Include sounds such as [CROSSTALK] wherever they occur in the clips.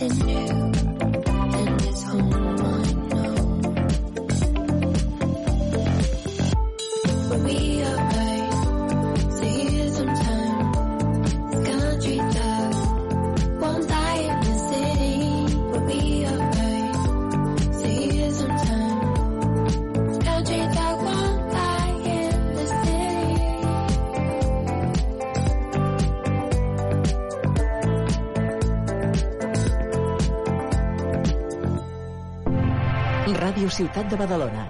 something new, Ràdio Ciutat de Badalona.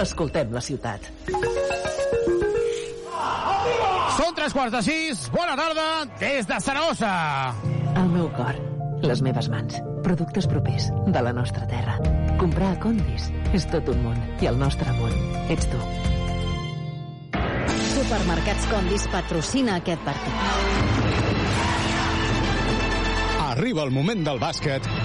Escoltem la ciutat. Són tres quarts de sis. Bona tarda des de Saragossa. El meu cor, les meves mans, productes propers de la nostra terra. Comprar a Condis és tot un món i el nostre món ets tu. Supermercats Condis patrocina aquest partit. Arriba el moment del bàsquet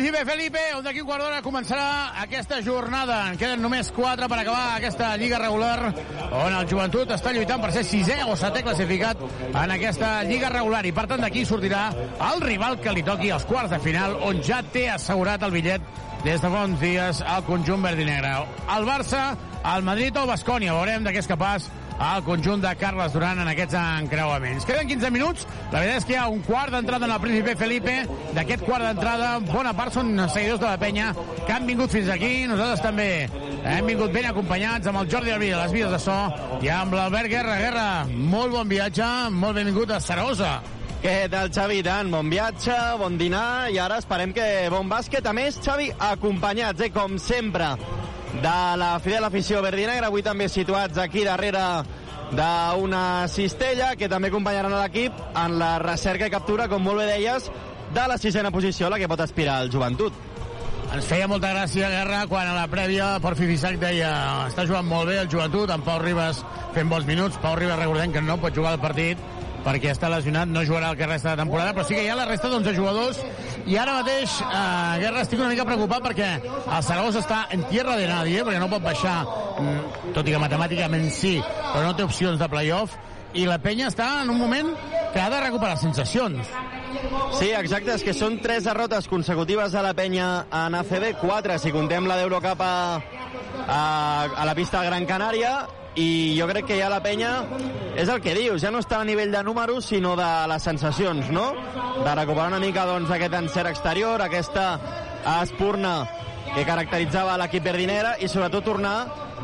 Príncipe Felipe, on d'aquí un quart d'hora començarà aquesta jornada. En queden només quatre per acabar aquesta lliga regular, on el joventut està lluitant per ser sisè o setè classificat en aquesta lliga regular. I per tant d'aquí sortirà el rival que li toqui als quarts de final, on ja té assegurat el bitllet des de fa uns dies al conjunt verd i negre. El Barça, el Madrid o el Bascònia. Veurem de què és capaç al conjunt de Carles Duran en aquests encreuaments. Queden 15 minuts. La veritat és que hi ha un quart d'entrada en el Príncipe Felipe. D'aquest quart d'entrada, bona part són seguidors de la penya que han vingut fins aquí. Nosaltres també hem vingut ben acompanyats amb el Jordi Alvira, les vides de so, i amb l'Albert Guerra. Guerra, molt bon viatge, molt benvingut a Saragossa. Què tal, Xavi? Tant, bon viatge, bon dinar, i ara esperem que bon bàsquet. A més, Xavi, acompanyats, eh, com sempre, de la fidel afició verdinegra, avui també situats aquí darrere d'una cistella, que també acompanyaran l'equip en la recerca i captura, com molt bé deies, de la sisena posició, a la que pot aspirar el joventut. Ens feia molta gràcia, Guerra, quan a la prèvia Porfi Fisac deia està jugant molt bé el joventut, amb Pau Ribas fent bons minuts. Pau Ribas, recordem que no pot jugar el partit perquè està lesionat, no jugarà el que resta de temporada, però sí que hi ha la resta d'11 jugadors i ara mateix, eh, Guerra, estic una mica preocupat perquè el Saragossa està en tierra de nadie, perquè no pot baixar, mm, tot i que matemàticament sí, però no té opcions de playoff, i la penya està en un moment que ha de recuperar sensacions. Sí, exacte, és que són tres derrotes consecutives a la penya en ACB, quatre si contem la d'Eurocup a, a, a la pista Gran Canària, i jo crec que ja la penya és el que dius, ja no està a nivell de números sinó de les sensacions, no? De recuperar una mica doncs, aquest encert exterior, aquesta espurna que caracteritzava l'equip verdinera i sobretot tornar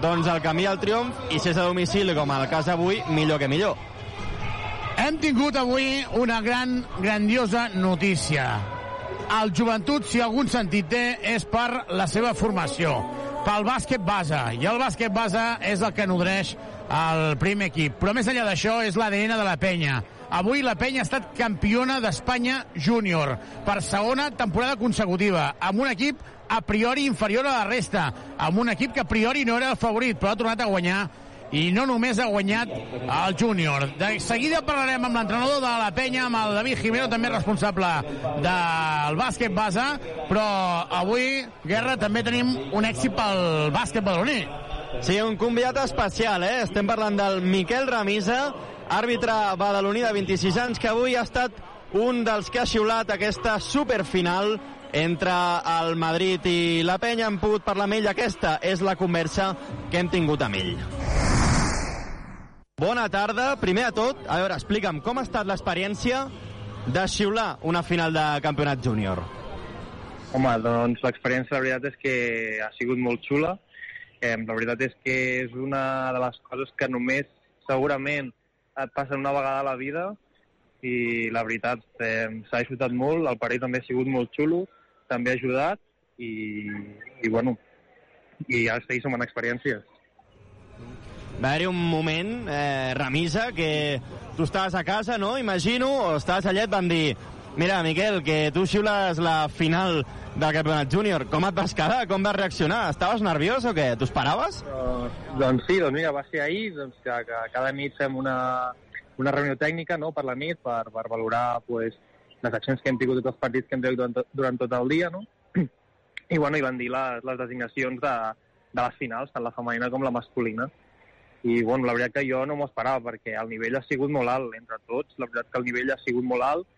doncs, al camí al triomf i si és a domicili com el cas avui, millor que millor. Hem tingut avui una gran, grandiosa notícia. El joventut, si algun sentit té, és per la seva formació, pel bàsquet base. I el bàsquet base és el que nodreix el primer equip. Però més enllà d'això, és l'ADN de la penya. Avui la penya ha estat campiona d'Espanya júnior per segona temporada consecutiva, amb un equip a priori inferior a la resta, amb un equip que a priori no era el favorit, però ha tornat a guanyar i no només ha guanyat el júnior. De seguida parlarem amb l'entrenador de la penya, amb el David Jimeno, també responsable del bàsquet base, però avui, Guerra, també tenim un èxit pel bàsquet badaloní. Sí, un convidat especial, eh? Estem parlant del Miquel Ramisa, àrbitre badaloní de 26 anys, que avui ha estat un dels que ha xiulat aquesta superfinal entre el Madrid i la Penya. Hem pogut parlar amb ell. Aquesta és la conversa que hem tingut amb ell. Bona tarda. Primer de tot, a veure, explica'm, com ha estat l'experiència de xiular una final de campionat júnior? Home, doncs l'experiència, la veritat és que ha sigut molt xula. Eh, la veritat és que és una de les coses que només, segurament, et passen una vegada a la vida i la veritat eh, s'ha disfrutat molt, el partit també ha sigut molt xulo, també ha ajudat i, i bueno, i ja seguim sumant experiències. Va haver-hi un moment, eh, remisa, que tu estaves a casa, no?, imagino, o estaves allà et van dir mira, Miquel, que tu xiules la final del Campionat Júnior. Com et vas quedar? Com vas reaccionar? Estaves nerviós o què? T'ho esperaves? Uh, doncs sí, doncs mira, va ser ahir, doncs, que, que cada nit fem una, una reunió tècnica no, per la nit per, per valorar pues, les accions que hem tingut tots els partits que hem tingut durant, durant tot el dia, no? [CLEARS THROAT] I, bueno, i van dir les, les designacions de, de les finals, tant la femenina com la masculina. I, bueno, la veritat que jo no m'ho esperava, perquè el nivell ha sigut molt alt entre tots. La veritat que el nivell ha sigut molt alt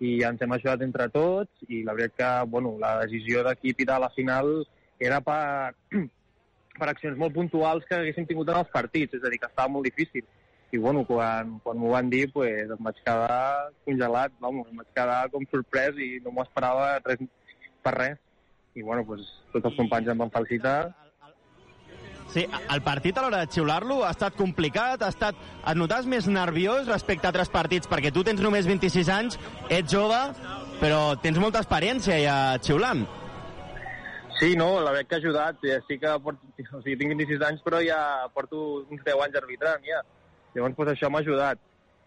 i ens hem ajudat entre tots i la veritat que, bueno, la decisió d'equip i de la final era per, [CLEARS THROAT] per accions molt puntuals que haguéssim tingut en els partits, és a dir, que estava molt difícil. I, bueno, quan, quan m'ho van dir, pues, em vaig quedar congelat, vamos, em vaig quedar com sorprès i no m'ho esperava res, per res. I, bueno, pues, tots els companys em van felicitar. Sí, el partit a l'hora de xiular-lo ha estat complicat, ha estat... Et notaves més nerviós respecte a altres partits, perquè tu tens només 26 anys, ets jove, però tens molta experiència ja xiulant. Sí, no, la veritat que ha ajudat. Ja sí que porto, o sigui, tinc 26 anys, però ja porto uns 10 anys arbitrant, ja. Llavors, pues, això m'ha ajudat.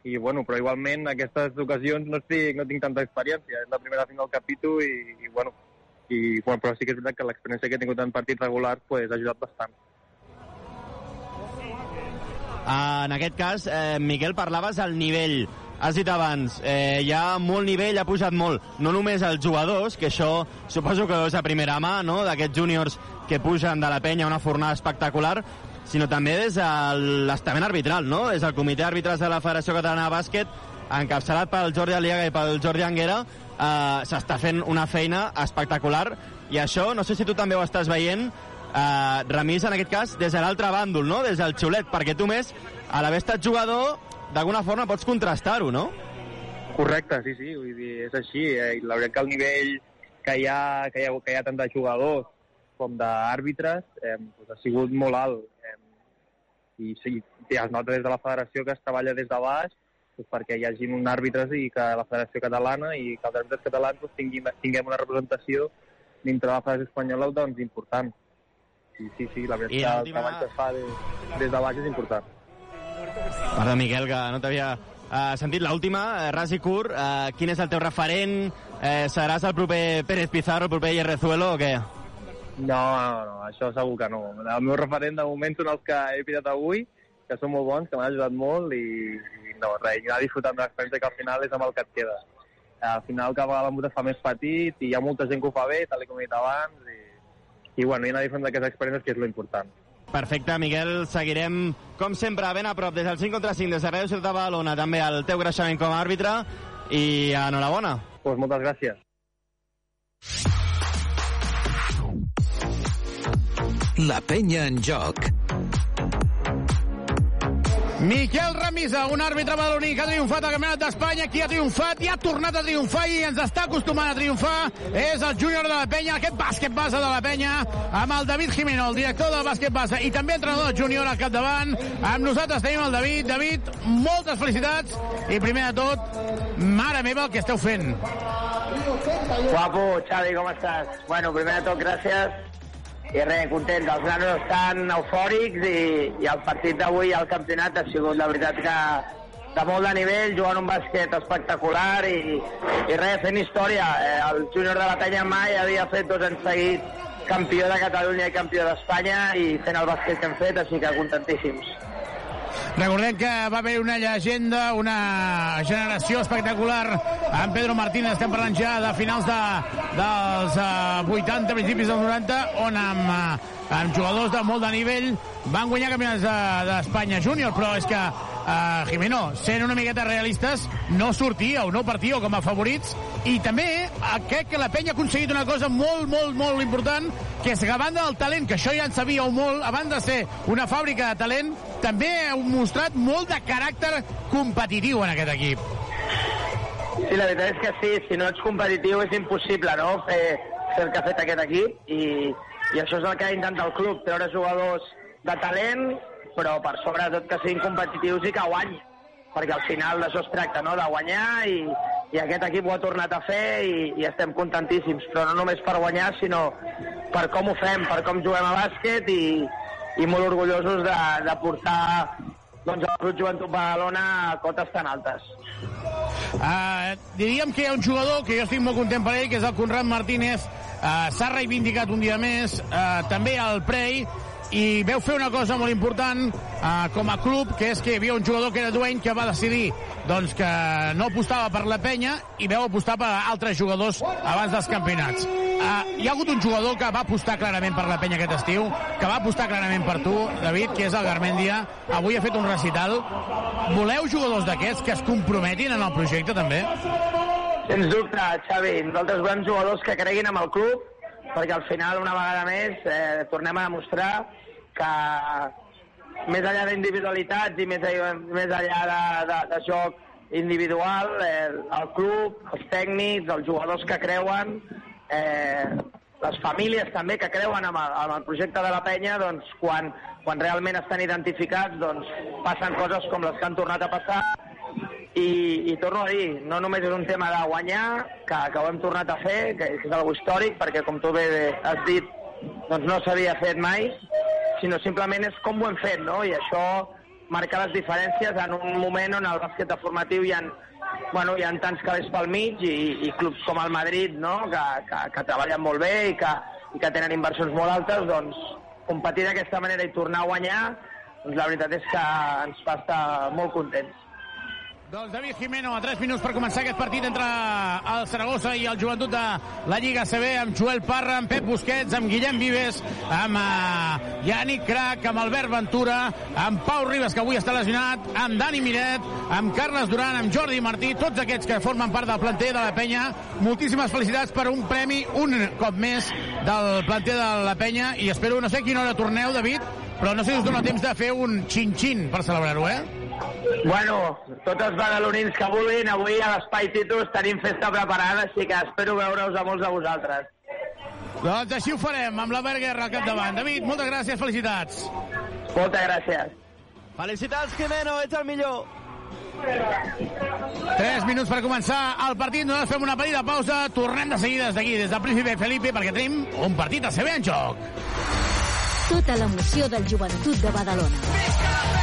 I, bueno, però igualment, en aquestes ocasions no, estic, no tinc tanta experiència. És la primera final que pito i, i bueno, i, bueno, però sí que és veritat que l'experiència que he tingut en partits regulars pues, ha ajudat bastant. En aquest cas, eh, Miquel, parlaves del nivell. Has dit abans, eh, hi ha molt nivell, ha pujat molt. No només els jugadors, que això suposo que és a primera mà, no?, d'aquests júniors que pugen de la penya una fornada espectacular, sinó també des de l'estament arbitral, no? Des del comitè d'àrbitres de la Federació Catalana de Bàsquet, encapçalat pel Jordi Aliaga i pel Jordi Anguera, eh, s'està fent una feina espectacular i això, no sé si tu també ho estàs veient, eh, remís en aquest cas des de l'altre bàndol, no? des del xiulet, perquè tu més, a l'haver estat jugador, d'alguna forma pots contrastar-ho, no? Correcte, sí, sí, vull dir, és així. Eh? La veritat que el nivell que hi ha, que hi ha, que hi ha tant de jugadors com d'àrbitres eh, doncs ha sigut molt alt. Eh, I sí, es nota des de la federació que es treballa des de baix doncs perquè hi hagi un àrbitres i que la Federació Catalana i que els àrbitres catalans doncs, tinguin, tinguem una representació dintre de la Federació Espanyola doncs, important. Sí, sí, sí, la veritat el treball que es fa des, des de baix és important. Perdó, Miquel, que no t'havia uh, sentit. L'última, eh, ras i curt, uh, quin és el teu referent? Eh, seràs el proper Pérez Pizarro, el proper Yerrezuelo o què? No, no, no, això segur que no. El meu referent de moment són els que he pillat avui, que són molt bons, que m'han ajudat molt i, i no, res, i anar disfrutant de l'experiència que al final és amb el que et queda. Al final cada vegada l'embut es fa més petit i hi ha molta gent que ho fa bé, tal com he dit abans, i, i bueno, i anar disfrutant d'aquestes experiències que és lo important. Perfecte, Miquel, seguirem, com sempre, ben a prop, des del 5 contra 5, des de Ràdio Ciutat de Badalona, també el teu creixement com a àrbitre, i enhorabona. Pues moltes gràcies. La penya en joc. Miquel Ramisa, un àrbitre badaloní que ha triomfat al Campionat d'Espanya, qui ha triomfat i ha tornat a triomfar i ens està acostumant a triomfar és el júnior de la penya, aquest bàsquet base de la penya, amb el David Jimeno, el director del bàsquet base i també entrenador júnior al capdavant. Amb nosaltres tenim el David. David, moltes felicitats i primer de tot, mare meva, el que esteu fent. Guapo, Xavi, com estàs? Bueno, primer de tot, gràcies. I res, content. Els nanos estan eufòrics i, i el partit d'avui al campionat ha sigut, la veritat, que de molt de nivell, jugant un bàsquet espectacular i, i res, fent història. Eh, el júnior de la penya mai havia fet dos anys seguits campió de Catalunya i campió d'Espanya i fent el bàsquet que hem fet, així que contentíssims. Recordem que va haver una llegenda, una generació espectacular. Amb Pedro Martínez, estem parlant ja de finals de, dels uh, 80, principis dels 90, on amb, uh, amb jugadors de molt de nivell van guanyar campionats de- d'Espanya júnior, però és que uh, Jimeno, sent una miqueta realistes, no sortíeu, no partíeu com a favorits, i també uh, crec que la penya ha aconseguit una cosa molt, molt, molt important, que és que a banda del talent, que això ja en sabíeu molt, a banda de ser una fàbrica de talent, també heu mostrat molt de caràcter competitiu en aquest equip. Sí, la veritat és que sí, si no ets competitiu és impossible no? fer, fer el que ha fet aquest equip i, i això és el que ha intentat el club, treure jugadors de talent, però per sobre tot que siguin competitius i que guanyin perquè al final d'això es tracta, no? de guanyar i, i aquest equip ho ha tornat a fer i, i estem contentíssims, però no només per guanyar, sinó per com ho fem, per com juguem a bàsquet i, i molt orgullosos de, de portar doncs, el Club Joventut Badalona a cotes tan altes. Uh, diríem que hi ha un jugador que jo estic molt content per ell, que és el Conrad Martínez. Uh, S'ha reivindicat un dia més, uh, també al Prey, i veu fer una cosa molt important uh, com a club, que és que hi havia un jugador que era Duane que va decidir doncs, que no apostava per la penya i veu apostar per altres jugadors abans dels campionats. Uh, hi ha hagut un jugador que va apostar clarament per la penya aquest estiu, que va apostar clarament per tu, David, que és el Garmendia. Avui ha fet un recital. Voleu jugadors d'aquests que es comprometin en el projecte, també? Sens dubte, Xavi. Nosaltres volem jugadors que creguin en el club, perquè al final, una vegada més, eh, tornem a demostrar que més enllà d'individualitats i més, més enllà de, de, de joc individual, eh, el club, els tècnics, els jugadors que creuen, eh, les famílies també que creuen en el, en el projecte de la penya, doncs quan, quan realment estan identificats, doncs passen coses com les que han tornat a passar i, i torno a dir, no només és un tema de guanyar, que, que ho hem tornat a fer, que és algo històric, perquè com tu bé has dit, doncs no s'havia fet mai, sinó simplement és com ho hem fet, no? I això marca les diferències en un moment on el bàsquet formatiu hi ha, bueno, hi ha tants calés pel mig i, i clubs com el Madrid, no?, que, que, que treballen molt bé i que, i que tenen inversions molt altes, doncs competir d'aquesta manera i tornar a guanyar, doncs la veritat és que ens fa estar molt contents. Doncs David Jimeno, a 3 minuts per començar aquest partit entre el Saragossa i el Joventut de la Lliga CB, amb Joel Parra, amb Pep Busquets, amb Guillem Vives, amb uh, Yannick Crac, amb Albert Ventura, amb Pau Ribas, que avui està lesionat, amb Dani Miret, amb Carles Duran, amb Jordi Martí, tots aquests que formen part del planter de la penya. Moltíssimes felicitats per un premi, un cop més, del planter de la penya, i espero, no sé a quina hora torneu, David, però no sé si us dona temps de fer un xin-xin per celebrar-ho, eh? Bueno, tots els badalonins que vulguin, avui a l'Espai Titus tenim festa preparada, així que espero veure-us a molts de vosaltres. Doncs així ho farem, amb la Berguerra al capdavant. David, moltes gràcies, felicitats. Moltes gràcies. Felicitats, Jimeno, ets el millor. 3 minuts per començar el partit. Nosaltres fem una petita pausa. Tornem de seguida des d'aquí, des del Príncipe Felipe, perquè tenim un partit a ser en joc. Tota l'emoció del joventut de Badalona.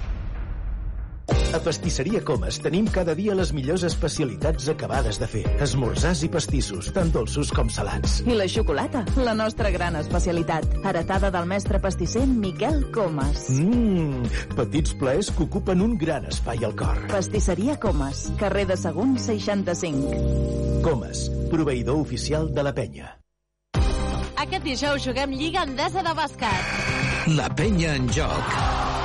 A Pastisseria Comas tenim cada dia les millors especialitats acabades de fer. Esmorzars i pastissos, tant dolços com salats. I la xocolata, la nostra gran especialitat. Heretada del mestre pastisser Miquel Comas. Mmm, petits plaers que ocupen un gran espai al cor. Pastisseria Comas, carrer de Segon 65. Comas, proveïdor oficial de la penya. Aquest dijous juguem Lliga Endesa de Bàsquet. La penya en joc.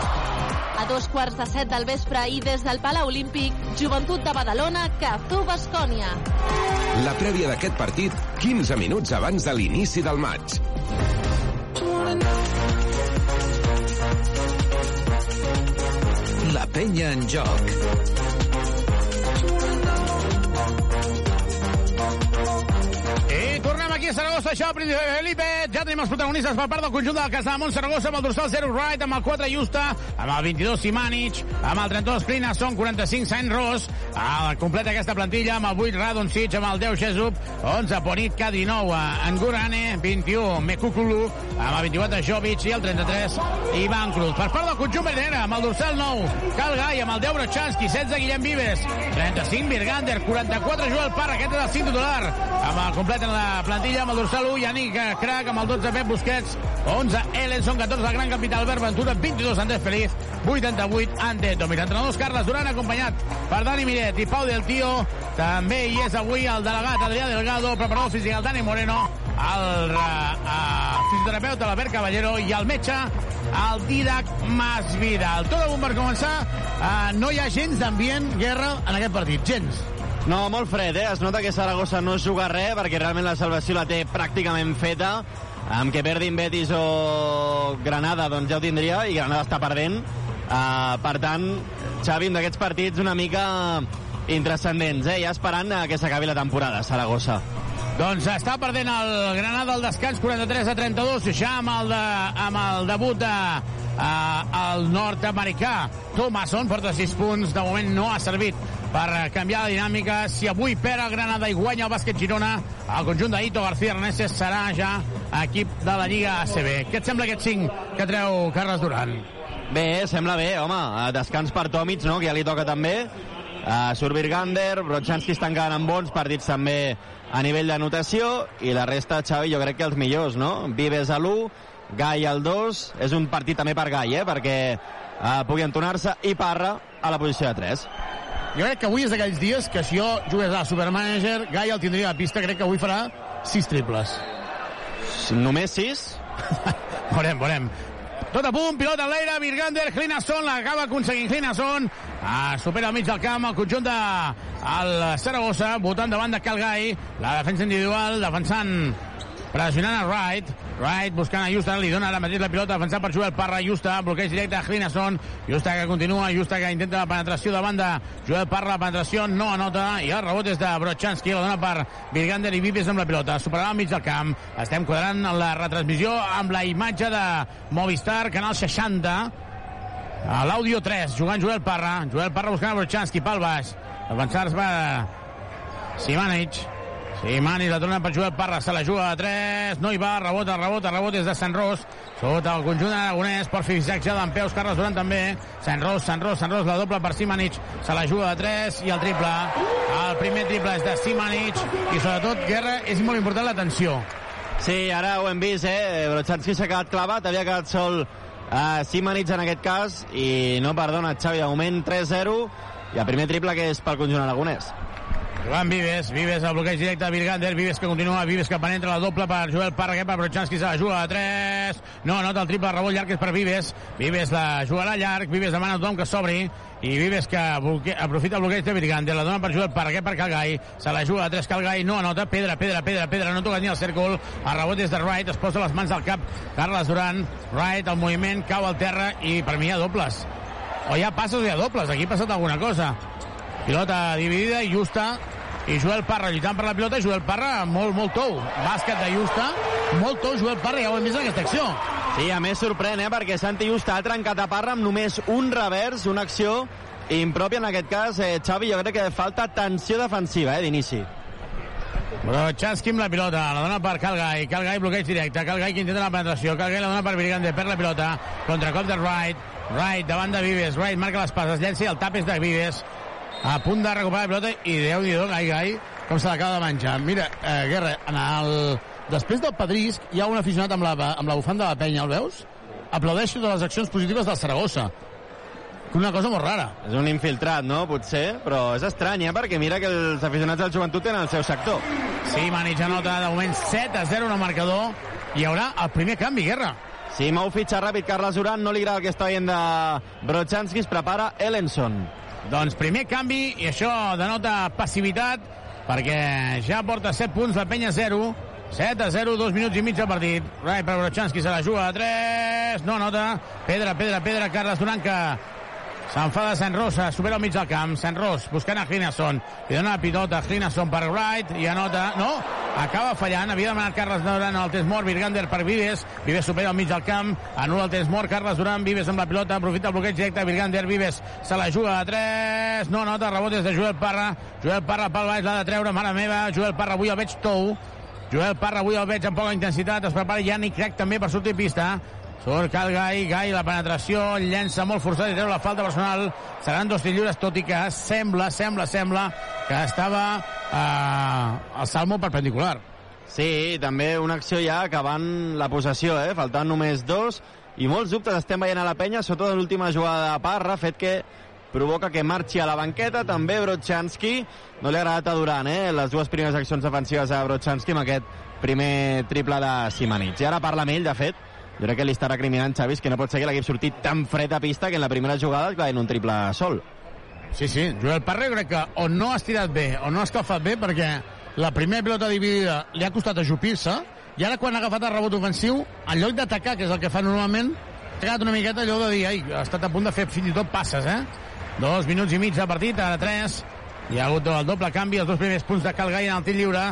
Dos quarts de set del vespre i des del Palau Olímpic, Joventut de Badalona, Cazú Bascònia. La prèvia d'aquest partit, 15 minuts abans de l'inici del maig. La penya en joc. Aquí a Saragossa, això, Príncipe Felipe. Ja tenim els protagonistes per part del conjunt del Casamont Saragossa amb el dorsal 0 Wright, amb el 4 Justa, amb el 22 Simanic, amb el 32 Clina, són 45 Saint Ross, Ah, completa aquesta plantilla amb el 8 Radoncic, amb el 10 Jesup, 11 Ponitka, 19 Angurane, 21 Mekukulu, amb el 24 Jovic i el 33 Ivan Cruz. Per part del conjunt verdera, amb el dorsal 9 Calgai, amb el 10 Brochanski, 16 Guillem Vives, 35 Virgander, 44 Joel Parra, aquest és el 5 titular, amb el completen la plantilla amb el dorsal 1 Yannick Crac, amb el 12 Pep Busquets, 11 Ellenson, 14 el gran capital Albert Ventura, 22 Andrés Feliz, 88 Anteto. Mira, entrenadors Carles Duran, acompanyat per Dani Miret i Pau del Tio. També hi és avui el delegat Adrià Delgado, preparador físic el Dani Moreno, el uh, fisioterapeuta l'Albert Caballero i el metge el Didac Masvidal. Tot a punt per començar. Uh, no hi ha gens d'ambient, guerra, en aquest partit. Gens. No, molt fred, eh? Es nota que Saragossa no juga res perquè realment la salvació la té pràcticament feta. Amb que perdin Betis o Granada, doncs ja ho tindria, i Granada està perdent. Uh, per tant, Xavi, d'aquests partits una mica intrascendents, eh? Ja esperant que s'acabi la temporada, Saragossa. Doncs està perdent el Granada al descans 43 a 32, ja amb el, de, amb el debut de, uh, el nord-americà Thomason, porta 6 punts, de moment no ha servit per canviar la dinàmica. Si avui perd el Granada i guanya el bàsquet Girona, el conjunt d'Ito García Arneses serà ja equip de la Lliga ACB. Què et sembla aquest 5 que treu Carles Duran? Bé, sembla bé, home. Descans per Tomic, no?, que ja li toca també. Uh, surt Virgander, Brochanski estan quedant amb bons partits també a nivell d'anotació, i la resta, Xavi, jo crec que els millors, no? Vives a l'1, Gai al 2, és un partit també per Gai, eh? perquè uh, pugui entonar-se, i Parra a la posició de 3. Jo crec que avui és d'aquells dies que si jo jugués a Supermanager, Gai el tindria a la pista, crec que avui farà 6 triples. Només 6? [LAUGHS] veurem, veurem. Tot a punt, pilota en l'aire, Virgander, Klinason, l'acaba aconseguint Klinason, ah, supera al mig del camp el conjunt de el Saragossa, votant davant de Calgai, la defensa individual, defensant pressionant a Wright, Wright buscant a Justa, li dona ara mateix la pilota defensat per Joel Parra, Justa, bloqueig directe a Klinason, Justa que continua, Justa que intenta la penetració de Joel Parra, la penetració no anota, i el rebot és de Brochanski, la dona per Virgander i Vives amb la pilota, superarà al mig del camp, estem quadrant la retransmissió amb la imatge de Movistar, canal 60, a l'àudio 3, jugant Joel Parra, Joel Parra buscant a Brochanski pel baix, avançar va Simanic, Simani la torna per Joel Parra, se la juga a 3, no hi va, rebota, rebota, rebota és de Sant Ros, sota el conjunt aragonès, per Fisac ja d'en peus, Carles Durant també, Sant Ros, Sant Ros, Sant Ros, la doble per Simanic, se la juga a 3 i el triple, el primer triple és de Simanic i sobretot, Guerra, és molt important l'atenció. Sí, ara ho hem vist, eh? Brochanski s'ha quedat clavat, havia quedat sol uh, Simanic en aquest cas, i no perdona, Xavi, de moment 3-0, i el primer triple que és pel conjunt aragonès. Joan Vives, Vives al bloqueig directe de Virgander, Vives que continua, Vives que penetra la doble per Joel Parra, que per Brochanski se la juga a 3, no, nota el triple rebot llarg és per Vives, Vives la jugarà llarg, Vives demana a tothom que s'obri, i Vives que aprofita el bloqueig de Virgander, la dona per Joel Parra, que per Calgai, se la juga a 3 Calgai, no anota, pedra, pedra, pedra, pedra, no toca ni el cèrcol, el rebot és de Wright, es posa les mans al cap, Carles Duran, Wright, el moviment, cau al terra, i per mi hi ha dobles. O hi ha passos o hi ha dobles, aquí ha passat alguna cosa. Pilota dividida i justa, i Joel Parra lluitant per la pilota, Joel Parra molt, molt tou. Bàsquet de Justa, molt tou Joel Parra, ja ho hem vist en aquesta acció. Sí, a més sorprèn, eh, perquè Santi Justa ha trencat a Parra amb només un revers, una acció impròpia en aquest cas. Eh, Xavi, jo crec que falta tensió defensiva eh, d'inici. Però Chansky amb la pilota, la dona per Calgai, Calgai bloqueig directe, Calgai que intenta la penetració, Calgai la dona per Virgande, per la pilota, contracop de Wright, Wright davant de Vives, Wright marca les passes, llença i el tap és de Vives, a punt de recuperar la pilota i déu nhi Gai Gai, com se l'acaba de menjar. Mira, eh, Guerra, en el... després del Pedrisc hi ha un aficionat amb la, amb la bufanda de la penya, el veus? Aplaudeix totes les accions positives del Saragossa. Una cosa molt rara. És un infiltrat, no? Potser, però és estrany, eh? Perquè mira que els aficionats del joventut tenen el seu sector. Sí, Manich anota de moment 7 a 0 en el marcador. Hi haurà el primer canvi, Guerra. Sí, mou fitxa ràpid Carles Duran, no li agrada el que està veient de Brochanski, es prepara Ellenson. Doncs primer canvi, i això denota passivitat, perquè ja porta 7 punts, la penya 0, 7 a 0, 2 minuts i mig de partit. Rai per Brochanski se la juga. A 3, no nota, pedra, pedra, pedra, Carles Duran que s'enfada Sant Rosa, supera al mig del camp, Sant Ros buscant a Hinason, li dona la pilota a Hinason per Wright i anota, no, acaba fallant, havia demanat Carles Duran el temps mort, Virgander per Vives, Vives supera al mig del camp, anul·la el temps mort, Carles Duran, Vives amb la pilota, aprofita el bloqueig directe, Virgander, Vives se la juga a 3, no nota, rebot des de Joel Parra, Joel Parra pel baix, l'ha de treure, mare meva, Joel Parra avui el veig tou, Joel Parra avui el veig amb poca intensitat, es prepara Yannick Crec també per sortir pista, Surt Cal Gai, Gai la penetració, llença molt forçat i treu la falta personal. Seran dos lliures, tot i que sembla, sembla, sembla que estava eh, el salmo perpendicular. Sí, també una acció ja acabant la possessió, eh? faltant només dos, i molts dubtes estem veient a la penya, sobretot l'última jugada de Parra, fet que provoca que marxi a la banqueta, també Brochanski, no li ha agradat a Duran, eh? les dues primeres accions defensives a Brochanski amb aquest primer triple de Simanich. I ara parla amb ell, de fet, jo crec que li està recriminant Xavi que no pot ser que l'equip sortit tan fred a pista que en la primera jugada es en un triple sol. Sí, sí, Joel Parra crec que o no ha estirat bé o no ha escalfat bé perquè la primera pilota dividida li ha costat ajupir-se i ara quan ha agafat el rebot ofensiu en lloc d'atacar, que és el que fa normalment ha quedat una miqueta allò de dir ai, ha estat a punt de fer fins i tot passes eh? dos minuts i mig de partit, ara tres hi ha hagut el doble canvi, els dos primers punts de Calgai en el tir lliure.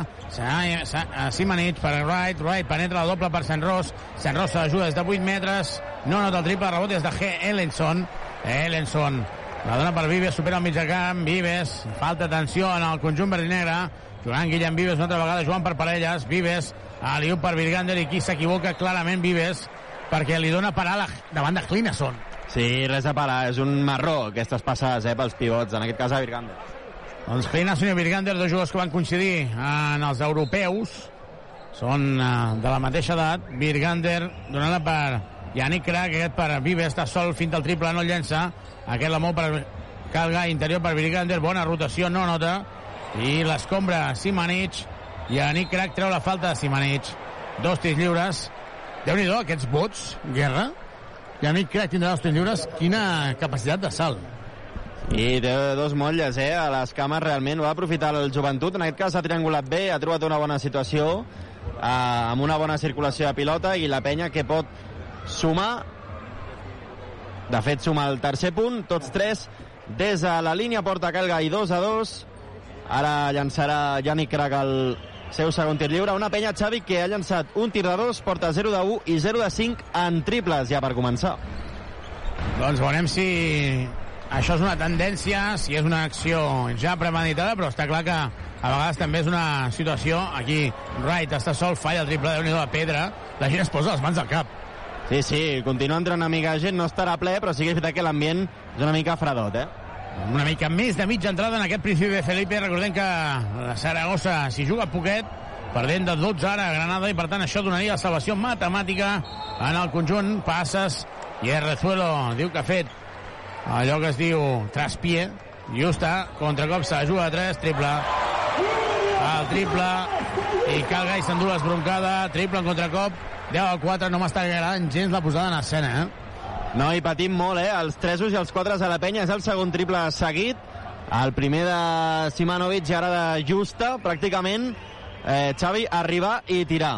Simanich per Wright, Wright penetra la doble per Sant Ros. Sant Ros ajuda des de 8 metres. No nota el triple, rebot des de G. Ellenson. Ellenson la dona per Vives, supera el mig de camp. Vives, falta tensió en el conjunt verd i negre. Joan Guillem Vives una altra vegada, Joan per parelles. Vives, Aliu per Virgander i qui s'equivoca clarament Vives perquè li dona parar davant de Clinason. Sí, res a parar, és un marró aquestes passades eh, pels pivots, en aquest cas a Virgander. Doncs Clinason i Virgander, dos jugadors que van coincidir en els europeus, són uh, de la mateixa edat. Virgander donant-la per Yannick Crac, aquest per Vives, està sol fins al triple, no llença. Aquest la mou per Calga, interior per Virgander, bona rotació, no nota. I l'escombra Simanich. Yannick Crac treu la falta de Simanich. Dos tirs lliures. déu nhi aquests vots, Guerra. Yannick Crac tindrà dos tirs lliures. Quina capacitat de salt. I té dos motlles, eh? A les cames realment. Va aprofitar el joventut. En aquest cas ha triangulat bé, ha trobat una bona situació, eh, amb una bona circulació de pilota i la penya que pot sumar. De fet suma el tercer punt, tots tres des de la línia porta Calga i 2 a 2 ara llançarà Yannick Crac el seu segon tir lliure, una penya Xavi que ha llançat un tir de 2, porta 0 de 1 i 0 de 5 en triples ja per començar. Doncs veurem si això és una tendència, si és una acció ja premeditada, però està clar que a vegades també és una situació aquí Wright està sol, falla el triple de la pedra la gent es posa les mans al cap Sí, sí, continua entrant una mica de gent, no estarà ple, però sí que és veritat que l'ambient és una mica fredot, eh? Una mica més de mitja entrada en aquest principi de Felipe. Recordem que la Saragossa, si juga poquet, perdent de 12 ara a Granada, i per tant això donaria la salvació matemàtica en el conjunt. Passes, i Rezuelo diu que ha fet allò que es diu traspié, justa, contracop se la juga a 3, triple. El triple, i Calgai s'endú l'esbroncada, triple en contracop, 10 a 4, no m'està agradant gens la posada en escena, eh? No, i patim molt, eh? Els tresos i els quatres a la penya. És el segon triple seguit. El primer de Simanovic ara de Justa, pràcticament. Eh, Xavi, arribar i tirar.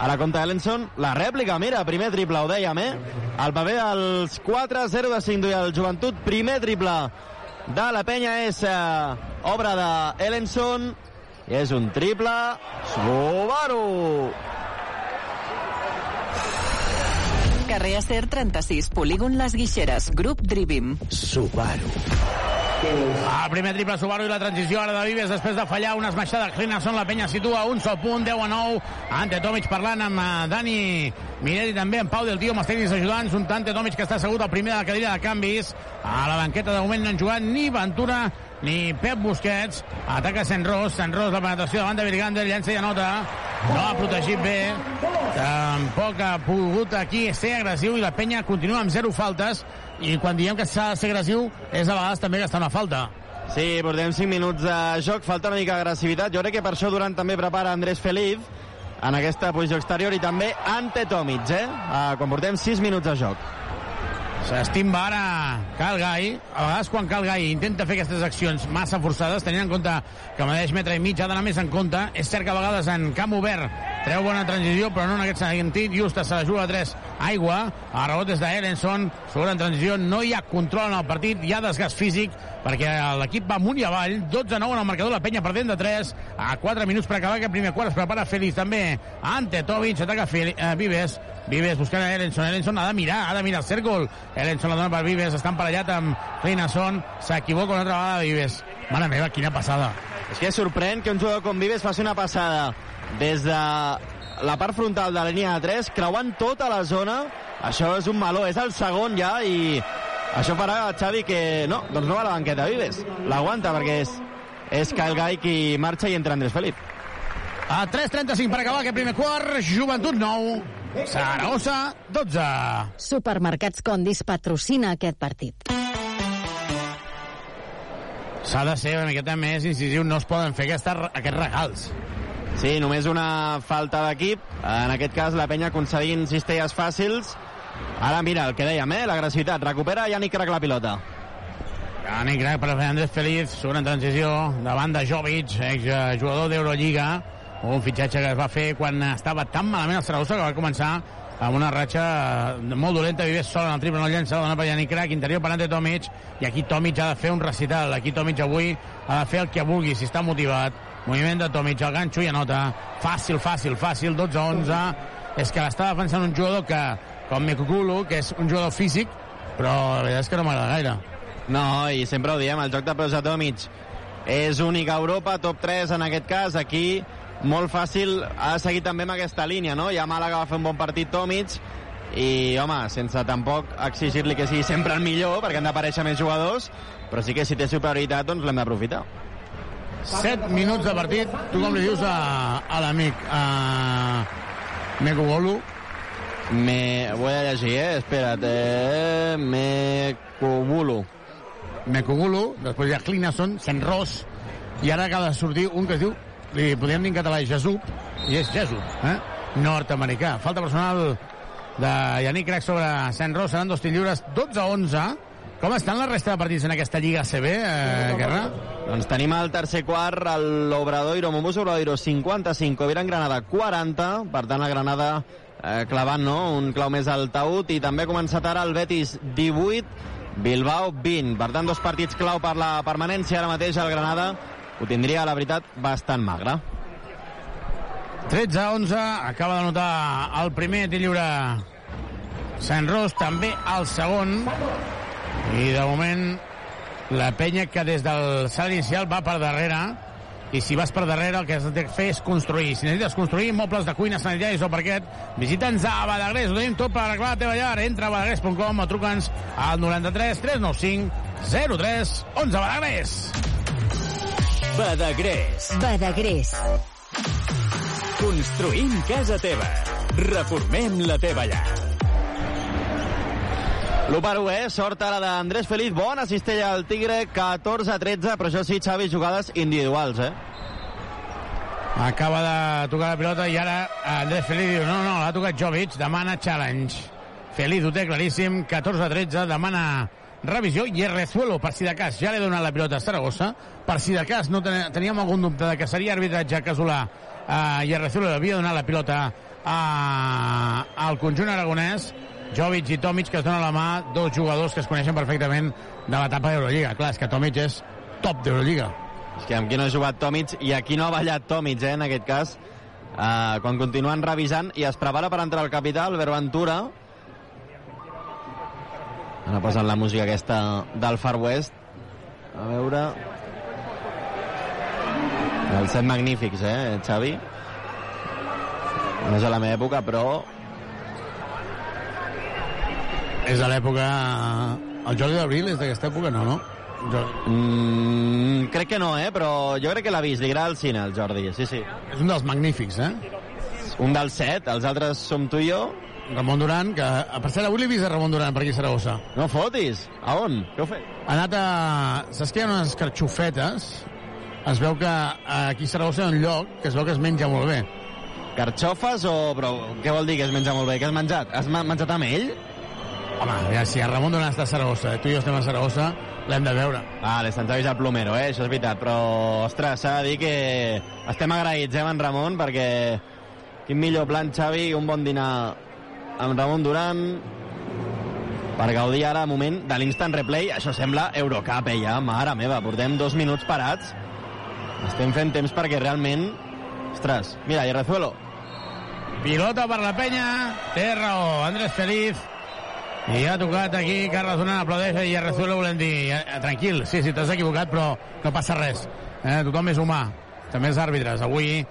A la compta Ellenson, la rèplica, mira, primer triple, ho dèiem, eh? El paper dels 4, 0 de 5 duia el joventut, primer triple de la penya és eh, obra de Ellenson, i és un triple Subaru! Carrer Acer 36, polígon Les Guixeres, grup Drivim. Subaru. El primer triple Subaru i la transició ara de Vives després de fallar una esmaixada. Clinason, la penya situa un sol punt, 10 a 9 Ante Tomic parlant amb eh, Dani Miretti també, amb Pau del Tio amb els tècnics ajudants, un Ante Tomic que està assegut al primer de la cadira de canvis. A la banqueta de moment no han jugat ni Ventura ni Pep Busquets. Ataca Sant Ros, Sant Ros la penetració davant de Virgander, llença i anota. No ha protegit bé. Tampoc ha pogut aquí ser agressiu i la penya continua amb zero faltes i quan diem que s'ha de ser agressiu és a vegades també gastar una falta Sí, portem 5 minuts de joc, falta una mica d'agressivitat. Jo crec que per això Durant també prepara Andrés Feliz en aquesta posició exterior i també Ante Tomic, eh? Uh, quan portem 6 minuts de joc. S'estimba ara Calgai. A vegades quan Calgai intenta fer aquestes accions massa forçades, tenint en compte que medeix metre i mig, ha d'anar més en compte. És cert que a vegades en camp obert treu bona transició, però no en aquest sentit. Justa se la juga a 3, aigua, a rebot des d'Erenson, segura en transició, no hi ha control en el partit, hi ha desgast físic, perquè l'equip va amunt i avall, 12-9 en el marcador, la penya perdent de 3, a 4 minuts per acabar aquest primer quart, es prepara Félix també, ante Tovic, ataca Fel eh, Vives, Vives buscant a Erenson, Erenson ha de mirar, ha de mirar el cèrcol, Erenson la dona per Vives, està emparellat amb Clinason, s'equivoca una altra vegada Vives. Mare meva, quina passada. És que sorprèn que un jugador com Vives faci una passada des de la part frontal de la línia de 3, creuant tota la zona. Això és un meló, és el segon ja i això farà, Xavi, que no, doncs no va a la banqueta Vives. L'aguanta perquè és, és Kyle Gai qui marxa i entra Andrés Felip. A 3.35 per acabar aquest primer quart, Joventut 9, Saragossa 12. Supermercats Condis patrocina aquest partit. S'ha de ser una miqueta més incisiu, no es poden fer aquestes, aquests regals. Sí, només una falta d'equip. En aquest cas, la penya aconseguint cistelles fàcils. Ara, mira, el que dèiem, eh? l'agressivitat. Recupera Yannick Crac la pilota. Yannick Crac per Fernández Feliz, segona transició, davant de Jovic, exjugador d'Eurolliga, un fitxatge que es va fer quan estava tan malament el Saragossa que va començar amb una ratxa molt dolenta, Vives sol en el triple, no llença, dona per Yannick Crac, interior per Ante Tomic, i aquí Tomic ha de fer un recital, aquí Tomic avui ha de fer el que vulgui, si està motivat, moviment de Tomic, el ganxo i anota, fàcil, fàcil, fàcil, 12-11, és que l'està defensant un jugador que, com Mekukulu, que és un jugador físic, però la veritat és que no m'agrada gaire. No, i sempre ho diem, el joc de peus de Tomic és únic a Europa, top 3 en aquest cas, aquí molt fàcil, ha de seguir també amb aquesta línia, no? Ja Màlaga va fer un bon partit Tomic, i, home, sense tampoc exigir-li que sigui sempre el millor, perquè han d'aparèixer més jugadors, però sí que si té superioritat, doncs l'hem d'aprofitar. 7 minuts de partit. Tu com li dius a, a l'amic? A Mekugolu? Me... Ho he de llegir, eh? Espera't. Eh... Mekugulu. Mekugulu, després hi ha Clinason, Senros, i ara acaba de sortir un que es diu, li podríem dir en català Jesup, i és Jesup, eh? nord-americà. Falta personal de Yannick Crac sobre Senros, seran dos lliures, 12-11. Com estan la resta de partits en aquesta Lliga CB, eh, Guerra? Doncs tenim el tercer quart, l'Obradoiro, Mombus Obradoiro 55, Coviran Granada 40, per tant la Granada eh, clavant no? un clau més al taüt i també ha començat ara el Betis 18, Bilbao 20. Per tant, dos partits clau per la permanència. Ara mateix el Granada ho tindria, la veritat, bastant magre. 13-11, acaba de notar el primer tir lliure Sant Ros, també el segon. I de moment la penya que des del salt inicial va per darrere i si vas per darrere el que has de fer és construir. Si necessites construir mobles de cuina, sanitaris o parquet, visita'ns a Badagrés. Ho tenim tot per arreglar la teva llar. Entra a badagrés.com o truca'ns al 93 395 03 11 Badagrés. Badagrés. Badagrés. Construïm casa teva. Reformem la teva llar. L'1 per 1, eh? Sort ara d'Andrés Feliz. Bona cistella al Tigre, 14-13, però això sí, Xavi, jugades individuals, eh? Acaba de tocar la pilota i ara Andrés Feliz diu no, no, l'ha tocat Jovic, demana challenge. Feliz ho té claríssim, 14-13, demana revisió i Rezuelo, per si de cas, ja li donat la pilota a Saragossa, per si de cas no ten teníem algun dubte de que seria arbitratge casolà uh, i Rezuelo havia donat la pilota a, al conjunt aragonès, Jovic i Tomic que es donen la mà, dos jugadors que es coneixen perfectament de l'etapa d'Eurolliga. Clar, és que Tomic és top d'Eurolliga. És que amb qui no ha jugat Tomic i aquí no ha ballat Tomic, eh, en aquest cas. Uh, quan continuen revisant i es prepara per entrar al capital, Ventura Ara posen la música aquesta del Far West. A veure... Els set magnífics, eh, Xavi? No és a la meva època, però... És de l'època... El Jordi d'Abril és d'aquesta època, no, no? Jordi. Mm, crec que no, eh? Però jo crec que l'ha vist. Li agrada el cine, el Jordi. Sí, sí. És un dels magnífics, eh? Un dels set. Els altres som tu i jo. Ramon Duran, que per cert avui l'he vist a Ramon Duran per aquí a Saragossa. No fotis. A on? Què heu fet? Ha anat a... Saps que hi ha unes carxofetes? Es veu que aquí a Saragossa hi ha un lloc que es veu que es menja molt bé. Carxofes o... Però què vol dir que es menja molt bé? Què has menjat? Has menjat amb ell? Home, ja, si el Ramon Duran està a Saragossa, tu i jo estem a Saragossa, l'hem de veure. Vale, se'ns vist el plomero, eh? Això és veritat, però, ostres, s'ha de dir que estem agraïts, eh, amb en Ramon, perquè Quin millor plan, Xavi, un bon dinar amb Ramon Duran per gaudir ara, moment, de l'instant replay. Això sembla Eurocup, eh, ja. Mare meva, portem dos minuts parats. Estem fent temps perquè realment... Ostres, mira, i Rezuelo. Pilota per la penya, té raó, Andrés Feliz. I ha tocat aquí, Carles Donant aplaudeix i a Rezuelo volem dir, eh, tranquil, sí, sí, t'has equivocat, però no passa res. Eh, tothom és humà, també els àrbitres. Avui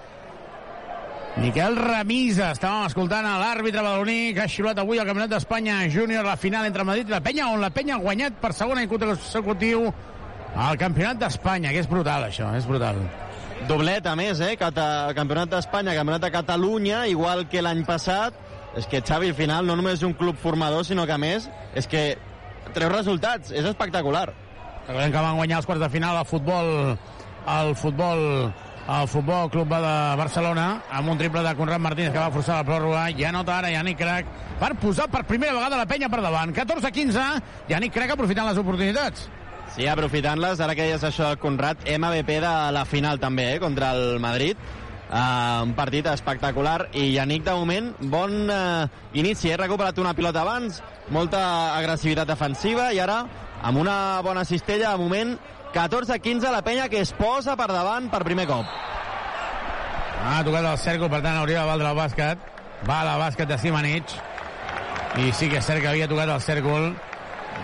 Miquel Ramisa, estàvem escoltant a l'àrbitre badaloní que ha xiulat avui al Campionat d'Espanya júnior la final entre Madrid i la Penya, on la Penya ha guanyat per segon any consecutiu al Campionat d'Espanya, que és brutal això, és brutal. Doblet, a més, eh? Cata, Campionat d'Espanya, Campionat de Catalunya, igual que l'any passat. És que Xavi, al final, no només és un club formador, sinó que, a més, és que treu resultats. És espectacular. Recordem que van guanyar els quarts de final al futbol al futbol al Futbol Club de Barcelona amb un triple de Conrad Martínez que va forçar la pròrroga. I anota ara Yannick Crac per posar per primera vegada la penya per davant. 14-15, Yannick Crac aprofitant les oportunitats. Sí, aprofitant-les, ara que deies això Conrad, MVP de la final també, eh, contra el Madrid. Uh, un partit espectacular. I Yannick de moment bon uh, inici, he recuperat una pilota abans molta agressivitat defensiva i ara amb una bona cistella de moment 14-15 la penya que es posa per davant per primer cop. Ha tocat el cerco, per tant hauria de valdre el bàsquet. Va la bàsquet de Simanich i sí que és cert que havia tocat el cèrcol.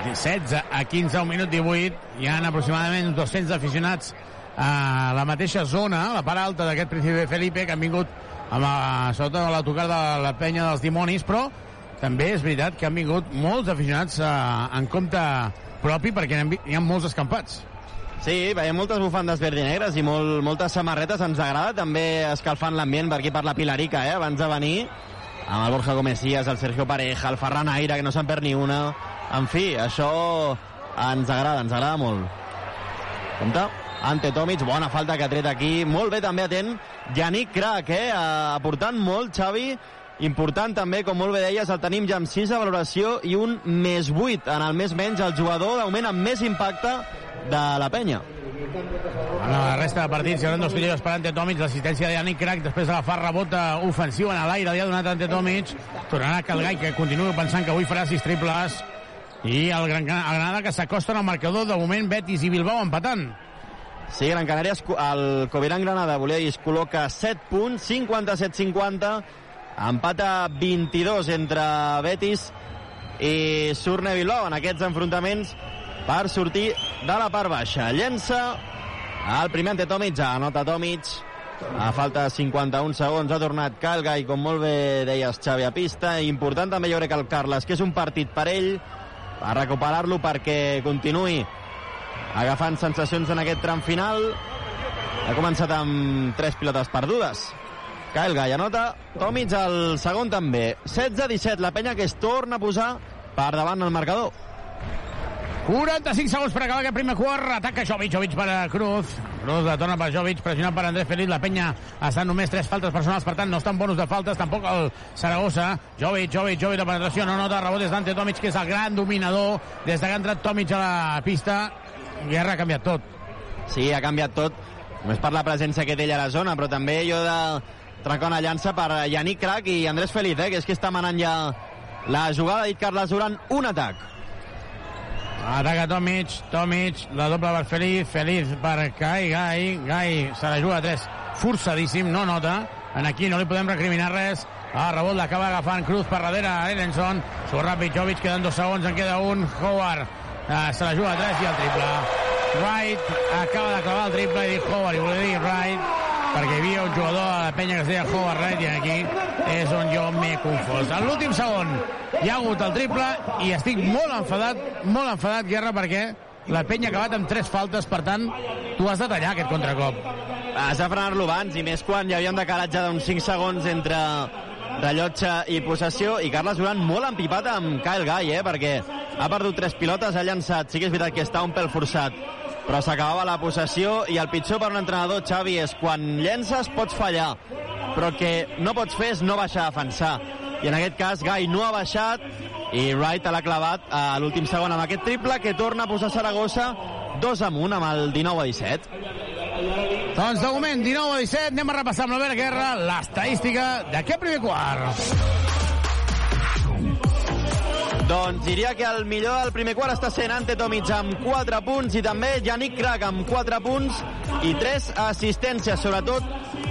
16 a 15 un minut 18 hi ha aproximadament 200 aficionats a la mateixa zona, la part alta d'aquest Príncipe Felipe, que han vingut amb, a, sobretot a l'autocar de la penya dels dimonis, però també és veritat que han vingut molts aficionats a, en compte propi perquè hi ha molts escampats. Sí, veiem moltes bufandes verd i negres i molt, moltes samarretes, ens agrada també escalfant l'ambient per aquí per la Pilarica, eh, abans de venir, amb el Borja Gomesías, el Sergio Pareja, el Ferran Aire, que no se'n perd ni una. En fi, això ens agrada, ens agrada molt. Compte, Ante Tomic, bona falta que ha tret aquí, molt bé també atent, Yannick Crac, eh, aportant molt, Xavi, important també, com molt bé deies, el tenim ja amb 6 de valoració i un més 8 en el més menys, el jugador d'augment amb més impacte de la penya. En la resta de partits hi haurà dos tiros per Ante Tomic, l'assistència de Yannick Crac, després de la fa rebota ofensiva en l'aire, li ha donat Ante Tomic, tornarà Calgai, que continua pensant que avui farà sis triples, i el Gran Granada que s'acosten al marcador, de moment Betis i Bilbao empatant. Sí, Gran Canària, el Coviran Granada, volia dir, es col·loca 7 punts, 57-50, empata 22 entre Betis i Surne Bilbao en aquests enfrontaments per sortir de la part baixa. Llença el primer ante Tomic, anota Tomic, a falta de 51 segons ha tornat Calgai, com molt bé deies Xavi a pista, important també jo crec que el Carles, que és un partit per ell, a recuperar-lo perquè continuï agafant sensacions en aquest tram final. Ha començat amb tres pilotes perdudes. Kyle Guy anota, Tomic el segon també. 16-17, la penya que es torna a posar per davant el marcador. 45 segons per acabar aquest primer quart. Ataca Jovic, Jovic per a Cruz. Cruz la torna per Jovic, pressionat per Andrés Feliz. La penya està només 3 faltes personals, per tant no estan bonus de faltes, tampoc el Saragossa. Jovic, Jovic, Jovic, la penetració, no nota rebot des d'Ante Tomic, que és el gran dominador. Des de que ha entrat Tomic a la pista, Guerra ha canviat tot. Sí, ha canviat tot. Només per la presència que té ell a la zona, però també jo de trencar una llança per Yannick Crac i Andrés Feliz, eh, que és que està manant ja la jugada, ha dit Carles Duran, un atac. Ataca Tomic, Tomic, la doble per Feliz, Feliz per Gai, Gai, Gai se la juga a 3, forçadíssim, no nota, en aquí no li podem recriminar res, Ah, rebot l'acaba agafant Cruz per darrere, Ellenson, surt ràpid Jovic, queden dos segons, en queda un, Howard, ah, se la juga a 3 i el triple. Wright acaba de clavar el triple i Howard, i volia dir Wright, perquè hi havia un jugador a la penya que es deia Howard Wright i aquí és on jo m'he confós. En l'últim segon hi ha hagut el triple i estic molt enfadat, molt enfadat, Guerra, perquè la penya ha acabat amb tres faltes, per tant, tu has de tallar aquest contracop. Has de frenar-lo abans, i més quan hi havia un decalatge d'uns 5 segons entre rellotge i possessió, i Carles Duran molt empipat amb Kyle Guy, eh, perquè ha perdut tres pilotes, ha llançat, sí que és veritat que està un pèl forçat, però s'acabava la possessió, i el pitjor per un entrenador, Xavi, és quan llences pots fallar, però el que no pots fer és no baixar a defensar. I en aquest cas, Guy no ha baixat, i Wright l'ha clavat a l'últim segon amb aquest triple que torna a posar Saragossa 2 amunt amb el 19 a 17. Doncs de moment, 19 a 17, anem a repassar amb l'Albert Guerra l'estadística d'aquest primer quart. Doncs diria que el millor del primer quart està sent Ante Tomic amb 4 punts i també Yannick Crac amb 4 punts i 3 assistències, sobretot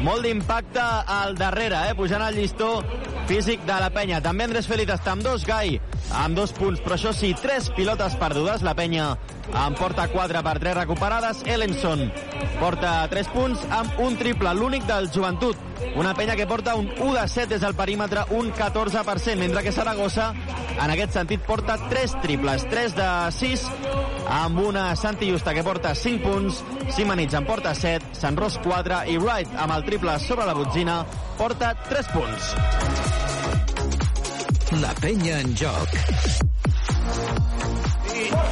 molt d'impacte al darrere, eh? pujant al llistó físic de la penya. També Andrés Félix està amb dos, Gai amb dos punts, però això sí, tres pilotes perdudes. La penya en porta 4 per 3 recuperades. Ellenson porta 3 punts amb un triple, l'únic del joventut. Una penya que porta un 1 de 7 des del perímetre, un 14%, mentre que Saragossa, en aquest sentit, porta 3 triples, 3 de 6, amb una Santi Justa que porta 5 punts, Simanits en porta 7, Sant Ros 4 i Wright amb el triple sobre la botzina porta 3 punts. La penya en joc.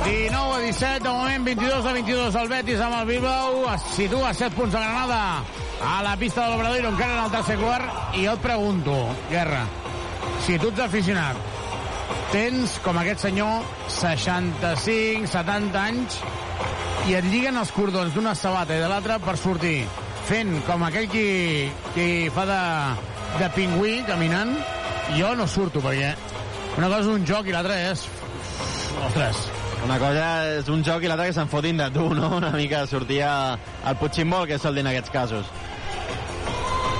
19 a 17, de moment 22 a 22 el Betis amb el Bilbao, es situa a 7 punts a Granada a la pista de l'Obradoiro, encara en el tercer quart, i jo et pregunto, Guerra, si tu ets aficionat, tens, com aquest senyor, 65, 70 anys, i et lliguen els cordons d'una sabata i de l'altra per sortir fent com aquell qui, qui fa de, de pingüí caminant, jo no surto, perquè una cosa és un joc i l'altra és... Ostres, Una cosa és un joc i l'altra que se'n fotin de tu, no? Una mica sortia el Puigcimbol, que sol dir en aquests casos.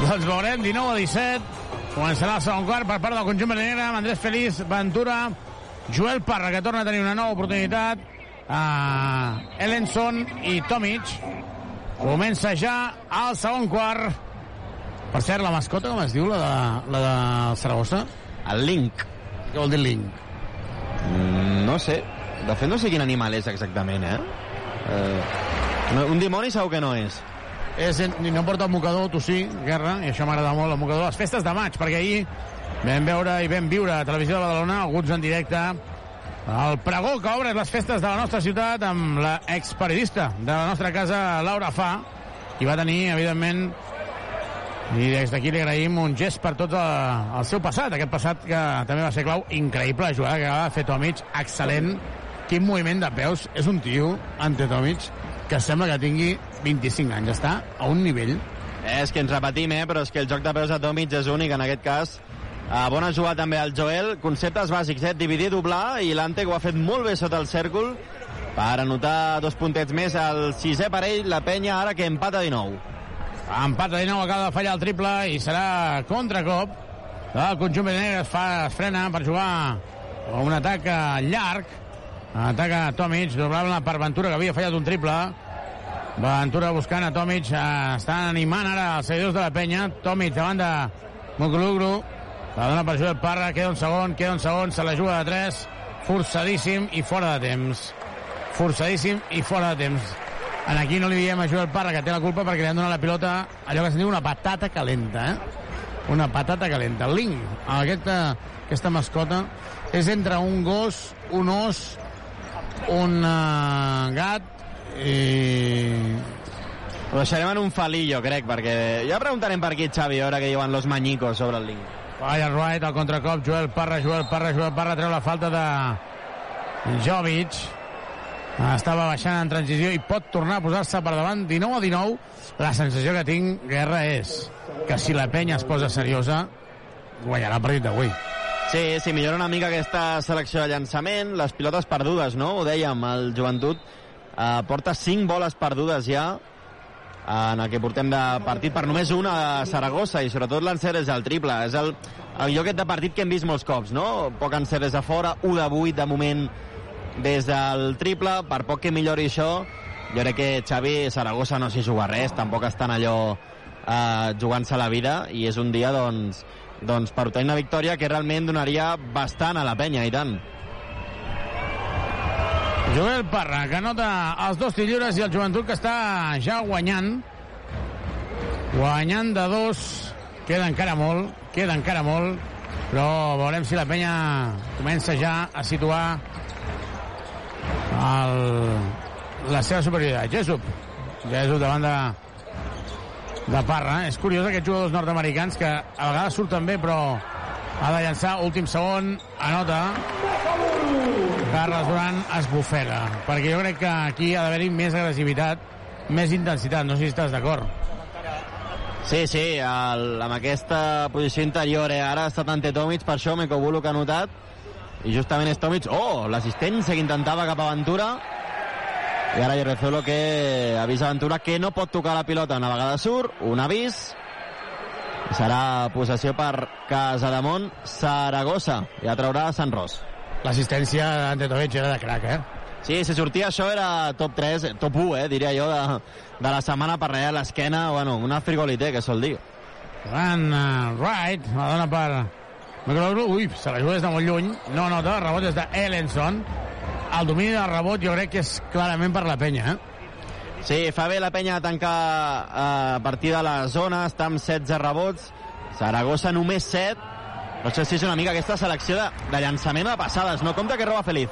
Doncs veurem, 19 a 17. Començarà el segon quart per part del conjunt negre amb Andrés Feliç, Ventura, Joel Parra, que torna a tenir una nova oportunitat, uh, Ellenson i Tomic. Comença ja el segon quart. Per cert, la mascota, com es diu, la de, la de Saragossa? El Link. Què vol dir Link? Mm, no sé. De fet, no sé quin animal és exactament, eh? eh no, un dimoni segur que no és. És, ni no porta el mocador, tu sí, Guerra, i això m'agrada molt, el mocador. Les festes de maig, perquè ahir vam veure i vam viure a Televisió de Badalona, alguns en directe, el pregó que obre les festes de la nostra ciutat amb la experiodista de la nostra casa, Laura Fa, i va tenir, evidentment, i des d'aquí li agraïm un gest per tot el, el seu passat, aquest passat que també va ser clau, increïble, jugada que de fer Tomic, excel·lent, quin moviment de peus, és un tio, ante Tomic, que sembla que tingui 25 anys, està a un nivell Eh, és que ens repetim, eh? però és que el joc de peus atòmics és únic en aquest cas. Uh, bona jugada també al Joel. Conceptes bàsics, eh? dividir, doblar, i l'Ante que ho ha fet molt bé sota el cèrcol per anotar dos puntets més al sisè parell, la penya ara que empata 19. Empata de nou, acaba de fallar el triple i serà contracop. El conjunt es, fa, es frena per jugar un atac eh, llarg. Ataca Tomic, doblable per Ventura, que havia fallat un triple. Ventura buscant a Tomic, eh, estan animant ara els seguidors de la penya. Tomic davant de Mukulugru. La dona per Joel Parra, queda un segon, queda un segon, se la juga de 3. Forçadíssim i fora de temps. Forçadíssim i fora de temps. En aquí no li diem a Joel Parra que té la culpa perquè li han donat la pilota allò que se'n diu una patata calenta, eh? Una patata calenta. Link, aquesta, aquesta mascota, és entre un gos, un os, un uh, gat i... Ho deixarem en un falillo, crec, perquè ja preguntarem per aquí, Xavi, ara que diuen los mañicos sobre el link. Falla el right, el contracop, Joel Parra, Joel Parra, Joel Parra treu la falta de Jovic. Estava baixant en transició i pot tornar a posar-se per davant 19 a 19. La sensació que tinc, Guerra, és que si la penya es posa seriosa, guanyarà el partit d'avui. Sí, sí, millora una mica aquesta selecció de llançament, les pilotes perdudes, no? Ho dèiem, el joventut eh, porta 5 boles perdudes ja en el que portem de partit per només una a Saragossa i sobretot l'encert és el triple és el, el lloc de partit que hem vist molts cops no? poc encert des de fora 1 de 8 de moment des del triple per poc que millori això jo crec que Xavi Saragossa no s'hi juga res tampoc estan allò eh, jugant-se la vida i és un dia doncs, doncs per obtenir una victòria que realment donaria bastant a la penya i tant Joel Parra, que anota els dos tillures i el joventut que està ja guanyant. Guanyant de dos. Queda encara molt, queda encara molt, però veurem si la penya comença ja a situar el, la seva superioritat. Jessup. Jessup davant de, de Parra. És curiós aquests jugadors nord-americans que a vegades surten bé, però ha de llançar últim segon, anota. Carles Duran es bufega, perquè jo crec que aquí ha d'haver-hi més agressivitat, més intensitat, no sé si estàs d'acord. Sí, sí, el, amb aquesta posició interior, eh? ara ha estat ante Tomic, per això Mekobulo que ha notat, i justament és Tomic, oh, l'assistència que intentava cap a Ventura, i ara Jerrezuelo que avisa Ventura que no pot tocar la pilota. Una vegada surt, un avís, serà possessió per Casademont, Saragossa, i ja traurà Sant Ros. L'assistència d'Ante Tomic era de crac, eh? Sí, si sortia això era top 3, eh, top 1, eh, diria jo, de, de la setmana per rear l'esquena, bueno, una frigolité, que sol dir. Van uh, right, la dona per ui, se la juga des de molt lluny, no nota, rebot és de Ellenson, el domini del rebot jo crec que és clarament per la penya, eh? Sí, fa bé la penya de tancar eh, a partir de la zona, està amb 16 rebots, Saragossa només 7, no sé si és una mica aquesta selecció de, de llançament de passades, no compta que roba Feliz.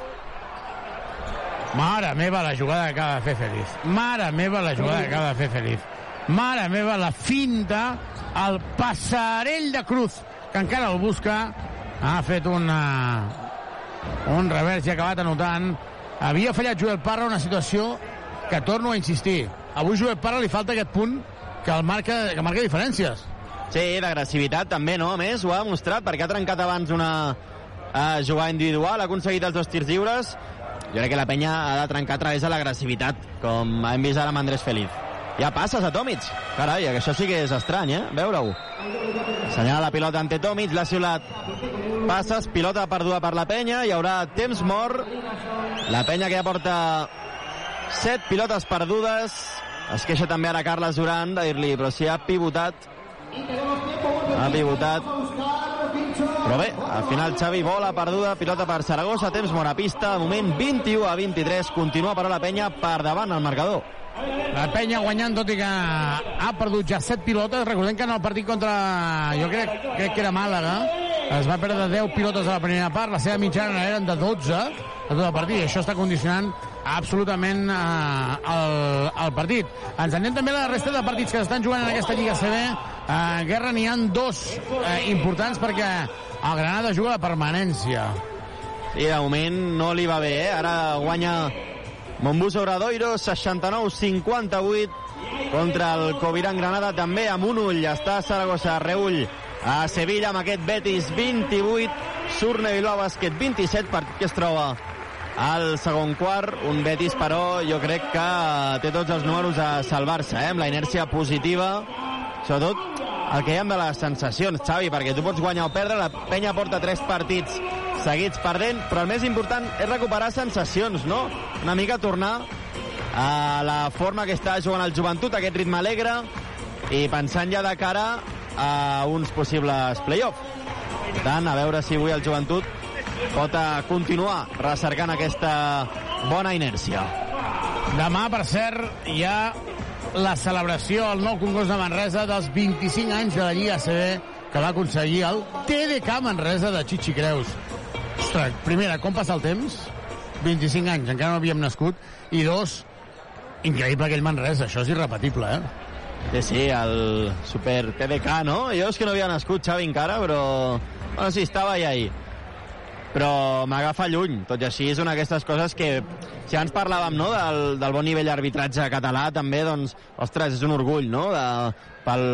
Mare meva la jugada que acaba de fer Feliz. Mare meva la jugada que acaba de fer Feliz. Mare meva la finta, el passarell de Cruz, que encara el busca, ha fet una, un revers i ha acabat anotant. Havia fallat Joel Parra una situació que torno a insistir. Avui Joel Parra li falta aquest punt que el marca, que marca diferències. Sí, d'agressivitat també, no? A més, ho ha demostrat perquè ha trencat abans una uh, jugada individual, ha aconseguit els dos tirs lliures. Jo crec que la penya ha de trencar a través de l'agressivitat, com hem vist ara amb Andrés Feliz. Ja passes a Tomic. Carai, això sí que és estrany, eh? Veure-ho. Senyala la pilota ante Tomic, l'ha xiulat. Passes, pilota perduda per la penya, hi haurà temps mort. La penya que ja porta set pilotes perdudes. Es queixa també ara Carles Duran de dir-li, però si ha pivotat, ha pivotat. Però bé, al final Xavi bola perduda, pilota per Saragossa, temps mort a pista, moment 21 a 23, continua però la penya per davant al marcador. La penya guanyant, tot i que ha perdut ja 7 pilotes. Recordem que en el partit contra, jo crec, crec que era Màlaga, es va perdre 10 pilotes a la primera part, la seva mitjana eren de 12 a tot el partit, i això està condicionant absolutament eh, el, el partit. Ens anem també a la resta de partits que s'estan jugant en aquesta Lliga CB. Eh, guerra n'hi han dos eh, importants perquè el Granada juga la permanència. I de moment no li va bé, eh? Ara guanya Montbus Obradoiro, 69-58 contra el Coviran Granada, també amb un ull. Està Saragossa, reull a Sevilla amb aquest Betis 28, Surne Bilbao Bàsquet 27, partit que es troba al segon quart, un Betis però jo crec que té tots els números a salvar-se, eh? amb la inèrcia positiva, sobretot el que hi ha de les sensacions, Xavi, perquè tu pots guanyar o perdre, la penya porta tres partits seguits perdent, però el més important és recuperar sensacions, no? Una mica tornar a la forma que està jugant el joventut, aquest ritme alegre, i pensant ja de cara a uns possibles play-off. Tant, a veure si avui el joventut pot eh, continuar recercant aquesta bona inèrcia. Demà, per cert, hi ha la celebració al nou concurs de Manresa dels 25 anys de la Lliga CB que va aconseguir el TDK Manresa de Chichi Creus. Ostres, primera, com passa el temps? 25 anys, encara no havíem nascut. I dos, increïble aquell Manresa, això és irrepetible, eh? Sí, sí, el super TDK, no? Jo és que no havia nascut, Xavi, encara, però... Bueno, sí, estava allà ahir. Però m'agafa lluny. Tot i així, és una d'aquestes coses que... Si abans parlàvem no, del, del bon nivell d'arbitratge català, també, doncs, ostres, és un orgull, no?, de, pel,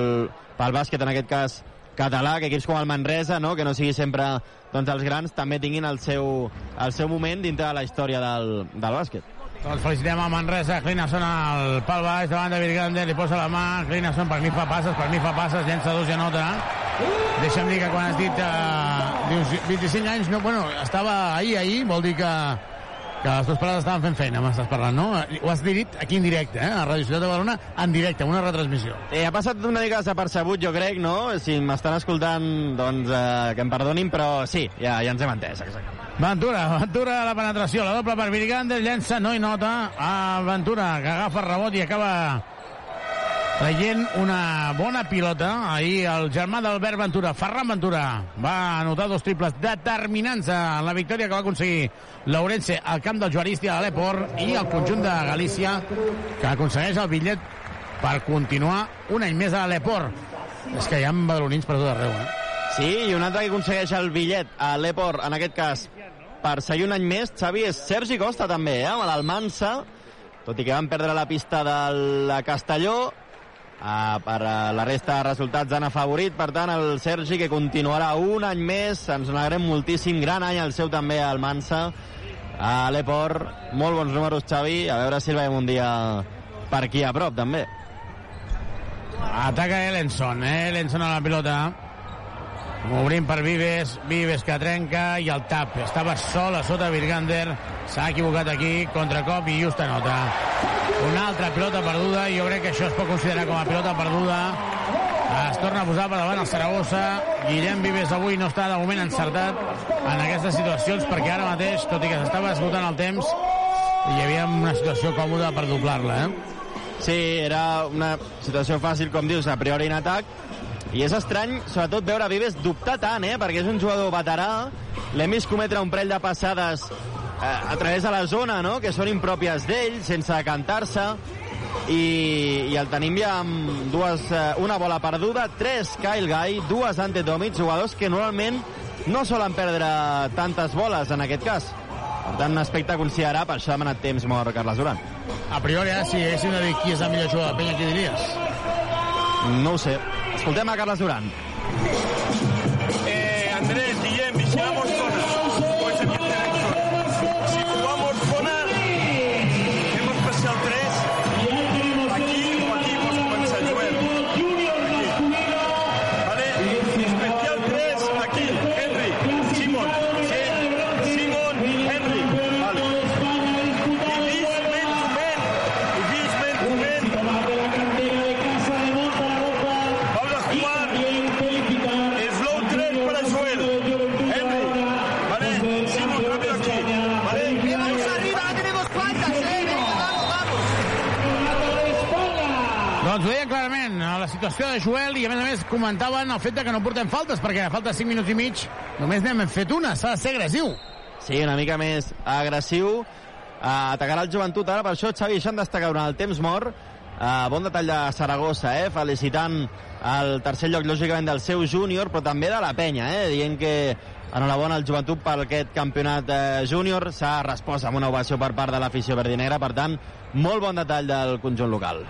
pel bàsquet, en aquest cas, català, que equips com el Manresa, no?, que no sigui sempre doncs, els grans, també tinguin el seu, el seu moment dintre de la història del, del bàsquet. Doncs felicitem a Manresa, Clinason al pal baix, davant de Virgander, li posa la mà, Clinason per mi fa passes, per mi fa passes, llença dos i anota. Deixa'm dir que quan has dit uh, dius 25 anys, no, bueno, estava ahir, ahir, vol dir que, que les teves parades estaven fent feina, m'estàs parlant, no? Ho has dit aquí en directe, eh? a Radio Ciutat de Badalona, en directe, una retransmissió. Eh, ha passat una mica desapercebut, jo crec, no? Si m'estan escoltant, doncs eh, que em perdonin, però sí, ja, ja ens hem entès, exactament. Ventura, Ventura a la penetració, la doble per Virgander, llença, no hi nota, a Ventura, que agafa rebot i acaba traient una bona pilota. Ahir el germà d'Albert Ventura, Ferran Ventura, va anotar dos triples determinants en la victòria que va aconseguir l'Ourense al camp del Juaristi a l'Eport i el conjunt de Galícia que aconsegueix el bitllet per continuar un any més a l'Eport. És que hi ha badalonins per tot arreu, eh? Sí, i un altre que aconsegueix el bitllet a l'Eport, en aquest cas, per seguir un any més, Xavi, és Sergi Costa també, eh? l'Almansa, tot i que van perdre la pista del Castelló, Uh, per uh, la resta de resultats han afavorit, per tant, el Sergi, que continuarà un any més, ens n'alegrem moltíssim, gran any el seu també al Mansa, a l'Eport, molt bons números, Xavi, a veure si el veiem un dia per aquí a prop, també. Ataca Ellenson, eh? Ellenson a la pilota. Obrint per Vives, Vives que trenca i el tap. Estava sol a sota Virgander. S'ha equivocat aquí, contracop i just anota. Una altra pilota perduda, jo crec que això es pot considerar com a pilota perduda. Es torna a posar per davant el Saragossa. Guillem Vives avui no està de moment encertat en aquestes situacions perquè ara mateix, tot i que s'estava esgotant el temps, hi havia una situació còmoda per doblar-la, eh? Sí, era una situació fàcil, com dius, a priori en atac, i és estrany, sobretot, veure Vives dubtar tant, eh? perquè és un jugador veterà, l'hem vist cometre un parell de passades eh, a través de la zona, no? que són impròpies d'ell, sense cantar-se, i, i el tenim ja amb dues, eh, una bola perduda, tres Kyle Guy, dues ante Tomic, jugadors que normalment no solen perdre tantes boles en aquest cas. Per tant, un aspecte a considerar, per això ha demanat temps mort Carles Duran. A priori, eh, si haguéssim de dir qui és el millor jugador de penya, qui diries? No ho sé. Escoltem a Carles Duran. Clarament, a la situació de Joel, i a més a més comentaven el fet de que no portem faltes, perquè a falta 5 minuts i mig només n'hem fet una, s'ha de ser agressiu. Sí, una mica més agressiu. Uh, atacarà el joventut ara, per això Xavi això en destaca durant el temps mort. Uh, bon detall de Saragossa, eh? felicitant el tercer lloc, lògicament, del seu júnior, però també de la penya, eh? dient que enhorabona al joventut per aquest campionat eh, júnior. S'ha respost amb una ovació per part de l'afició verdinegra, per tant, molt bon detall del conjunt local.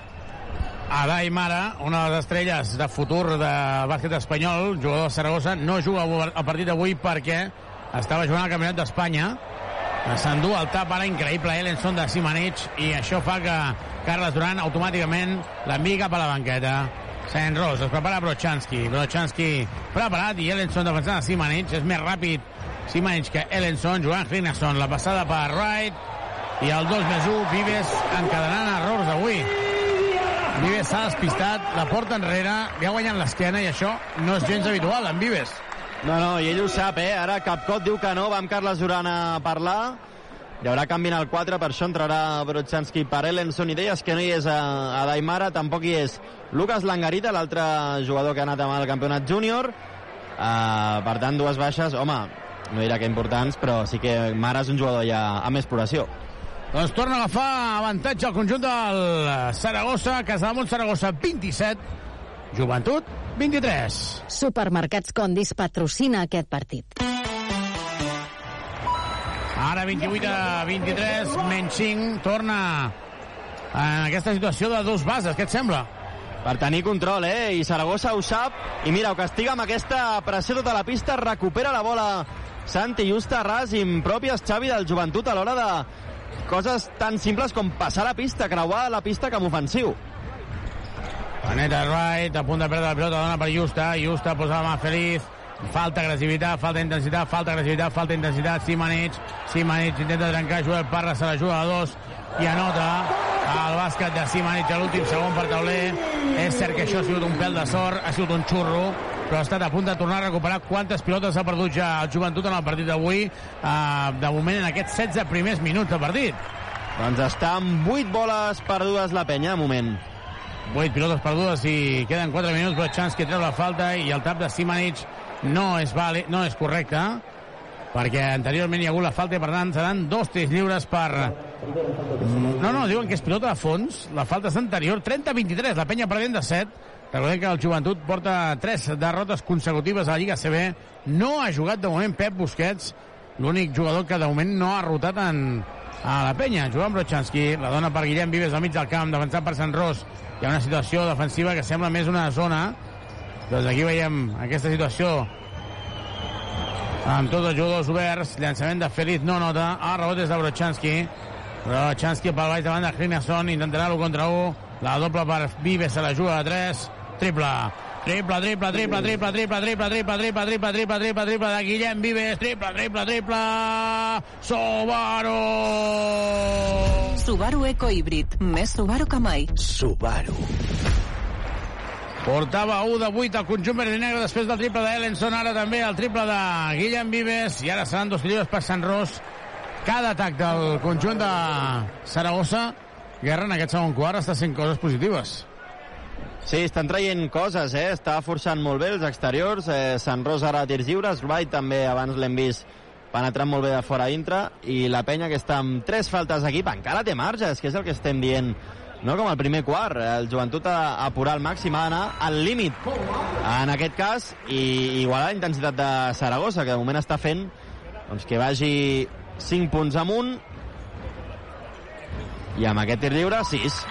Adai Mara, una de les estrelles de futur de bàsquet espanyol, jugador de Saragossa, no juga el partit d'avui perquè estava jugant al Campionat d'Espanya. S'endú el tap ara increïble Ellenson de Simanich i això fa que Carles Duran automàticament l'enviï cap a la banqueta. Saint Ros, es prepara Brochanski. Brochanski preparat i Ellenson defensant a Simanich. És més ràpid Simanich que Ellenson, jugant Hrinason. La passada per Wright i el 2 més 1, Vives encadenant errors avui. Vives s'ha despistat, la porta enrere, li ha guanyat l'esquena i això no és gens habitual en Vives. No, no, i ell ho sap, eh? Ara Capcot diu que no, va amb Carles Duran a parlar. Hi haurà canvi en el 4, per això entrarà Brochanski per Ellenson. I deies que no hi és a, a Daimara, tampoc hi és Lucas Langarita, l'altre jugador que ha anat amb el campionat júnior. Uh, per tant, dues baixes, home, no dirà que importants, però sí que Mara és un jugador ja amb progressió. Doncs torna a agafar avantatge al conjunt del Saragossa, Casademunt Saragossa 27, Joventut 23. Supermercats Condis patrocina aquest partit. Ara 28 a 23, menys 5, torna en aquesta situació de dos bases, què et sembla? Per tenir control, eh? I Saragossa ho sap. I mira, ho castiga amb aquesta pressió tota la pista, recupera la bola Santi Justa, ras, impròpies, Xavi, del joventut a l'hora de coses tan simples com passar la pista, creuar la pista com ofensiu. Paneta Wright, a punt de perdre la pilota, dona per Justa, Justa posa la mà feliç, falta agressivitat, falta intensitat, falta agressivitat, falta intensitat, Simanich, Simanich intenta trencar, Joel Parra se la juga a dos i anota el bàsquet de Simanich a l'últim segon per tauler. És cert que això ha sigut un pèl de sort, ha sigut un xurro, però ha estat a punt de tornar a recuperar quantes pilotes ha perdut ja el joventut en el partit d'avui, eh, de moment en aquests 16 primers minuts de partit. Doncs està amb 8 boles perdudes la penya, de moment. 8 pilotes perdudes i queden 4 minuts, però Chansky treu la falta i el tap de Simanich no és, vale, no és correcte perquè anteriorment hi ha hagut la falta i per tant seran dos tirs lliures per... No, no, diuen que és pilota de fons, la falta és anterior, 30-23, la penya perdent de 7. Recordem que el joventut porta 3 derrotes consecutives a la Lliga CB. No ha jugat de moment Pep Busquets, l'únic jugador que de moment no ha rotat en, a la penya. Joan Brochanski, la dona per Guillem Vives al mig del camp, defensat per Sant Ros. Hi ha una situació defensiva que sembla més una zona. Doncs aquí veiem aquesta situació amb tots els jugadors oberts. Llançament de Feliz no nota. El rebot és de Brochanski. Brochanski pel baix davant de Grinason. Intentarà l'1 contra 1. La doble per Vives se la juga a 3. Triple. Triple, triple, triple, triple, triple, triple, triple, triple, triple, triple, triple, triple de Guillem Vives. Triple, triple, triple. Subaru! Subaru Eco Híbrid. Més Subaru que mai. Subaru. Portava 1 de 8 al conjunt verd i negre després del triple d'Ellenson, ara també el triple de Guillem Vives, i ara seran dos tiros per Sant Ros. Cada atac del conjunt de Saragossa, Guerra, en aquest segon quart, està sent coses positives. Sí, estan traient coses, eh? Està forçant molt bé els exteriors. Eh, Sant Ros ara a tirs lliures. Wright també abans l'hem vist penetrant molt bé de fora a dintre. I la penya que està amb tres faltes d'equip encara té marges, que és el que estem dient no com el primer quart, el joventut a, a apurar al màxim, ha d'anar al límit en aquest cas, i igualar la intensitat de Saragossa, que de moment està fent doncs, que vagi 5 punts amunt i amb aquest tir lliure 6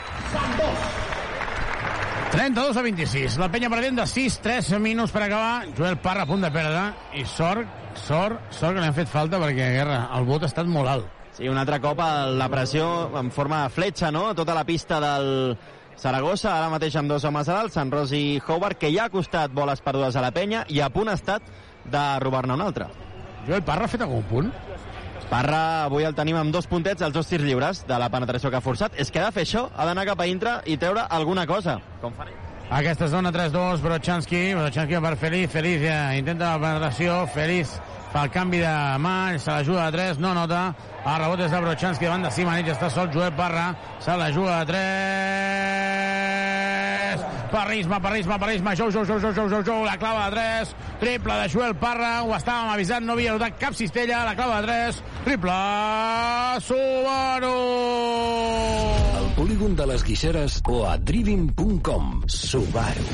32 a 26. La penya perdent de 6, 3 minuts per acabar. Joel Parra a punt de perdre. I sort, sort, sort que li han fet falta perquè, Guerra, el vot ha estat molt alt. Sí, un altre cop la pressió en forma de fletxa, no? Tota la pista del Saragossa, ara mateix amb dos homes a dalt, Sant Ros i Howard, que ja ha costat boles perdudes a la penya i a punt ha estat de robar-ne un altre. Joel Parra ha fet algun punt? Parra avui el tenim amb dos puntets, els dos tirs lliures de la penetració que ha forçat. És que ha de fer això, ha d'anar cap a dintre i treure alguna cosa, com ells. Aquesta zona 3-2, Brochanski, Brochanski per Feliz, Feliz ja intenta la penetració, Feliz fa el canvi de mà, se la juga a 3, no nota, el rebot és de Brochanski davant de Simanich, està sol Joel Parra, se la juga a 3, Parrisma, Parrisma, Parrisma, Jou, Jou, Jou, Jou, Jou, Jou, Jou, la clava de 3, triple de Joel Parra, ho estàvem avisant, no havia notat cap cistella, la clava de 3, triple, Subaru! Al polígon de les Guixeres o a driving.com. Subaru.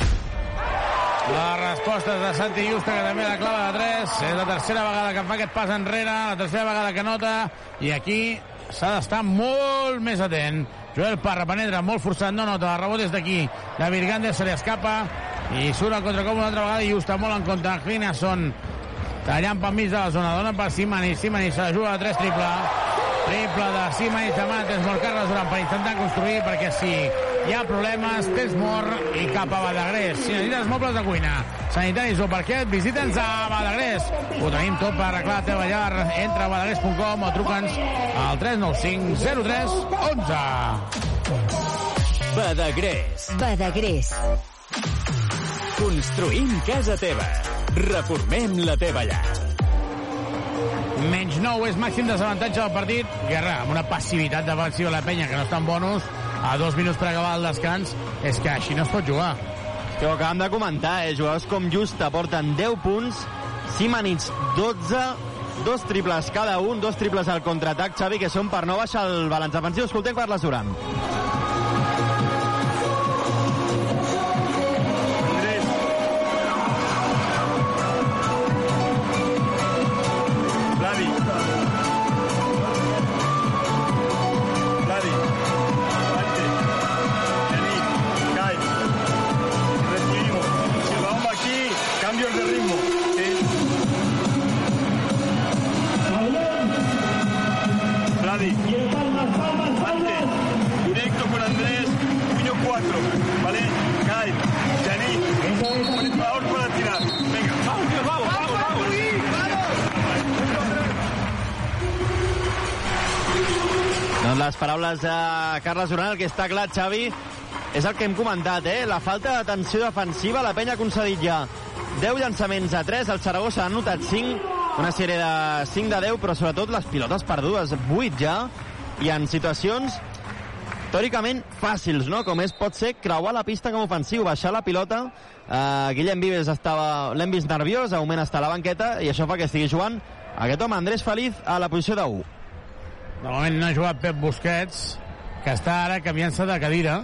Les respostes de Santi Justa, que també la clava de 3. És la tercera vegada que fa aquest pas enrere, la tercera vegada que nota, i aquí s'ha d'estar molt més atent. Joel Parra penetra molt forçat, no nota, rebot és d'aquí. De Virgandes se li escapa i surt al contracop una altra vegada i Justa molt en compte. Clinason tallant pel mig de la zona, dona per Simani, Simani se la juga a 3 triple. Triple de Simani Tamantes, molt Carles Durant per intentar construir, perquè si hi ha problemes, tens mort i cap a Badagrés. Si necessites mobles de cuina, sanitaris o parquet, visita'ns a Badagrés. Ho tenim tot per arreglar la teva llar. Entra a badagrés.com o truca'ns al 395 03 11. Badagrés. Badagrés. Construïm casa teva. Reformem la teva llar. Menys 9 és màxim desavantatge del partit. Guerra, amb una passivitat defensiva a la penya que no està en bonus, a dos minuts per acabar el descans, és que així no es pot jugar. Que ho acabem de comentar, eh? Jugadors com Justa porten 10 punts, Simanits 12, dos triples cada un, dos triples al contraatac, Xavi, que són per no baixar el balanç defensiu. Escoltem Carles Duran. Paraules de Carles Duran, el que està clar, Xavi, és el que hem comentat, eh? La falta d'atenció defensiva, la penya ha concedit ja 10 llançaments a 3, el Saragossa ha anotat 5, una sèrie de 5 de 10, però sobretot les pilotes perdudes, 8 ja, i en situacions teòricament fàcils, no? Com és, pot ser creuar la pista com ofensiu, baixar la pilota. Uh, Guillem Vives estava, l'hem vist nerviós, de moment està a la banqueta, i això fa que estigui jugant aquest home, Andrés Feliz, a la posició de 1. De moment no ha jugat Pep Busquets, que està ara canviant-se de cadira.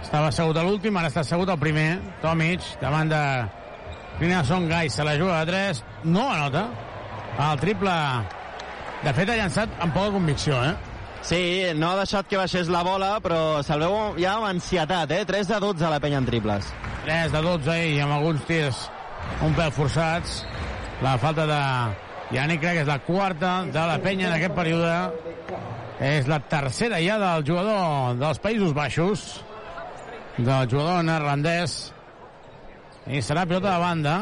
Estava assegut a l'últim, ara està assegut al primer. Tomic, davant de Clinason Gai, se la juga de 3. No anota. El triple... De fet, ha llançat amb poca convicció, eh? Sí, no ha deixat que baixés la bola, però se'l veu ja amb ansietat, eh? 3 de 12 a la penya en triples. 3 de 12 i amb alguns tirs un pèl forçats. La falta de Yannick crec que és la quarta de la penya en aquest període. És la tercera ja del jugador dels Països Baixos, del jugador neerlandès. I serà pilota de banda.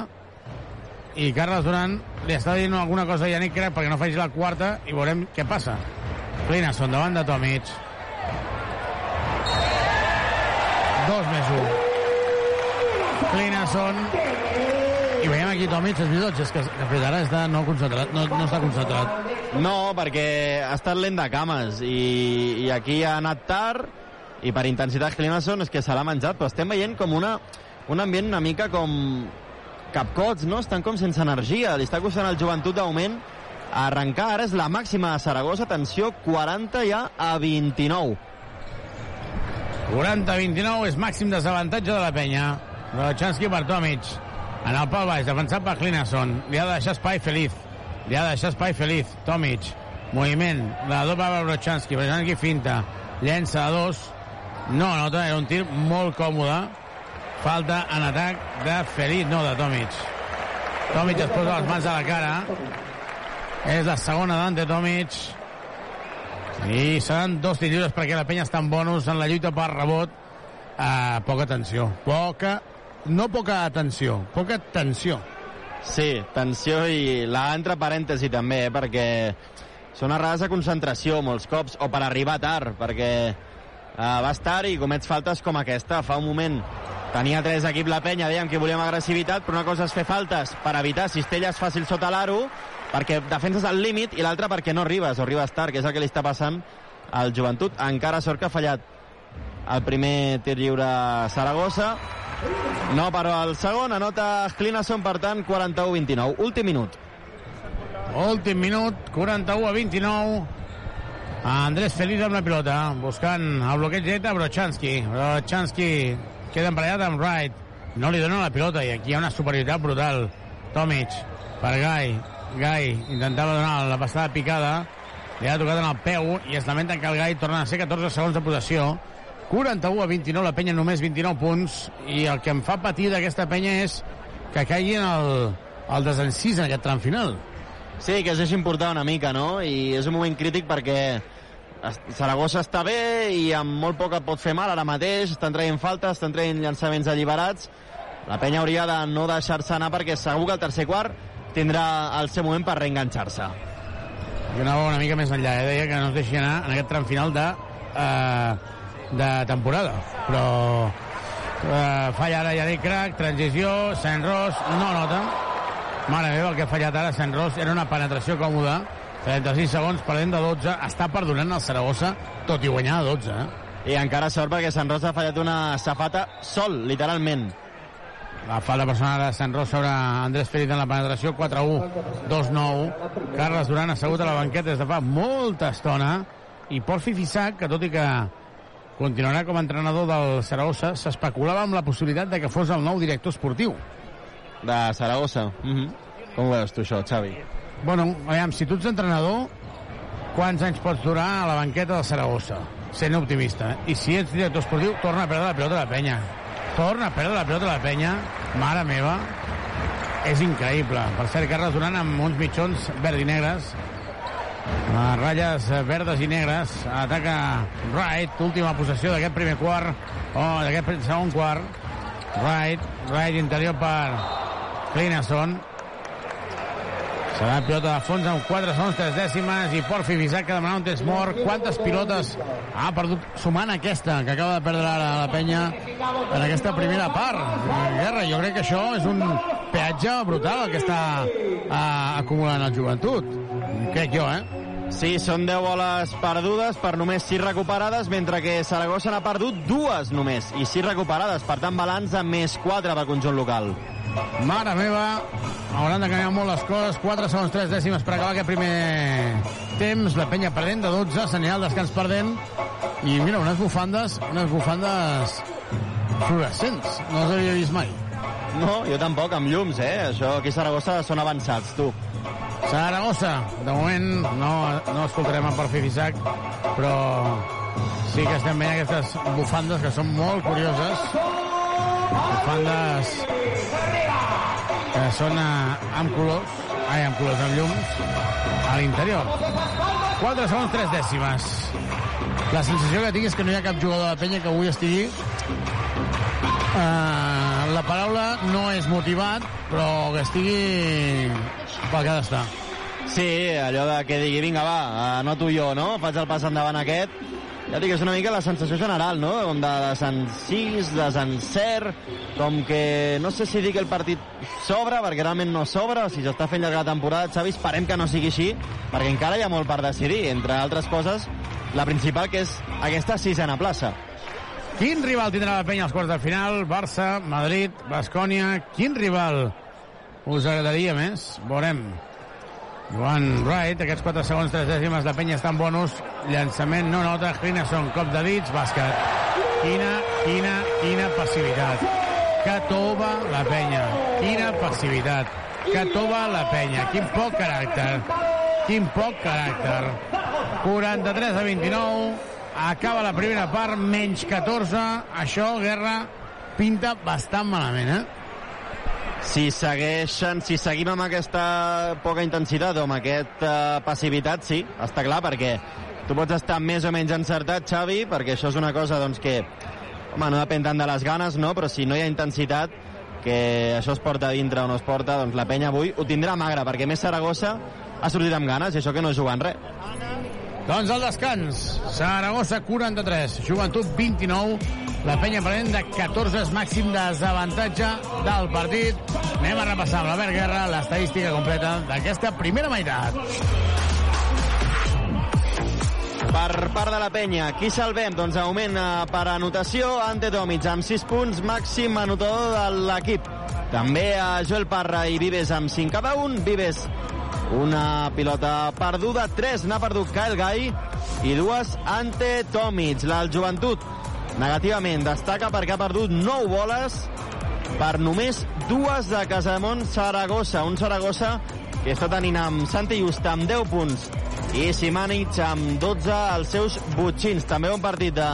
I Carles Duran li està dient alguna cosa a Yannick crec perquè no faci la quarta i veurem què passa. Clinason davant de Tomic. Dos més un. Clinason. Aquí Tomic, és veritat, és que, que fins ara està no concentrat, no, no està concentrat. No, perquè ha estat lent de cames i, i aquí ha anat tard i per intensitat Clinason és que se l'ha menjat, però estem veient com una, un ambient una mica com capcots, no? Estan com sense energia, li està costant el joventut d'augment arrencar, ara és la màxima de Saragossa, atenció, 40 ja a 29. 40-29 és màxim desavantatge de la penya. Brochanski per Tomic. En el pal baix, defensat per Clinason. Li ha de deixar espai Feliz. Li ha de deixar espai Feliz. Tomic. Moviment. La doble per Brochanski. Brochanski finta. Llença a dos. No, no, era un tir molt còmode. Falta en atac de Feliz, no de Tomic. Tomic es posa les mans a la cara. És la segona d'Ante Tomic. I seran dos tirs perquè la penya està en bonus en la lluita per rebot. Uh, poca tensió. Poca, no poca atenció, poca tensió. Sí, tensió i la entre parèntesi també, eh, perquè són errades de concentració molts cops, o per arribar tard, perquè uh, vas tard i comets faltes com aquesta. Fa un moment tenia tres equip la penya, dèiem que volíem agressivitat, però una cosa és fer faltes per evitar cistelles fàcils sota l'aro, perquè defenses al límit i l'altra perquè no arribes, o arribes tard, que és el que li està passant al joventut. Encara sort que ha fallat el primer tir lliure Saragossa. No, però el segon anota Clinason, per tant, 41-29. Últim minut. Últim minut, 41 a 29. Andrés Feliz amb la pilota, buscant el bloqueig directe a Brochanski. Brochanski queda emparellat amb Wright. No li dona la pilota i aquí hi ha una superioritat brutal. Tomic per Gai. Gai intentava donar la passada picada. Li ha tocat en el peu i es lamenten que el Gai torna a ser 14 segons de possessió. 41 a 29, la penya només 29 punts i el que em fa patir d'aquesta penya és que caigui en el, el desencís en aquest tram final. Sí, que es deixi importar una mica, no? I és un moment crític perquè Saragossa està bé i amb molt poc et pot fer mal ara mateix, estan traient faltes, estan traient llançaments alliberats. La penya hauria de no deixar-se anar perquè segur que el tercer quart tindrà el seu moment per reenganxar-se. Jo anava una mica més enllà, eh? deia que no es deixi anar en aquest tram final de, eh, de temporada, però eh, falla ara Yannick Crac, transició, Sant Ros, no nota. Mare meva, el que ha fallat ara Sant Ros era una penetració còmoda, 36 segons, perdent de 12, està perdonant el Saragossa, tot i guanyar de 12. Eh? I encara sort perquè Sant Ros ha fallat una safata sol, literalment. La falta personal de Sant Ros sobre Andrés Feliz en la penetració, 4-1, 2-9. Carles Duran assegut a la banqueta des de fa molta estona. I Porfi Fissac, que tot i que continuarà com a entrenador del Saragossa, s'especulava amb la possibilitat de que fos el nou director esportiu. De Saragossa. Mm -hmm. Com ho veus tu, això, Xavi? Bueno, aviam, si tu ets entrenador, quants anys pots durar a la banqueta del Saragossa? Sent optimista. I si ets director esportiu, torna a perdre la pilota de la penya. Torna a perdre la pilota de la penya. Mare meva. És increïble. Per cert, Carles Duran amb uns mitjons verd i negres. Uh, ratlles verdes i negres. Ataca Wright, última possessió d'aquest primer quart, o d'aquest segon quart. Wright, Wright interior per Clinason. Serà pilota de fons amb 4 segons 3 dècimes i Porfi Bisac que demanava un temps mort. Quantes pilotes ha perdut sumant aquesta que acaba de perdre ara la penya en aquesta primera part. Guerra, jo crec que això és un peatge brutal el que està uh, acumulant el joventut. Crec jo, eh? Sí, són 10 boles perdudes per només 6 recuperades, mentre que Saragossa n'ha perdut dues només, i 6 recuperades, per tant balanç amb més 4 pel conjunt local. Mare meva, hauran de canviar molt les coses. 4 segons 3 dècimes per acabar aquest primer temps. La penya perdent de 12, senyal descans perdent. I mira, unes bufandes, unes bufandes fluorescents. No les havia vist mai. No, jo tampoc, amb llums, eh? Això aquí a Saragossa són avançats, tu. Saragossa, de moment no, no escoltarem en Porfi Fisac però sí que estem veient aquestes bufandes que són molt curioses. Bufandes que són amb colors, ai, amb colors, amb llums, a l'interior. 4 segons, 3 dècimes. La sensació que tinc és que no hi ha cap jugador de penya que avui estigui Uh, la paraula no és motivat, però que estigui pel que ha d'estar. Sí, allò de que digui, vinga, va, anoto jo, no? Faig el pas endavant aquest. Ja dic, és una mica la sensació general, no? Com de desencís, desencert, com que no sé si que el partit s'obre, perquè realment no s'obre, o si s'està fent llarga la temporada, Xavi, esperem que no sigui així, perquè encara hi ha molt per decidir, entre altres coses, la principal que és aquesta sisena plaça. Quin rival tindrà la penya als quarts de final? Barça, Madrid, Bascònia... Quin rival us agradaria més? Veurem. Joan Wright, aquests 4 segons, 3 dècimes de penya estan bonus. Llançament no nota, Grinason, cop de dits, bàsquet. Quina, quina, quina passivitat. Que tova la penya. Quina passivitat. Que tova la penya. Quin poc caràcter. Quin poc caràcter. 43 a 29 acaba la primera part, menys 14. Això, Guerra, pinta bastant malament, eh? Si segueixen, si seguim amb aquesta poca intensitat o amb aquesta passivitat, sí, està clar, perquè tu pots estar més o menys encertat, Xavi, perquè això és una cosa doncs, que home, no depèn tant de les ganes, no? però si no hi ha intensitat, que això es porta dintre o no es porta, doncs la penya avui ho tindrà magre, perquè més Saragossa ha sortit amb ganes, i això que no jugant res. Doncs el descans. Saragossa 43, Joventut 29. La penya prenent de 14 és màxim desavantatge del partit. Anem a repassar amb l'Albert Guerra l'estadística completa d'aquesta primera meitat. Per part de la penya, qui salvem? Doncs augment eh, per anotació, Ante Tomic amb 6 punts, màxim anotador de l'equip. També a Joel Parra i Vives amb 5 cada un. Vives una pilota perduda, 3 n'ha perdut Kyle Gai i dues ante Tomic. La joventut negativament destaca perquè ha perdut 9 boles per només dues de Casamont Saragossa. Un Saragossa que està tenint amb Santi Justa amb 10 punts i Simanic amb 12 als seus butxins. També un partit de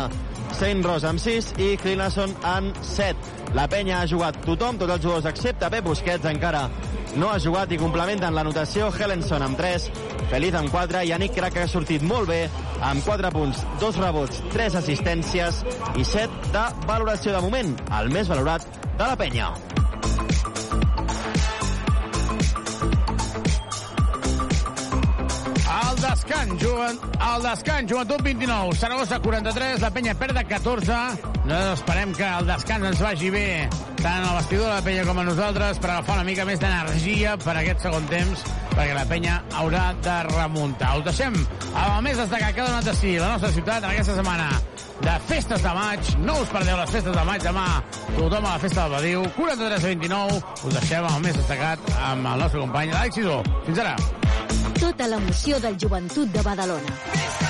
Saint Ross amb 6 i Clinason amb 7. La penya ha jugat tothom, tots els jugadors excepte Pep Busquets encara no ha jugat i complementen la notació Helenson amb 3, Feliz amb 4, Yannick Crac ha sortit molt bé amb 4 punts, 2 rebots, 3 assistències i 7 de valoració de moment, el més valorat de la penya. Descans, juguen, al descans, joventut 29, Saragossa 43, la penya perd de 14. Nosaltres esperem que el descans ens vagi bé tant al vestidor de la penya com a nosaltres per agafar una mica més d'energia per aquest segon temps perquè la penya haurà de remuntar. Us deixem el més destacat que ha donat així la nostra ciutat en aquesta setmana de festes de maig. No us perdeu les festes de maig demà. Tothom a la festa del Badiu. 43 a 29. Us deixem el més destacat amb el nostre company l'Àlex Isó. Fins ara. Tota l'emoció del joventut de Badalona.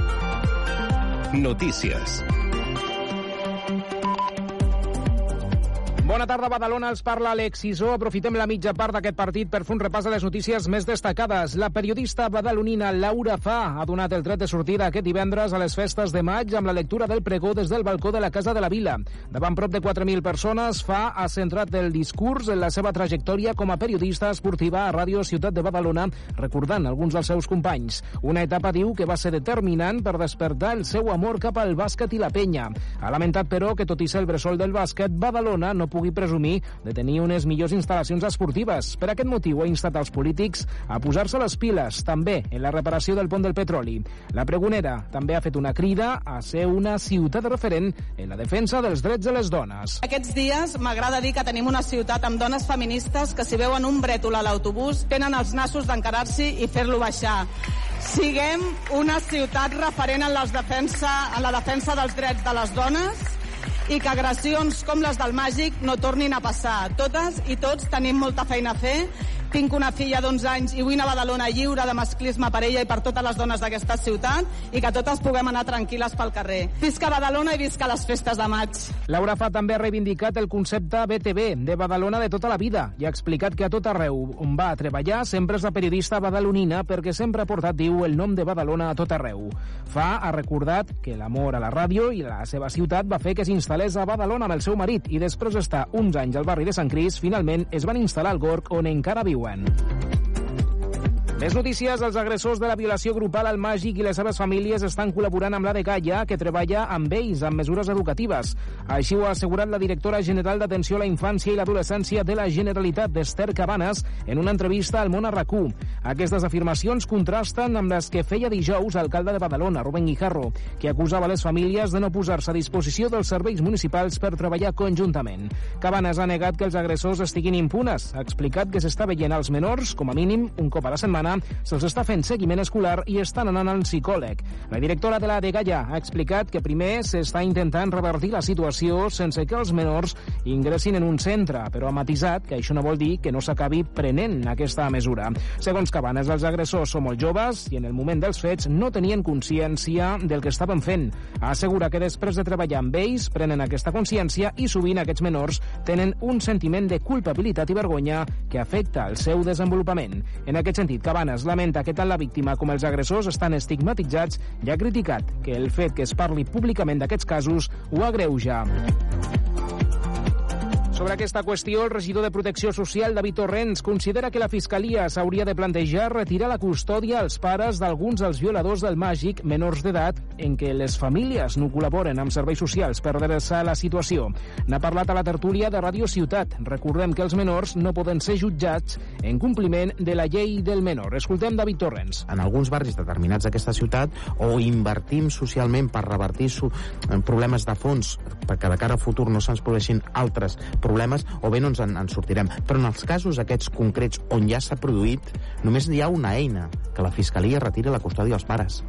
Notícies. Bona tarda, Badalona. Els parla Alex Isó. Aprofitem la mitja part d'aquest partit per fer un repàs de les notícies més destacades. La periodista badalonina Laura Fa ha donat el tret de sortida aquest divendres a les festes de maig amb la lectura del pregó des del balcó de la Casa de la Vila. Davant prop de 4.000 persones, Fa ha centrat el discurs en la seva trajectòria com a periodista esportiva a Ràdio Ciutat de Badalona, recordant alguns dels seus companys. Una etapa, diu, que va ser determinant per despertar el seu amor cap al bàsquet i la penya. Ha lamentat, però, que tot i ser el bressol del bàsquet, Badalona no pugui pugui presumir de tenir unes millors instal·lacions esportives. Per aquest motiu ha instat als polítics a posar-se les piles, també en la reparació del pont del petroli. La pregonera també ha fet una crida a ser una ciutat referent en la defensa dels drets de les dones. Aquests dies m'agrada dir que tenim una ciutat amb dones feministes que si veuen un brètol a l'autobús tenen els nassos d'encarar-s'hi i fer-lo baixar. Siguem una ciutat referent en, les defensa, en la defensa dels drets de les dones i que agressions com les del Màgic no tornin a passar. Totes i tots tenim molta feina a fer. Tinc una filla d'11 anys i vull una Badalona lliure de masclisme per ella i per totes les dones d'aquesta ciutat i que totes puguem anar tranquil·les pel carrer. Visca Badalona i visca les festes de maig. Laura Fa també ha reivindicat el concepte BTV, de Badalona de tota la vida, i ha explicat que a tot arreu on va a treballar sempre és la periodista badalonina perquè sempre ha portat, diu, el nom de Badalona a tot arreu. Fa ha recordat que l'amor a la ràdio i a la seva ciutat va fer que s'instal·lés a Badalona amb el seu marit i després d'estar uns anys al barri de Sant Cris, finalment es van instal·lar al Gorg on encara When. Més notícies, els agressors de la violació grupal al Màgic i les seves famílies estan col·laborant amb la de Gaia, que treballa amb ells amb mesures educatives. Així ho ha assegurat la directora general d'Atenció a la Infància i l'Adolescència de la Generalitat, d'Ester Cabanes, en una entrevista al Món RAC1. Aquestes afirmacions contrasten amb les que feia dijous l'alcalde de Badalona, Rubén Guijarro, que acusava les famílies de no posar-se a disposició dels serveis municipals per treballar conjuntament. Cabanes ha negat que els agressors estiguin impunes. Ha explicat que s'està veient als menors, com a mínim, un cop a la setmana, se'ls està fent seguiment escolar i estan anant al psicòleg. La directora de la de Gaia ha explicat que primer s'està intentant revertir la situació sense que els menors ingressin en un centre, però ha matisat que això no vol dir que no s'acabi prenent aquesta mesura. Segons Cabanes, els agressors són molt joves i en el moment dels fets no tenien consciència del que estaven fent. Assegura que després de treballar amb ells prenen aquesta consciència i sovint aquests menors tenen un sentiment de culpabilitat i vergonya que afecta el seu desenvolupament. En aquest sentit, Cabanes lamenta que tant la víctima com els agressors estan estigmatitzats i ha criticat que el fet que es parli públicament d'aquests casos ho agreuja. Sobre aquesta qüestió, el regidor de Protecció Social, David Torrents, considera que la Fiscalia s'hauria de plantejar retirar la custòdia als pares d'alguns dels violadors del Màgic menors d'edat en què les famílies no col·laboren amb serveis socials per redreçar la situació. N'ha parlat a la tertúlia de Ràdio Ciutat. Recordem que els menors no poden ser jutjats en compliment de la llei del menor. Escoltem David Torrents. En alguns barris determinats d'aquesta ciutat o invertim socialment per revertir problemes de fons perquè de cara a futur no se'ns produeixin altres problemes o bé no ens en, en sortirem. Però en els casos aquests concrets on ja s'ha produït, només hi ha una eina, que la Fiscalia retira la custòdia als pares.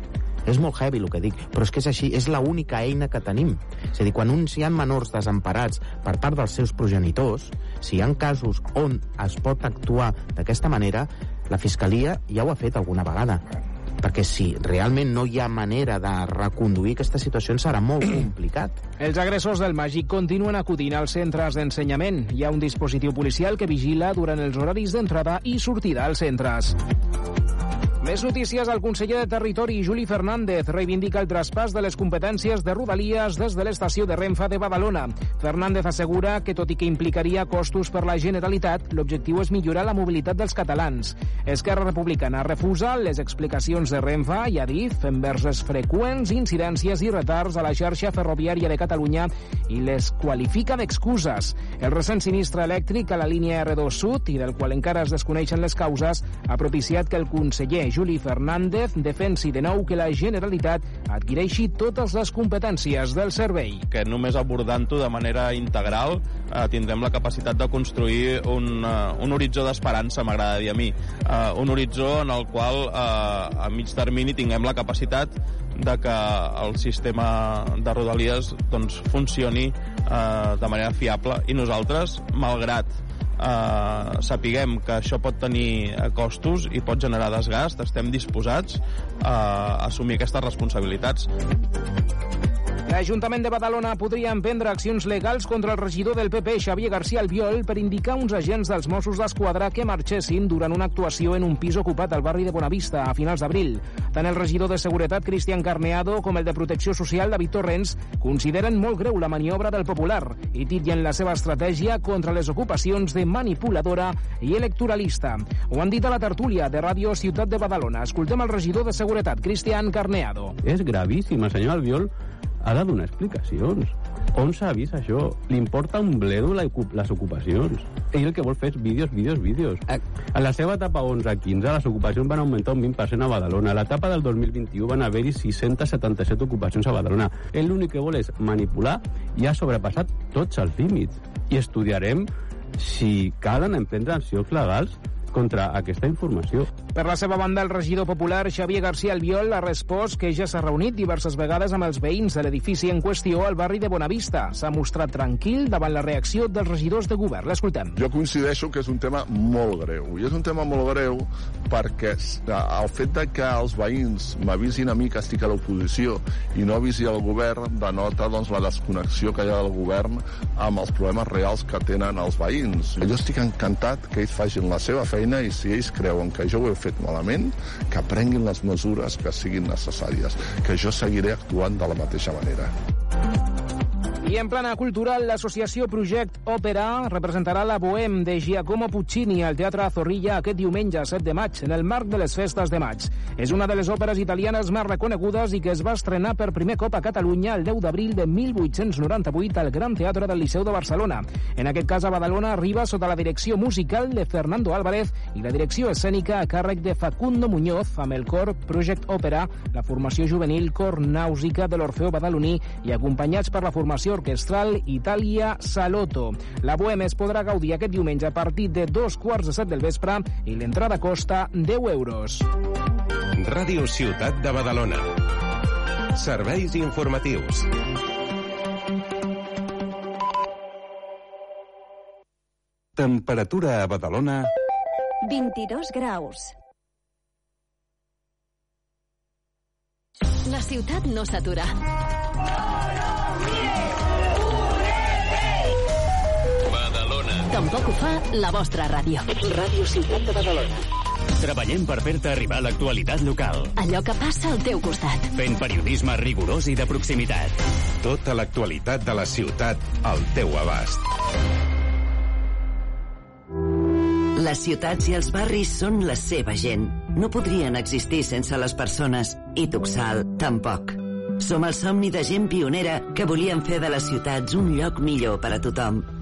És molt heavy el que dic, però és que és així, és l'única eina que tenim. És a dir, quan uns hi ha menors desemparats per part dels seus progenitors, si hi ha casos on es pot actuar d'aquesta manera, la Fiscalia ja ho ha fet alguna vegada perquè si realment no hi ha manera de reconduir aquesta situació serà molt [CLEARS THROAT] complicat. Els agressors del Màgic continuen acudint als centres d'ensenyament. Hi ha un dispositiu policial que vigila durant els horaris d'entrada i sortida als centres. Més notícies. El conseller de Territori, Juli Fernández, reivindica el traspàs de les competències de Rodalies des de l'estació de Renfa de Badalona. Fernández assegura que, tot i que implicaria costos per la Generalitat, l'objectiu és millorar la mobilitat dels catalans. Esquerra Republicana refusa les explicacions de Renfa i ha dit envers les freqüents incidències i retards a la xarxa ferroviària de Catalunya i les qualifica d'excuses. El recent sinistre elèctric a la línia R2 Sud i del qual encara es desconeixen les causes ha propiciat que el conseller Juli Fernández defensi de nou que la Generalitat adquireixi totes les competències del servei. Que només abordant-ho de manera integral eh, tindrem la capacitat de construir un, uh, un horitzó d'esperança, m'agrada dir a mi. Uh, un horitzó en el qual uh, a mig termini tinguem la capacitat de que el sistema de Rodalies doncs, funcioni uh, de manera fiable i nosaltres, malgrat eh, sapiguem que això pot tenir costos i pot generar desgast, estem disposats a assumir aquestes responsabilitats. L'Ajuntament de Badalona podria emprendre accions legals contra el regidor del PP, Xavier García Albiol, per indicar uns agents dels Mossos d'Esquadra que marxessin durant una actuació en un pis ocupat al barri de Bonavista a finals d'abril. Tant el regidor de Seguretat, Cristian Carneado, com el de Protecció Social, David Torrents, consideren molt greu la maniobra del Popular i titllen la seva estratègia contra les ocupacions de manipuladora i electoralista. Ho han dit a la tertúlia de Ràdio Ciutat de Badalona. Escoltem el regidor de Seguretat, Cristian Carneado. És gravíssim, el senyor Albiol ha de donar explicacions. On s'ha vist això? Li importa un bledo les ocupacions. Ell el que vol fer és vídeos, vídeos, vídeos. A la seva etapa 11-15 les ocupacions van augmentar un 20% a Badalona. A l'etapa del 2021 van haver-hi 677 ocupacions a Badalona. Ell l'únic que vol és manipular i ha sobrepassat tots els límits. I estudiarem si calen emprendre accions legals contra aquesta informació. Per la seva banda, el regidor popular Xavier García Albiol ha respost que ja s'ha reunit diverses vegades amb els veïns de l'edifici en qüestió al barri de Bonavista. S'ha mostrat tranquil davant la reacció dels regidors de govern. L'escoltem. Jo coincideixo que és un tema molt greu. I és un tema molt greu perquè el fet de que els veïns m'avisin a mi que estic a l'oposició i no avisi el govern denota doncs, la desconnexió que hi ha del govern amb els problemes reals que tenen els veïns. Jo estic encantat que ells facin la seva feina feina i si ells creuen que jo ho he fet malament, que prenguin les mesures que siguin necessàries, que jo seguiré actuant de la mateixa manera. I en plana cultural, l'associació Project Òpera representarà la Bohem de Giacomo Puccini al Teatre Zorrilla aquest diumenge 7 de maig, en el marc de les festes de maig. És una de les òperes italianes més reconegudes i que es va estrenar per primer cop a Catalunya el 10 d'abril de 1898 al Gran Teatre del Liceu de Barcelona. En aquest cas, a Badalona arriba sota la direcció musical de Fernando Álvarez i la direcció escènica a càrrec de Facundo Muñoz amb el cor Project Òpera, la formació juvenil Cor Nàusica de l'Orfeo Badaloní i acompanyats per la formació orquestral Itàlia Salotto. La Bohème es podrà gaudir aquest diumenge a partir de dos quarts de set del vespre i l'entrada costa 10 euros. Ràdio Ciutat de Badalona. Serveis informatius. Temperatura a Badalona... 22 graus. La ciutat no s'atura. Tampoc ho fa la vostra ràdio. Ràdio Ciutat de Badalona. Treballem per fer-te arribar l'actualitat local. Allò que passa al teu costat. Fent periodisme rigorós i de proximitat. Tota l'actualitat de la ciutat al teu abast. Les ciutats i els barris són la seva gent. No podrien existir sense les persones. I Tuxal, tampoc. Som el somni de gent pionera que volien fer de les ciutats un lloc millor per a tothom.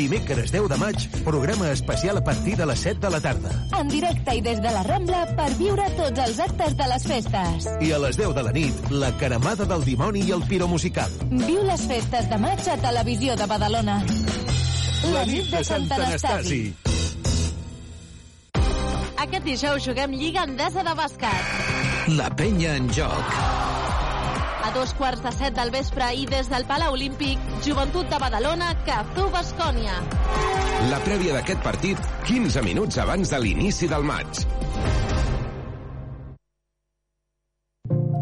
Dimecres 10 de maig, programa especial a partir de les 7 de la tarda. En directe i des de la Rambla per viure tots els actes de les festes. I a les 10 de la nit, la caramada del dimoni i el piromusical. Viu les festes de maig a Televisió de Badalona. La nit de Sant Anastasi. Aquest dijous juguem Lliga Endesa de Bàsquet. La penya en joc. A dos quarts de set del vespre i des del Palau Olímpic, Joventut de Badalona, Cazú Bascònia. La prèvia d'aquest partit, 15 minuts abans de l'inici del maig.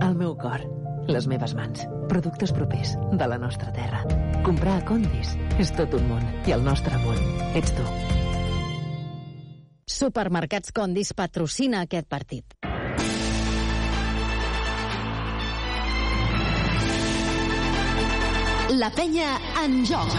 El meu cor, les meves mans, productes propers de la nostra terra. Comprar a Condis és tot un món i el nostre món ets tu. Supermercats Condis patrocina aquest partit. La penya en joc.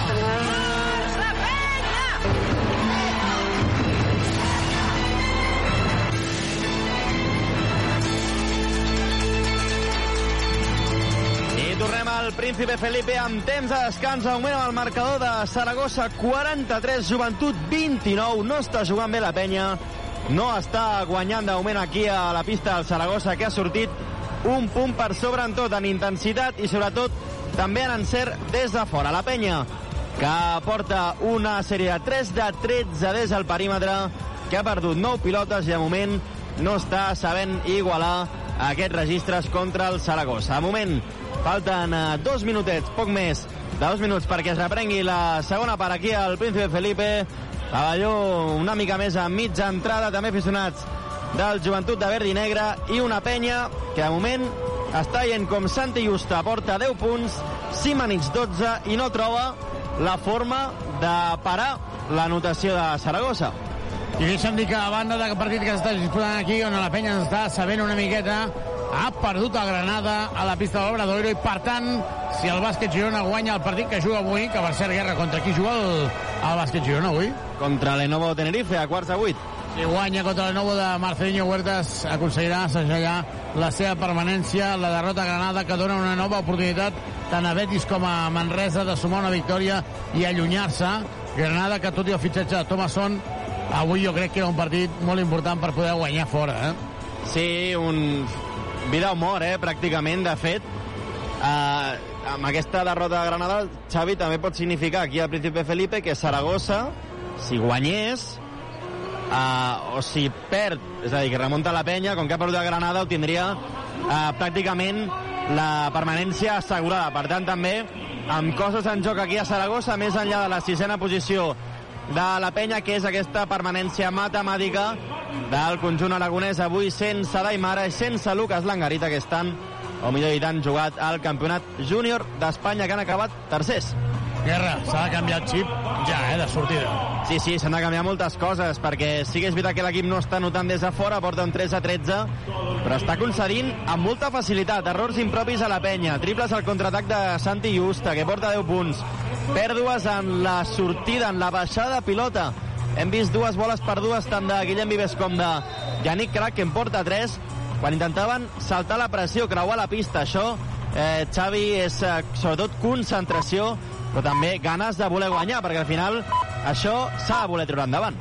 I tornem al Príncipe Felipe amb temps de descans. Augment el marcador de Saragossa 43, Joventut 29. No està jugant bé la penya. No està guanyant d'augment aquí a la pista del Saragossa, que ha sortit un punt per sobre en tot, en intensitat i sobretot també en encert des de fora. La penya que porta una sèrie de 3 de 13 des del perímetre, que ha perdut 9 pilotes i de moment no està sabent igualar aquests registres contra el Saragossa. De moment falten eh, dos minutets, poc més de dos minuts perquè es reprengui la segona part aquí al Príncipe Felipe. Pavelló una mica més a mitja entrada, també aficionats del Joventut de Verdi Negre i una penya que de moment està veient com Santi Justa porta 10 punts, Simanits 12 i no troba la forma de parar la notació de Saragossa. I deixa'm dir que a banda del partit que s'està disputant aquí, on la penya ens està sabent una miqueta, ha perdut el Granada a la pista de l'Obradoiro i, per tant, si el bàsquet Girona guanya el partit que juga avui, que va ser guerra contra qui juga el, el bàsquet Girona avui? Contra l'Enovo Tenerife, a quarts de vuit. Si guanya contra el nou de Marcelinho Huertas, aconseguirà segellar la seva permanència. La derrota Granada, que dona una nova oportunitat tant a Betis com a Manresa de sumar una victòria i allunyar-se. Granada, que tot i el fitxatge de Thomason, avui jo crec que era un partit molt important per poder guanyar fora. Eh? Sí, un vida o mort, eh, pràcticament, de fet. Uh, amb aquesta derrota de Granada, Xavi, també pot significar aquí al Príncipe Felipe que Saragossa, si guanyés, uh, o si perd, és a dir, que remunta la penya, com que ha perdut a Granada, ho tindria uh, pràcticament la permanència assegurada. Per tant, també amb coses en joc aquí a Saragossa, més enllà de la sisena posició de la penya, que és aquesta permanència matemàtica del conjunt aragonès, avui sense Daimara i sense Lucas Langarita, que estan, o millor dit, han jugat al campionat júnior d'Espanya, que han acabat tercers. Guerra, s'ha de canviar el xip ja, eh, de sortida. Sí, sí, s'han de canviar moltes coses, perquè sí que és veritat que l'equip no està notant des de fora, porta un 3 a 13, però està concedint amb molta facilitat errors impropis a la penya, triples al contraatac de Santi Justa, que porta 10 punts, pèrdues en la sortida, en la baixada de pilota. Hem vist dues boles perdudes tant de Guillem Vives com de Yannick Crac, que en porta 3, quan intentaven saltar la pressió, creuar la pista. Això, eh, Xavi, és eh, sobretot concentració, però també ganes de voler guanyar, perquè al final això s'ha de voler treure endavant.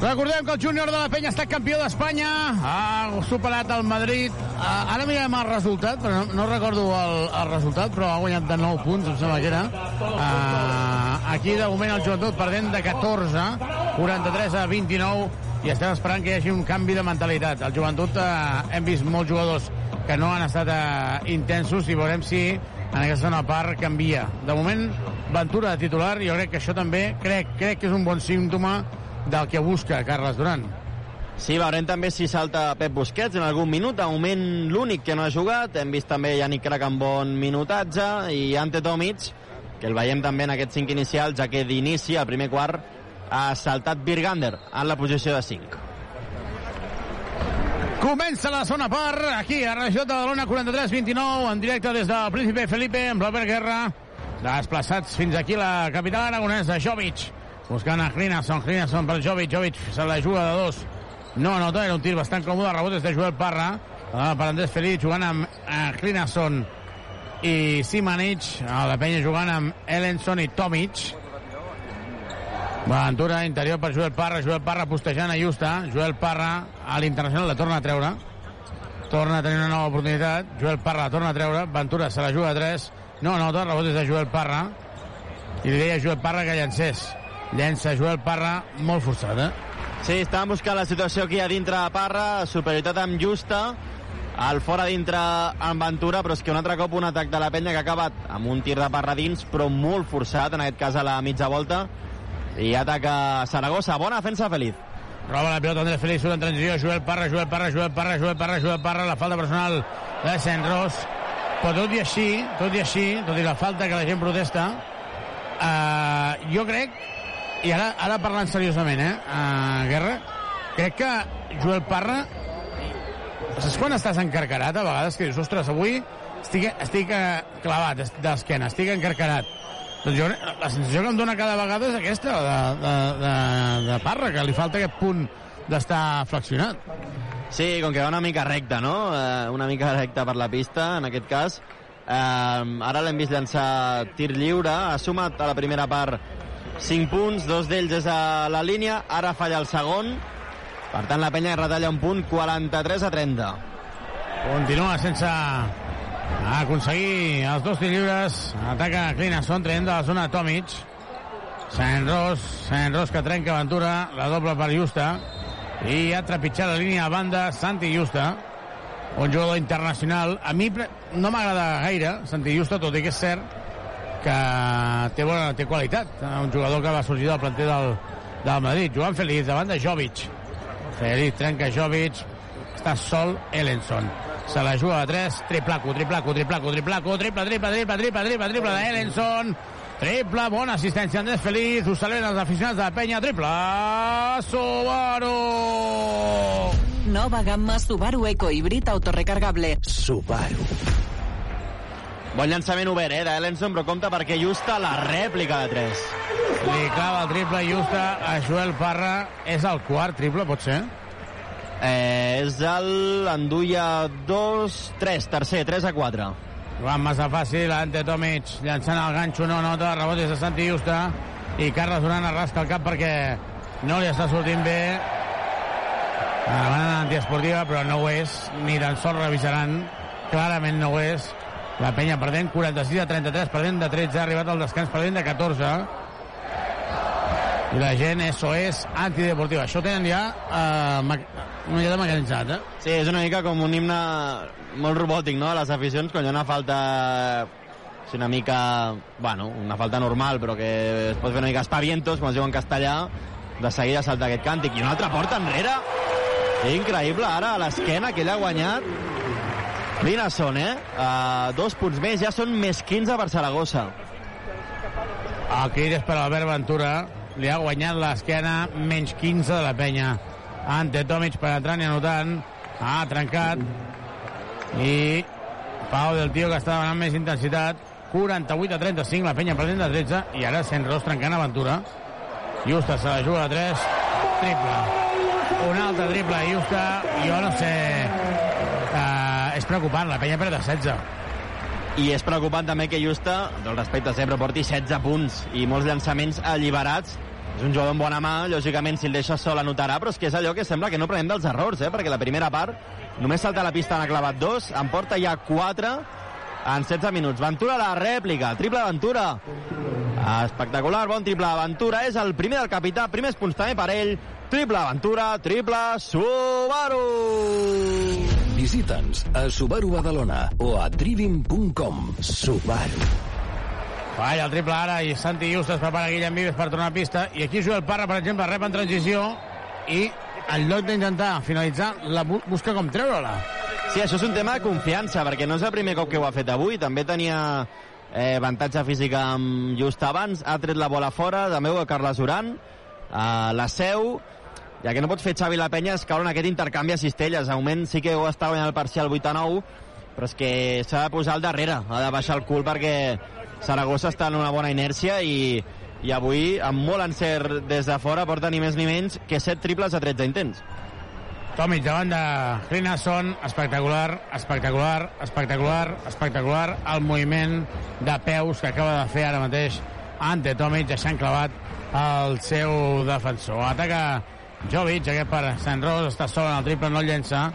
Recordem que el júnior de la Penya ha estat campió d'Espanya, ha superat el Madrid. Uh, ara mirem el resultat, però no, no recordo el, el resultat, però ha guanyat de 9 punts, em sembla que era. Uh, aquí, de moment, el joventut perdent de 14, 43 a 29, i estem esperant que hi hagi un canvi de mentalitat. El joventut uh, hem vist molts jugadors que no han estat uh, intensos i veurem si en aquesta segona part canvia. De moment, Ventura de titular, jo crec que això també crec, crec que és un bon símptoma del que busca Carles Duran. Sí, veurem també si salta Pep Busquets en algun minut. De moment, l'únic que no ha jugat. Hem vist també Yannick Crac amb bon minutatge i Ante Tomic, que el veiem també en aquest 5 inicial, ja que d'inici, al primer quart, ha saltat Birgander en la posició de 5. Comença la zona part, aquí a Regió de Badalona 43-29, en directe des del Príncipe Felipe, amb l'Albert Guerra, desplaçats fins aquí la capital aragonesa, Jovic, buscant a Hrinason, Hrinason per Jovic, Jovic se la juga de dos, no anota, era un tir bastant còmode, rebot és de Joel Parra, ah, per Andrés Feliz jugant amb eh, Hrinason i Simanic, a la penya jugant amb Ellenson i Tomic, Ventura, interior per Joel Parra, Joel Parra postejant a Justa, Joel Parra a l'internacional la torna a treure, torna a tenir una nova oportunitat, Joel Parra la torna a treure, Ventura se la juga a 3, no, no, tot rebot és de Joel Parra, i li deia Joel Parra que llancés. Llença Joel Parra molt forçat, eh? Sí, estàvem buscant la situació aquí a dintre de Parra, superioritat amb Justa, al fora dintre amb Ventura, però és que un altre cop un atac de la penya que ha acabat amb un tir de Parra dins, però molt forçat, en aquest cas a la mitja volta, i ataca Saragossa. Bona defensa, Feliz. Roba la pilota Andrés Feliz, surt en transició, Joel Parra, Joel Parra, Joel Parra, Joel Parra, Joel Parra, la falta personal de Senros. Però tot i així, tot i així, tot i la falta que la gent protesta, eh, jo crec, i ara, ara parlant seriosament, eh, uh, Guerra, crec que Joel Parra, saps quan estàs encarcarat a vegades que dius, ostres, avui estic, estic eh, clavat d'esquena, estic encarcarat. Doncs jo, la sensació que em dóna cada vegada és aquesta, de, de, de, de Parra, que li falta aquest punt d'estar flexionat. Sí, com que va una mica recta, no? Eh, una mica recta per la pista, en aquest cas. Eh, ara l'hem vist llançar tir lliure, ha sumat a la primera part 5 punts, dos d'ells és a la línia, ara falla el segon, per tant la penya retalla un punt, 43 a 30. Continua sense aconseguir els dos lliures, ataca Clinason, traient de la zona Tomic, Sant Ros, Sant Ros que trenca Ventura, la doble per Justa, i ha trepitjat la línia a banda Santi Justa, un jugador internacional. A mi no m'agrada gaire Santi Justa, tot i que és cert que té, bona, té qualitat. Un jugador que va sorgir del planter del, del Madrid. Joan Feliz, davant de Jovic. Feliz trenca Jovic, està sol Ellenson. Se la juga a 3, triplaco, triplaco, triplaco, triplaco, triple, triple, triple, triple, triple, triple de Ellenson. Triple, bona assistència Andrés Feliz, ho celebren els aficionats de la penya, triple, Subaru! Nova gamma Subaru Eco Híbrid autorecargable. Subaru. Bon llançament obert, eh, d'Ellenson, però compte perquè Justa la rèplica de 3. Li clava el triple Justa a Joel Parra. És el quart triple, pot ser? Eh, és el... Enduia 2, 3, tercer, 3 a 4. Joan massa fàcil, Ante Tomic llançant el ganxo, no nota, rebot des de Santi Justa i Carles Duran arrasca el cap perquè no li està sortint bé la demanda antiesportiva, però no ho és, ni tan sols revisaran, clarament no ho és. La penya perdent 46 a 33, perdent de 13, ha arribat al descans perdent de 14. I la gent, és antideportiva. Això ho tenen ja eh, una miqueta mecanitzat, eh? Sí, és una mica com un himne molt robòtic, no?, a les aficions, quan hi ha una falta és una mica, bueno, una falta normal, però que es pot fer una mica espavientos, com es diu en castellà, de seguida salta aquest càntic. I una altra porta enrere. Increïble, ara, a l'esquena, que ell ha guanyat. Linasson, eh? Uh, dos punts més, ja són més 15 per Saragossa. Crit és per Albert Ventura. Li ha guanyat l'esquena menys 15 de la penya. Ante Tomic penetrant i anotant. Ha trencat. I Pau del Tio que està demanant més intensitat. 48 a 35, la penya perdent de 13. I ara Senros trencant aventura. Justa se la juga a 3. Triple. Un altre triple. Justa, jo no sé... Uh, és preocupant, la penya perd de 16. I és preocupant també que Justa, del respecte sempre, porti 16 punts i molts llançaments alliberats. És un jugador amb bona mà, lògicament, si el deixa sol anotarà, però és que és allò que sembla que no prenem dels errors, eh? perquè la primera part només salta la pista, n'ha clavat dos, en porta ja 4 en 16 minuts. Ventura la rèplica, triple Ventura. Espectacular, bon triple Ventura, és el primer del capità, primers punts també per ell. Triple Ventura, triple Subaru! Visita'ns a Subaru Badalona o a driving.com. Subaru. Falla el triple ara i Santi Just es prepara Guillem Vives per tornar a pista i aquí juga el Parra, per exemple, rep en transició i en lloc d'intentar finalitzar la bu busca com treure-la Sí, això és un tema de confiança, perquè no és el primer cop que ho ha fet avui. També tenia eh, avantatge físic amb just abans, ha tret la bola fora, també ho Carles Duran, eh, la seu, ja que no pot fer Xavi la penya és caure en aquest intercanvi a cistelles. De moment sí que ho està guanyant el parcial 8 a 9, però és que s'ha de posar al darrere, ha de baixar el cul perquè Saragossa està en una bona inèrcia i, i avui, amb molt encert des de fora, porta ni més ni menys que 7 triples a 13 intents. Tomic davant de Rinasson, espectacular, espectacular, espectacular, espectacular, el moviment de peus que acaba de fer ara mateix ante Tomic, deixant clavat el seu defensor. Ataca Jovic, aquest per Sant Ros, està sol en el triple, no el llença,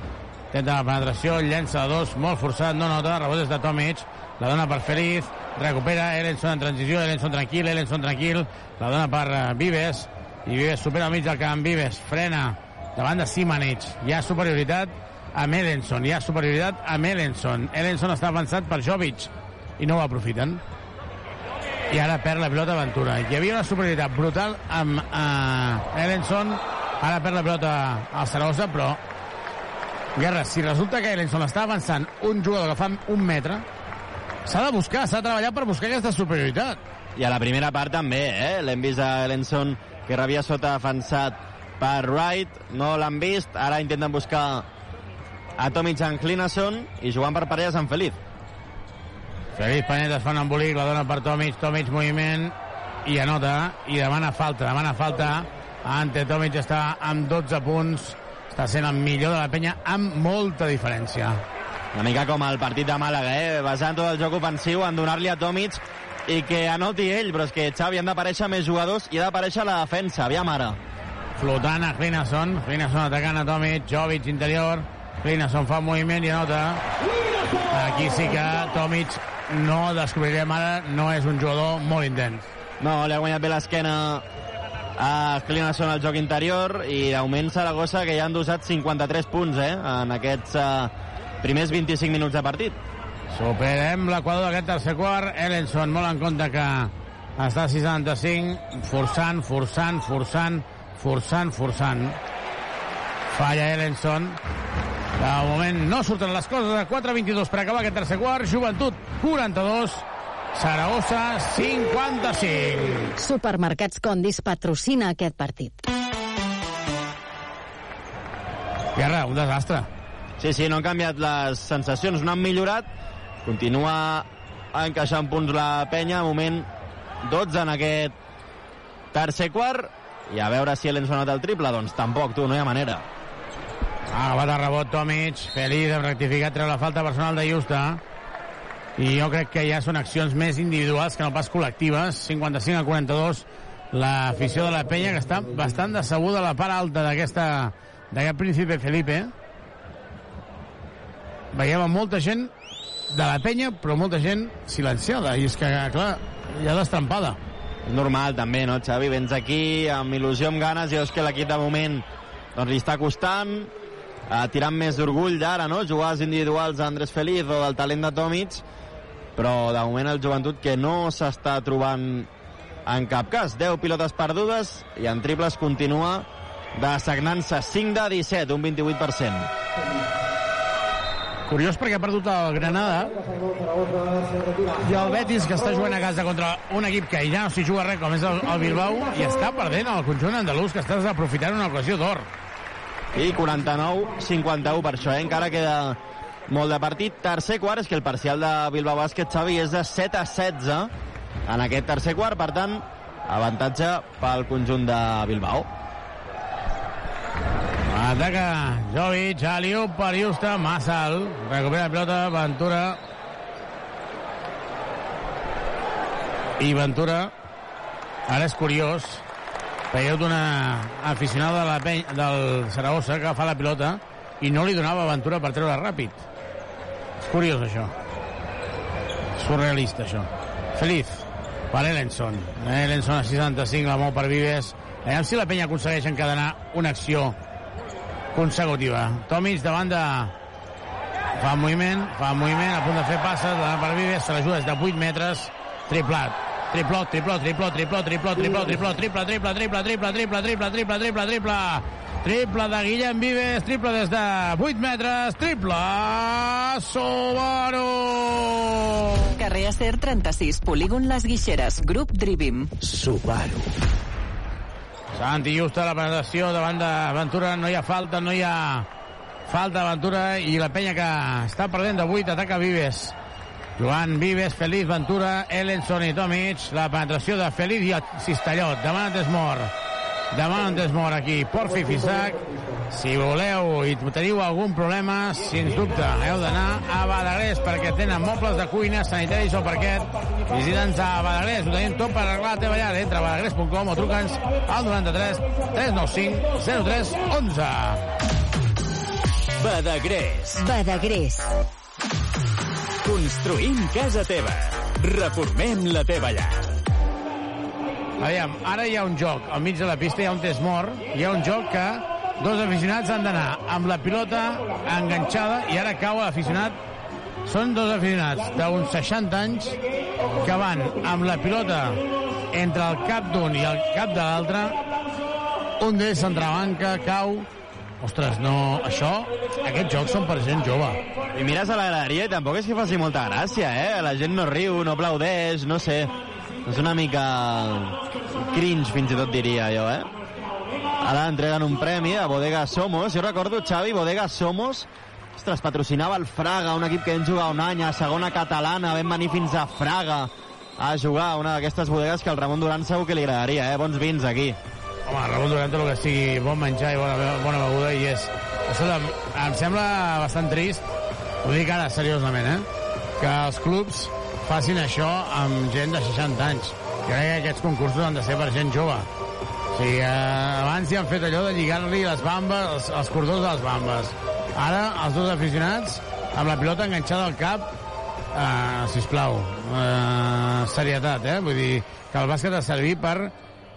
tenta la penetració, llença dos, molt forçat, no nota, rebot des de Tomic, la dona per Feliz, recupera Ellenson en transició, Ellenson tranquil, Ellenson tranquil, la dona per eh, Vives, i Vives supera al mig del camp, Vives frena davant de Simanic, hi ha superioritat amb Ellenson, hi ha superioritat amb Ellenson, Ellenson està avançat per Jovic i no ho aprofiten. I ara perd la pilota Ventura. Hi havia una superioritat brutal amb uh, Ellenson ara perd la pilota al Saragossa però Guerra, si resulta que Ellenson està avançant un jugador que fa un metre s'ha de buscar, s'ha de treballar per buscar aquesta superioritat. I a la primera part també, eh? L'hem vist a Ellenson, que rebia sota defensat per Wright, no l'han vist, ara intenten buscar a Tomic en Clinason i jugant per parelles amb Feliz. Feliz Panet es fa un embolic, la dona per Tomic, Tomic moviment. I anota, i demana falta, demana falta. Ante Tomic està amb 12 punts. Està sent el millor de la penya amb molta diferència Una mica com el partit de Màlaga, eh? basant tot el joc ofensiu en donar-li a Tomic i que anoti ell, però és que Xavi han d'aparèixer més jugadors i ha d'aparèixer la defensa, aviam ara. flotant a Clinason Clinason atacant a Tomic, Jovic interior. Clinason fa moviment i anota. Aquí sí que Tomic no descobrirem ara no és un jugador molt intens. No, li ha guanyat bé l'esquena a Clinason al joc interior i augment Saragossa que ja han dosat 53 punts eh, en aquests eh, primers 25 minuts de partit. Superem l'equador d'aquest tercer quart. Ellenson molt en compte que està a 65, forçant, forçant, forçant, forçant, forçant. Falla Ellenson. De moment no surten les coses a 4-22 per acabar aquest tercer quart. Joventut 42, Saragossa 55. Supermercats Condis patrocina aquest partit. Guerra, un desastre. Sí, sí, no han canviat les sensacions, no han millorat. Continua encaixant punts la penya, de moment 12 en aquest tercer quart, i a veure si l'hem sonat el triple, doncs tampoc, tu, no hi ha manera. Ha acabat el rebot Tomic, feliç, ha rectificat, treu la falta personal de Justa. I jo crec que ja són accions més individuals que no pas col·lectives. 55 a 42, l'afició de la penya, que està bastant decebuda a la part alta d'aquesta d'aquest príncipe Felipe. Veiem a molta gent de la penya, però molta gent silenciada. I és que, clar, hi ha destrampada. Normal, també, no, Xavi? Vens aquí amb il·lusió, amb ganes, i veus que l'equip de moment doncs, li està costant, eh, tirant més d'orgull d'ara, no? Jugades individuals d'Andrés Feliz o del talent de Tomic, però de moment el joventut que no s'està trobant en cap cas. 10 pilotes perdudes i en triples continua d'assagnant-se 5 de 17, un 28%. Curiós perquè ha perdut el Granada i el Betis, que està jugant a casa contra un equip que ja no s'hi juga res, com és el, el Bilbao, i està perdent el conjunt andalús, que està desaprofitant una ocasió d'or. I 49-51 per això, eh? encara queda molt de partit. Tercer quart, és que el parcial de Bilbao Bàsquet, Xavi, és de 7 a 16 en aquest tercer quart, per tant, avantatge pel conjunt de Bilbao. Ataca Jovic, Aliu per Justa, massa alt. Recupera la pilota, Ventura. I Ventura, ara és curiós, veieu d'una aficionada de la penya, del Saragossa que fa la pilota i no li donava Ventura per treure ràpid. És curiós, això. Surrealista, això. Feliz per Ellenson. Ellenson a 65, la mou per Vives. Aviam si la penya aconsegueix encadenar una acció consecutiva. Tomic davant de... Fa moviment, fa moviment, a punt de fer passes, davant per Vives, se l'ajuda des de 8 metres, triplat. Triplot, triplot, triplot, triplot, triplot, triplot, triplot, triple, triple, triple, triple, triple, triple, triple, triple, triple, triple de Guillem Vives, triple des de 8 metres, triple Subaru! Carrer Acer 36, polígon Les Guixeres, grup Drivim. Subaru. Santi Justa, la penetració davant de Ventura, no hi ha falta, no hi ha falta de Ventura i la penya que està perdent de 8, ataca Vives. Joan Vives, Feliz, Ventura, Ellenson i Tomic, la penetració de Feliz i Cistellot, demana Desmor. Demana Desmor aquí, Porfi Fisac, si voleu i teniu algun problema, sens dubte, heu d'anar a Badagrés perquè tenen mobles de cuina, sanitaris o parquet. Visita'ns a Badagrés, ho tenim tot per arreglar la teva llar. Entra a badagrés.com o truca'ns al 93 395 03 11. Badagrés. Badagrés. Construïm casa teva. Reformem la teva llar. Aviam, ara hi ha un joc, al mig de la pista hi ha un test mort, hi ha un joc que dos aficionats han d'anar amb la pilota enganxada i ara cau l'aficionat són dos aficionats d'uns 60 anys que van amb la pilota entre el cap d'un i el cap de l'altre un d'ells s'entrebanca, cau ostres, no, això aquests jocs són per gent jove I mires a la graderia i tampoc és que faci molta gràcia, eh? La gent no riu, no aplaudeix, no sé. És una mica cringe, fins i tot diria jo, eh? Ara entreguen un premi a Bodega Somos. Jo recordo, Xavi, Bodega Somos ostres, patrocinava el Fraga, un equip que vam jugar un any a segona catalana, vam venir fins a Fraga a jugar una d'aquestes bodegues que al Ramon Duran segur que li agradaria, eh? Bons vins aquí. Home, Ramon Durant tot el que sigui bon menjar i bona, bona beguda i és... Escolta, em sembla bastant trist, ho dic ara seriosament, eh? que els clubs facin això amb gent de 60 anys. Jo crec que aquests concursos han de ser per gent jove. O sigui, eh, abans hi han fet allò de lligar-li les bambes, els, els cordons de les bambes. Ara, els dos aficionats, amb la pilota enganxada al cap, eh, sisplau, eh, serietat, eh? Vull dir, que el bàsquet ha de servir per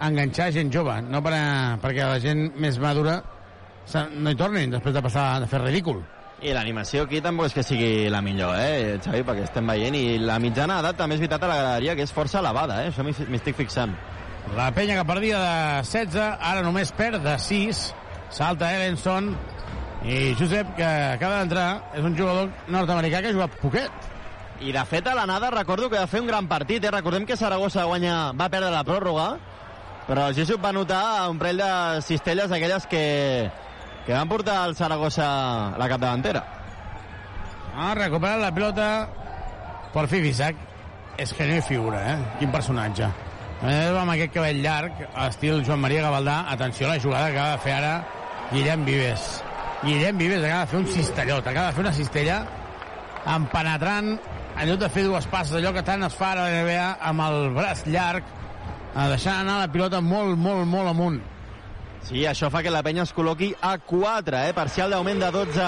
enganxar gent jove, no per, a, perquè la gent més madura no hi tornin després de passar de fer ridícul. I l'animació aquí tampoc és que sigui la millor, eh, Xavi, perquè estem veient. I la mitjana edat també és veritat a la graderia, que és força elevada, eh? Això m'hi m'hi estic fixant. La penya que perdia de 16, ara només perd de 6. Salta Ellenson. I Josep, que acaba d'entrar, és un jugador nord-americà que ha jugat poquet. I de fet a l'anada recordo que va fer un gran partit, eh? recordem que Saragossa guanya, va perdre la pròrroga, però el Jesús va notar un parell de cistelles aquelles que, que van portar el Saragossa a la capdavantera. Ha recuperat la pilota per fi Isaac. És que no hi figura, eh? Quin personatge. Eh, amb aquest cabell llarg, estil Joan Maria Gavaldà. Atenció a la jugada que acaba de fer ara Guillem Vives. Guillem Vives acaba de fer un cistellot, acaba de fer una cistella empenetrant en lloc de fer dues passes, allò que tant es fa a la NBA amb el braç llarg, eh, deixant anar la pilota molt, molt, molt amunt. Sí, això fa que la penya es col·loqui a 4, eh? parcial d'augment de 12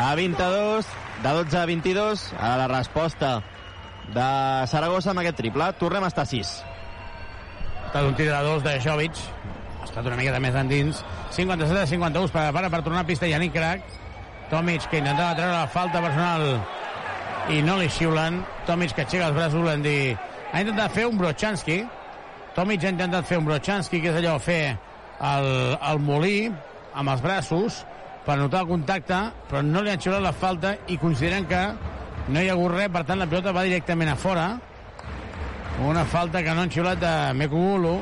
a 22, de 12 a 22, a la resposta de Saragossa amb aquest triple. Tornem a estar a 6. Ha estat un tir de dos de Jovic, ha estat una miqueta més endins. 57 a 51, es prepara per tornar a pista Yannick Crac. Tomic, que intentava treure la falta personal i no li xiulen. Tomic, que aixeca els braços, volem dir... Ha intentat fer un Brochanski. Tomic ha intentat fer un Brochanski, que és allò, fer el, el molí amb els braços per notar el contacte, però no li han xiulat la falta i consideren que no hi ha hagut res, per tant la pilota va directament a fora. Una falta que no han xiulat de Mekugulu.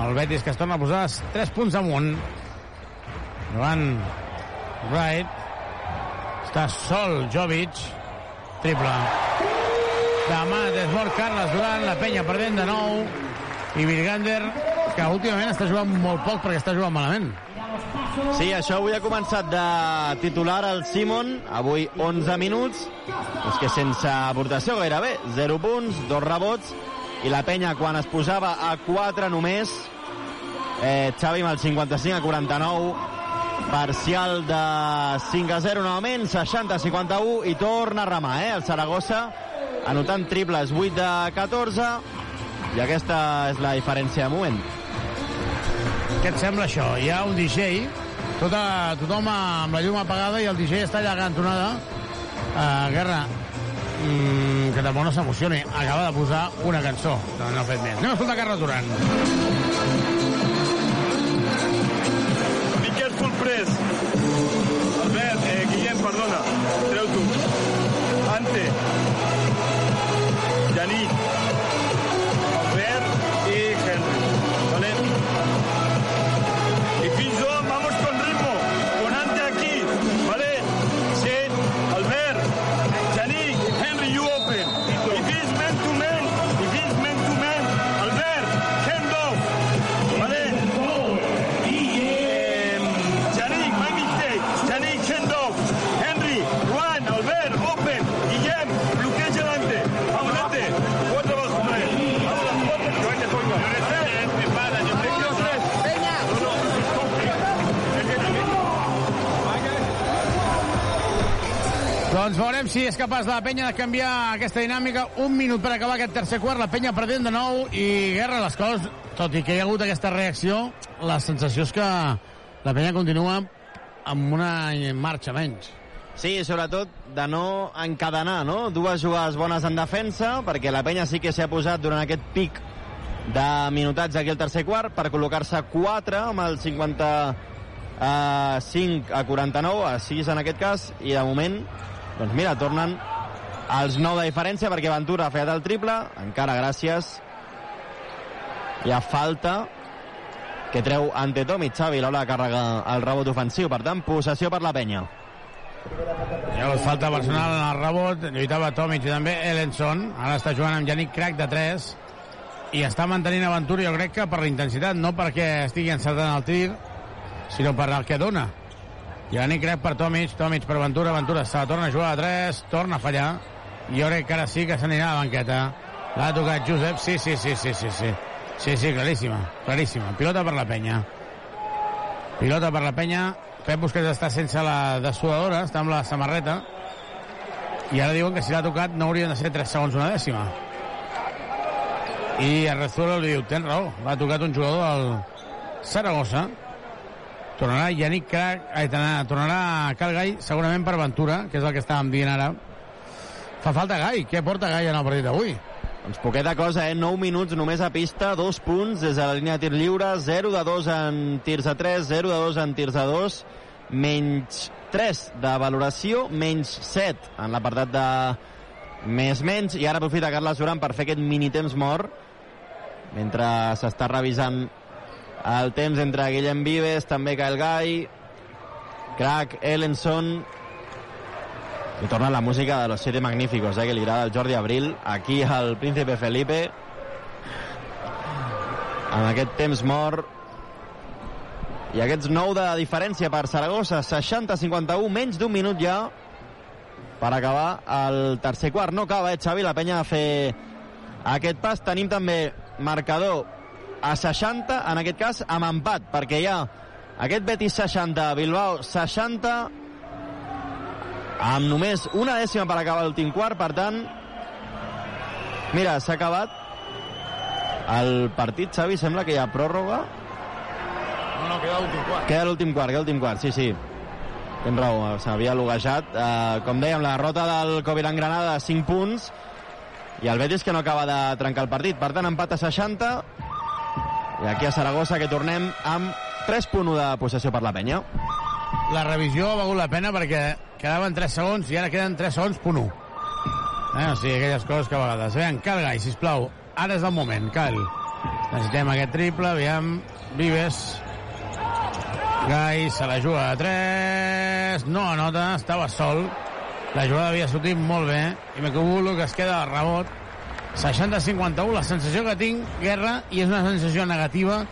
El Betis que es torna a posar 3 punts amunt. Joan Wright. Està sol Jovic. Triple. Demà desmort Carles Duran, la penya perdent de nou. I Virgander, que últimament està jugant molt poc perquè està jugant malament. Sí, això avui ha començat de titular el Simon, avui 11 minuts, és que sense aportació gairebé, 0 punts, 2 rebots, i la penya quan es posava a 4 només, eh, Xavi amb el 55 a 49, parcial de 5 a 0 novament, 60 a 51, i torna a remar, eh, el Saragossa, anotant triples 8 de 14, i aquesta és la diferència de moment. Què et sembla això? Hi ha un DJ, tota, tothom amb la llum apagada i el DJ està allà a cantonada. Uh, Guerra, mm, que tampoc no s'emocioni, acaba de posar una cançó, no, no ha fet més. Anem a escoltar Carles Duran. Be careful, press. Albert, eh, Guillem, perdona. Treu tu. Ante. Yannick. Doncs veurem si és capaç la penya de canviar aquesta dinàmica. Un minut per acabar aquest tercer quart, la penya perdent de nou i guerra les coses. Tot i que hi ha hagut aquesta reacció, la sensació és que la penya continua amb una marxa menys. Sí, sobretot de no encadenar, no? Dues jugades bones en defensa, perquè la penya sí que s'ha posat durant aquest pic de minutats aquí al tercer quart per col·locar-se 4 amb el 55 a 49, a 6 en aquest cas, i de moment, doncs mira, tornen als 9 de diferència perquè Ventura ha fet el triple, encara gràcies. Hi ha falta que treu ante Tomic, Xavi, l'hora càrrega el rebot ofensiu. Per tant, possessió per la penya. Hagut falta personal en el rebot, lluitava Tomic i també Ellenson. Ara està jugant amb Yannick Crac de 3 i està mantenint aventura, jo crec que per la intensitat, no perquè estigui encertant el tir, sinó per el que dona. Yannick Crac per Tomic, Tomic per Ventura, Ventura se la torna a jugar a 3, torna a fallar, i jo crec que ara sí que s'anirà a la banqueta. L'ha tocat Josep, sí, sí, sí, sí, sí, sí. Sí, sí, claríssima, claríssima. Pilota per la penya. Pilota per la penya. Pep Busquets està sense la dessuadora, està amb la samarreta. I ara diuen que si l'ha tocat no haurien de ser 3 segons una dècima. I Arrezuelo li diu, tens raó, l'ha tocat un jugador del Saragossa. Tornarà Yannick Crac, ai, tornarà Cal Gai, segurament per Ventura, que és el que estàvem dient ara. Fa falta Gai, què porta Gai en el partit d'avui? Doncs poqueta cosa, eh? 9 minuts només a pista, 2 punts des de la línia de tir lliure, 0 de 2 en tirs a 3, 0 de 2 en tirs a 2, menys 3 de valoració, menys 7 en l'apartat de més menys, i ara aprofita Carles Duran per fer aquest mini temps mort, mentre s'està revisant el temps entre Guillem Vives, també Kyle Guy, Crack, Ellenson, i torna la música de los siete magníficos, eh, que li agrada al Jordi Abril, aquí al Príncipe Felipe, en aquest temps mort, i aquests 9 de diferència per Saragossa, 60-51, menys d'un minut ja per acabar el tercer quart. No acaba, eh, Xavi, la penya de fer aquest pas. Tenim també marcador a 60, en aquest cas amb empat, perquè hi ha aquest Betis 60, Bilbao 60, amb només una dècima per acabar l'últim quart, per tant, mira, s'ha acabat el partit, Xavi, sembla que hi ha pròrroga. No, no, queda l'últim quart. Queda l'últim quart, queda l'últim quart, sí, sí. Tens raó, s'havia loguejat. Uh, com dèiem, la derrota del Coviran Granada, 5 punts, i el Betis que no acaba de trencar el partit. Per tant, empat a 60, i aquí a Saragossa que tornem amb 3.1 de possessió per la penya. La revisió ha valgut la pena perquè quedaven 3 segons i ara queden 3 segons, punt 1. Eh, o sigui, aquelles coses que a vegades... Aviam, Cal Gai, sisplau. Ara és el moment, Cal. Necessitem aquest triple, aviam. Vives. Gai se la juga a 3. No anota, estava sol. La jugada havia sortit molt bé. I Mecubulo que es queda al rebot. 60-51, la sensació que tinc, Guerra, i és una sensació negativa,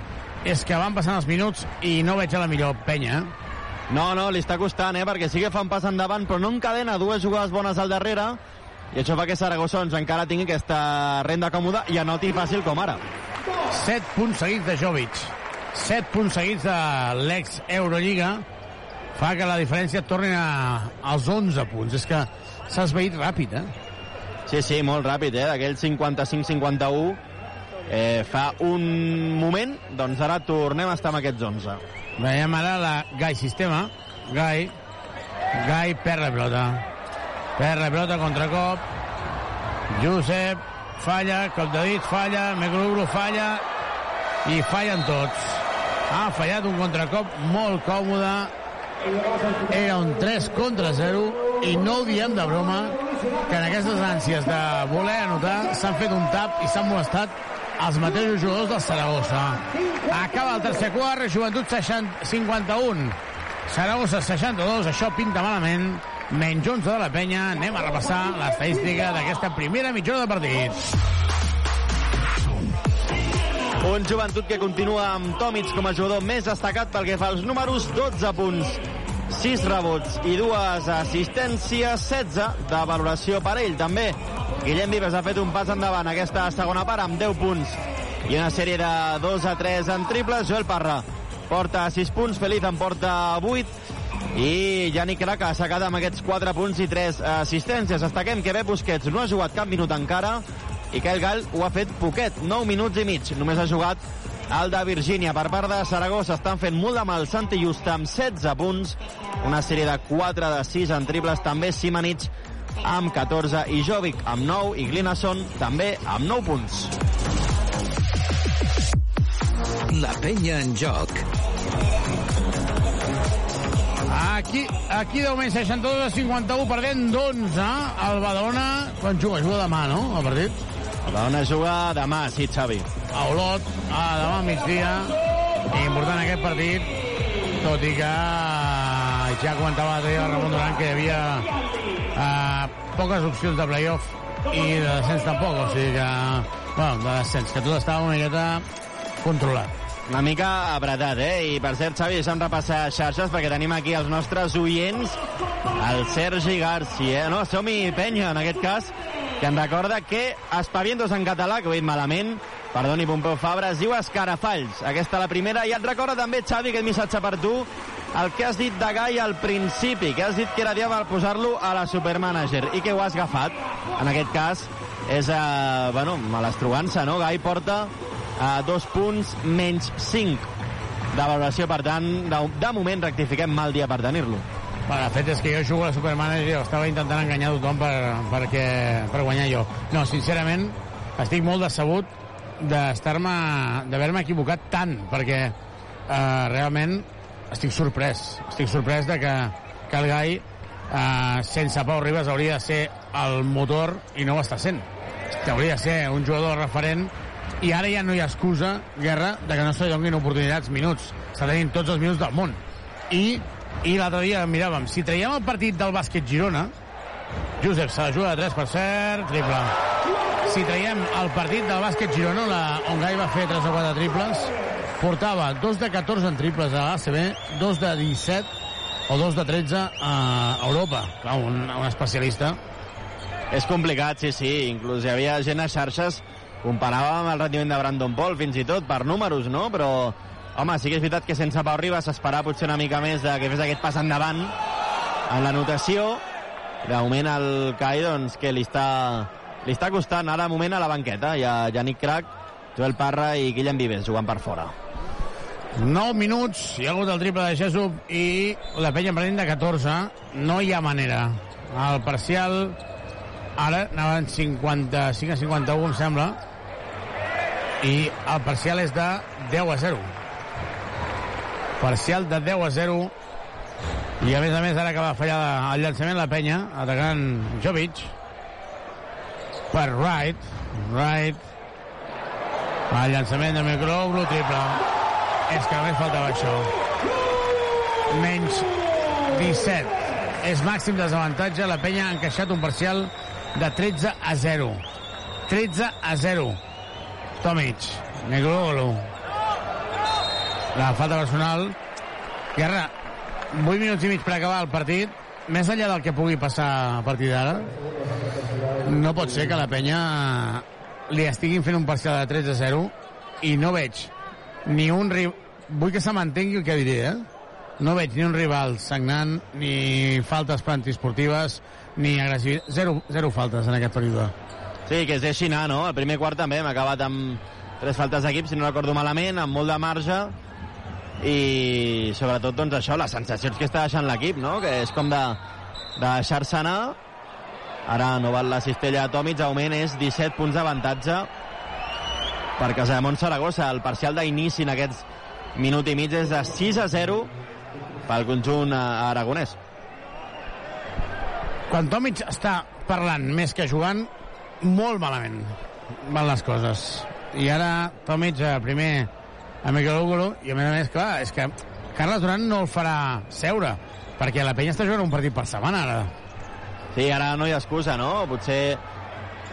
és que van passant els minuts i no veig a la millor penya. No, no, li està costant, eh? perquè sí que fa un pas endavant, però no encadena dues jugades bones al darrere, i això fa que Saragossa doncs, encara tingui aquesta renda còmoda i anoti fàcil com ara. 7 punts seguits de Jovic. 7 punts seguits de l'ex Eurolliga fa que la diferència torni a, als 11 punts. És que s'ha esveït ràpid, eh? Sí, sí, molt ràpid, eh? D'aquell 55-51 eh, fa un moment, doncs ara tornem a estar amb aquests 11. Veiem ara la Gai Sistema. Gai. Gai perd la pelota. Perd la pelota, contracop. Josep falla, cop de dit, falla, Megruglu falla i fallen tots. Ha fallat un contracop molt còmode. Era un 3 contra 0 i no ho diem de broma que en aquestes ànsies de voler anotar s'han fet un tap i s'han molestat els mateixos jugadors del Saragossa. Acaba el tercer quart, Joventut 60, 51. Saragossa 62, això pinta malament. Menys 11 de la penya. Anem a repassar l'estadística d'aquesta primera mitja hora de partit. Un joventut que continua amb Tomic com a jugador més destacat pel que fa als números, 12 punts, 6 rebots i dues assistències, 16 de valoració per ell. També Guillem Vives ha fet un pas endavant aquesta segona part amb 10 punts i una sèrie de 2 a 3 en triples. Joel Parra porta 6 punts, Feliz en porta 8 i Yannick Crac ha assecat amb aquests 4 punts i 3 assistències. Destaquem que bé Busquets no ha jugat cap minut encara i Kyle Gall ho ha fet poquet, 9 minuts i mig. Només ha jugat el de Virgínia. Per part de Saragossa estan fent molt de mal Santi Justa amb 16 punts, una sèrie de 4 de 6 en triples, també Simanich amb 14 i Jovic amb 9 i Glinasson també amb 9 punts. La penya en joc. Aquí, aquí de moment 62 a 51 perdent d'11 el Badalona quan juga, juga demà, no? El partit? Badalona juga demà, sí, Xavi. A Olot, a demà al migdia. Important aquest partit, tot i que ja comentava l'altre dia Ramon Duran que hi havia uh, poques opcions de playoff i de descens tampoc, o sigui que, bueno, de descens, que tot estava una miqueta controlat. Una mica apretat, eh? I per cert, Xavi, deixa'm repassar xarxes perquè tenim aquí els nostres oients, el Sergi Garci, eh? No, som-hi penya, en aquest cas, que em recorda que Espavientos en català, que ho he dit malament, perdoni, Pompeu Fabra, es diu Escarafalls. Aquesta la primera, i et recorda també, Xavi, aquest missatge per tu, el que has dit de Gai al principi, que has dit que era dia per posar-lo a la Supermanager, i que ho has agafat. En aquest cas, és, eh, bueno, malastrugança, no? Gai porta a dos punts menys 5 de valoració, per tant, de, de moment rectifiquem mal dia per tenir-lo. Bueno, el fet és que jo jugo a la Supermanager i estava intentant enganyar tothom per, perquè, per guanyar jo. No, sincerament, estic molt decebut d'estar-me d'haver-me equivocat tant, perquè eh, realment estic sorprès. Estic sorprès de que, que el Gai, eh, sense Pau Ribas, hauria de ser el motor i no ho està sent. Que hauria de ser un jugador referent i ara ja no hi ha excusa, Guerra, de que no se li donin oportunitats, minuts. S'ha tenint tots els minuts del món. I, i l'altre dia miràvem, si traiem el partit del bàsquet Girona, Josep se la juga de 3 per cert, triple. Si traiem el partit del bàsquet Girona, la, on Gai va fer 3 o 4 triples, portava 2 de 14 en triples a l'ACB, 2 de 17 o 2 de 13 a Europa. Clar, un, un especialista. És complicat, sí, sí. Inclús hi havia gent a xarxes comparàvem el rendiment de Brandon Paul fins i tot per números, no? Però, home, sí que és veritat que sense Pau Ribas s'esperava potser una mica més de que fes aquest pas endavant en la notació. De moment el CAI, doncs, que li està, li està costant ara moment a la banqueta. Hi ha Yannick Crac, Joel Parra i Guillem Vives jugant per fora. 9 minuts, hi ha hagut el triple de Jesús i la penya prenent de 14. No hi ha manera. El parcial ara anaven 55 a 51, em sembla, i el parcial és de 10 a 0. Parcial de 10 a 0 i a més a més ara que va fallar el llançament la penya atacant Jovic per Wright. Wright. El llançament de Microblo triple. És que només faltava això. Menys 17 és màxim desavantatge. La penya ha encaixat un parcial de 13 a 0 13 a 0 Tomic. Microblo la falta personal Guerra 8 minuts i mig per acabar el partit més enllà del que pugui passar a partir d'ara no pot ser que la penya li estiguin fent un parcial de 13 a 0 i no veig ni un rival vull que se mantengui el que diré eh? no veig ni un rival sagnant ni faltes antiesportives ni agressivitat zero, zero faltes en aquest període Sí, que es deixi anar, no? El primer quart també hem acabat amb tres faltes d'equip, si no recordo malament, amb molt de marge, i sobretot doncs això, les sensacions que està deixant l'equip, no? que és com de, de deixar-se anar. Ara no val la cistella de Tomic augment és 17 punts d'avantatge per Casamont Saragossa. El parcial d'inici en aquests minut i mig és de 6 a 0 pel conjunt aragonès. Quan Tomic està parlant més que jugant molt malament van les coses. I ara Tomic primer a Miquel Ugolo i a més a més, clar, és que Carles Duran no el farà seure perquè la penya està jugant un partit per setmana ara Sí, ara no hi ha excusa, no? Potser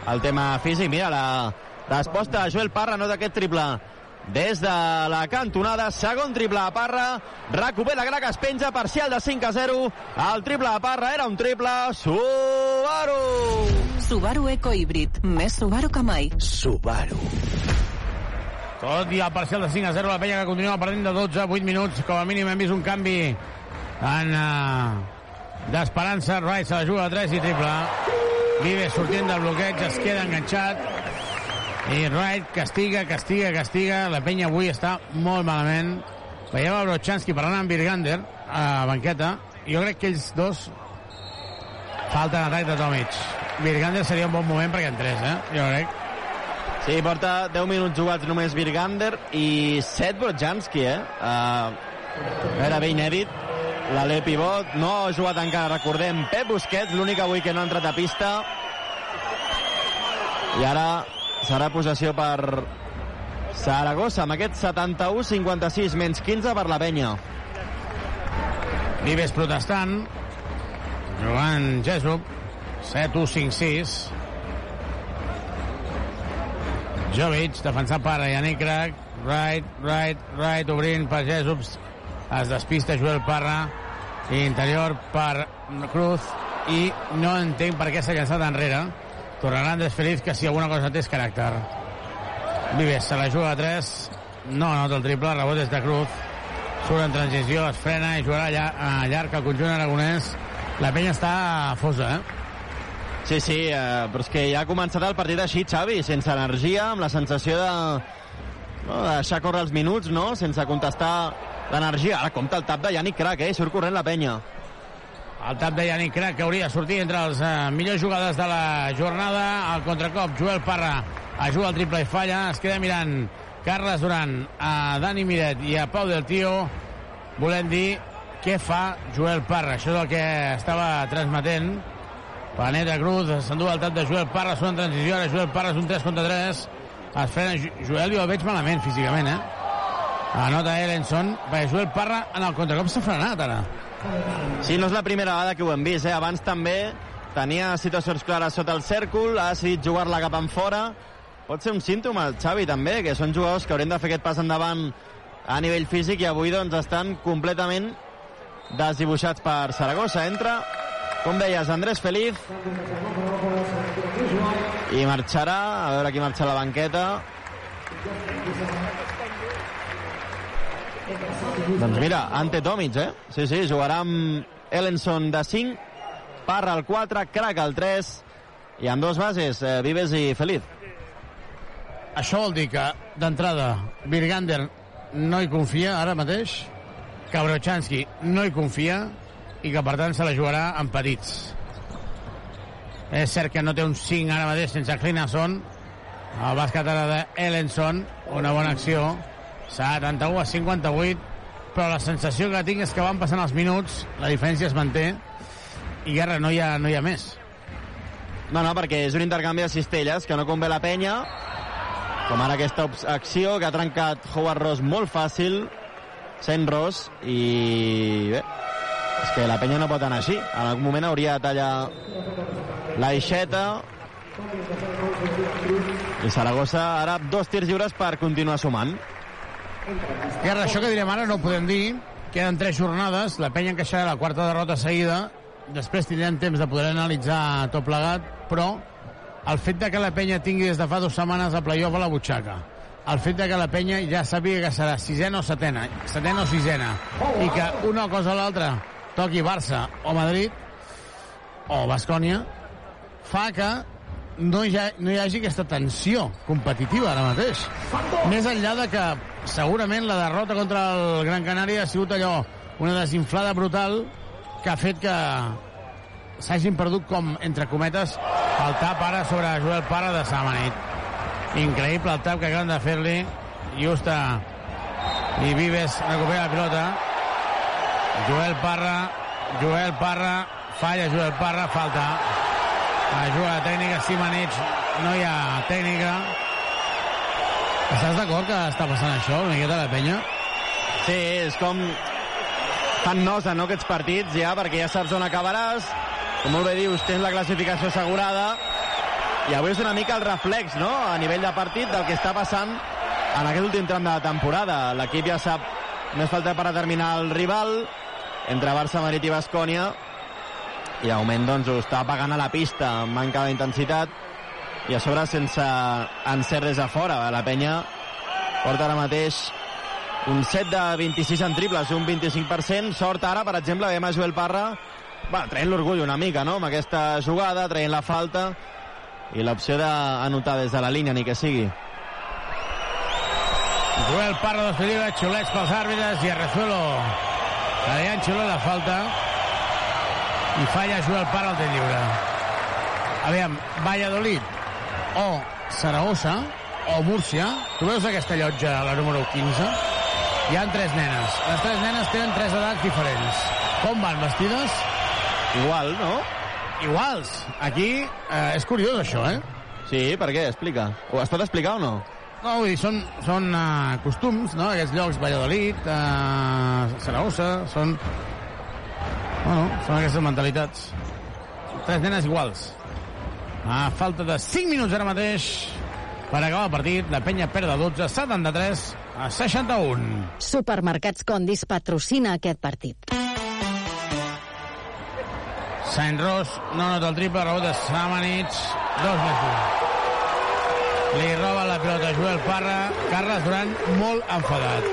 el tema físic. Mira, la resposta de Joel Parra, no d'aquest triple. Des de la cantonada, segon triple a Parra, recupera Grac, es penja, parcial de 5 a 0. El triple a Parra era un triple Subaru! Subaru Eco Híbrid, més Subaru que mai. Subaru. Tot i el parcial de 5 a 0, la penya que continua perdent de 12 a 8 minuts. Com a mínim hem vist un canvi en uh, d'Esperança. Wright se la juga a 3 i triple. Vives sortint del bloqueig, es queda enganxat. I Wright castiga, castiga, castiga. La penya avui està molt malament. Veiem el Brochanski parlant amb Virgander a banqueta. Jo crec que ells dos falten atac de Tomic. Virgander seria un bon moment perquè entrés, eh? Jo crec. Sí, porta 10 minuts jugats només Virgander i 7 Brochanski, eh? Uh, era bé inèdit l'Ale Pivot no ha jugat encara, recordem, Pep Busquets, l'únic avui que no ha entrat a pista. I ara serà possessió per Saragossa, amb aquest 71-56, menys 15 per la penya. Vives protestant, jugant Jesup, 7-1-5-6. Jovic, defensat per Yannick Crac, right, right, right, obrint per Jesup, es despista Joel Parra. Interior per Cruz. I no entenc per què s'ha llançat enrere. Tornarà Andrés Feliz que si alguna cosa té és caràcter. Vives se la juga a 3 no anota el triple, rebot és de Cruz. Surt en transició, es frena i jugarà a llarg el conjunt aragonès. La penya està fosa eh? Sí, sí, eh, però és que ja ha començat el partit així, Xavi, sense energia, amb la sensació de, no, de deixar córrer els minuts, no? sense contestar l'energia. Ara compta el tap de Yannick Crac, eh? Surt corrent la penya. El tap de Yannick Crac que hauria de sortir entre les uh, millors jugades de la jornada. El contracop, Joel Parra ajuda el triple i falla. Es queda mirant Carles Duran a Dani Miret i a Pau del Tio. Volem dir què fa Joel Parra. Això és el que estava transmetent Planeta Cruz s'endú el tap de Joel Parra, són en transició, ara Joel Parra és un 3 contra 3. Es frena Jo- Joel, jo el veig malament físicament, eh? Anota Ellenson, perquè Joel Parra en el contracop s'ha frenat ara. Sí, no és la primera vegada que ho hem vist, eh? Abans també tenia situacions clares sota el cèrcol, ha decidit jugar-la cap en fora. Pot ser un símptoma, el Xavi, també, que són jugadors que haurien de fer aquest pas endavant a nivell físic i avui doncs estan completament desdibuixats per Saragossa. Entra, com deies, Andrés Feliz i marxarà, a veure qui marxa a la banqueta. Doncs mira, Ante Tomic, eh? Sí, sí, jugarà amb Ellenson de 5, Parra al 4, Crac al 3, i amb dos bases, eh, Vives i Feliz. Això vol dir que, d'entrada, Virgander no hi confia ara mateix, que Brochanski no hi confia i que, per tant, se la jugarà en petits. És cert que no té un 5 ara mateix sense Klinason. El bàsquet ara d'Ellenson, una bona acció. 71 a 58, però la sensació que tinc és que van passant els minuts, la diferència es manté, i guerra, no hi ha, no hi ha més. No, no, perquè és un intercanvi de cistelles que no convé la penya, com ara aquesta acció que ha trencat Howard Ross molt fàcil, sent Ross, i bé, és que la penya no pot anar així. En algun moment hauria de tallar l'aixeta, i Saragossa ara dos tirs lliures per continuar sumant. I ara, això que direm ara no ho podem dir. Queden tres jornades, la penya encaixarà la quarta derrota seguida, després tindrem temps de poder analitzar tot plegat, però el fet de que la penya tingui des de fa dues setmanes a playoff a la butxaca, el fet de que la penya ja sàpiga que serà sisena o setena, setena o sisena, i que una cosa o l'altra toqui Barça o Madrid, o Bascònia, fa que no hi, ha, no hi hagi aquesta tensió competitiva ara mateix. Més enllà de que segurament la derrota contra el Gran Canària ha sigut allò, una desinflada brutal que ha fet que s'hagin perdut com, entre cometes, el tap ara sobre Joel Parra de Samanit. Increïble el tap que acaben de fer-li. Justa i Vives recupera la pilota. Joel Parra, Joel Parra, falla Joel Parra, falta. Ajuda la tècnica, Simanich, no hi ha tècnica. Estàs d'acord que està passant això, una miqueta la penya? Sí, és com... Fan nosa, no, aquests partits, ja, perquè ja saps on acabaràs. Com molt bé dius, tens la classificació assegurada. I avui és una mica el reflex, no?, a nivell de partit del que està passant en aquest últim tram de la temporada. L'equip ja sap més falta per determinar el rival entre Barça, Madrid i Bascònia i de moment doncs ho està pagant a la pista amb manca d'intensitat i a sobre sense encert des de fora la penya porta ara mateix un 7 de 26 en triples, un 25%. Sort ara, per exemple, veiem a Joel Parra bueno, traient l'orgull una mica, no?, amb aquesta jugada, traient la falta i l'opció d'anotar des de la línia, ni que sigui. Joel Parra dos lliure, xulets pels àrbitres i Arrezuelo Adrián xula la falta i falla Parra el tir lliure. Aviam, Valladolid o Saragossa o Múrcia, tu veus aquesta llotja, la número 15? Hi han tres nenes. Les tres nenes tenen tres edats diferents. Com van vestides? Igual, no? Iguals. Aquí eh, és curiós això, eh? Sí, per què? Explica. Ho es pot explicar o no? No, vull dir, són, són uh, costums, no?, aquests llocs, Valladolid, uh, Saragossa, són... Bueno, són aquestes mentalitats. Tres nenes iguals. A falta de 5 minuts ara mateix per acabar el partit, la penya perd de 12, 73 a 61. Supermercats Condis patrocina aquest partit. Saint Ross no nota el triple, rebot de Samanich, dos més un. Li roba la pilota Joel Parra, Carles Duran molt enfadat.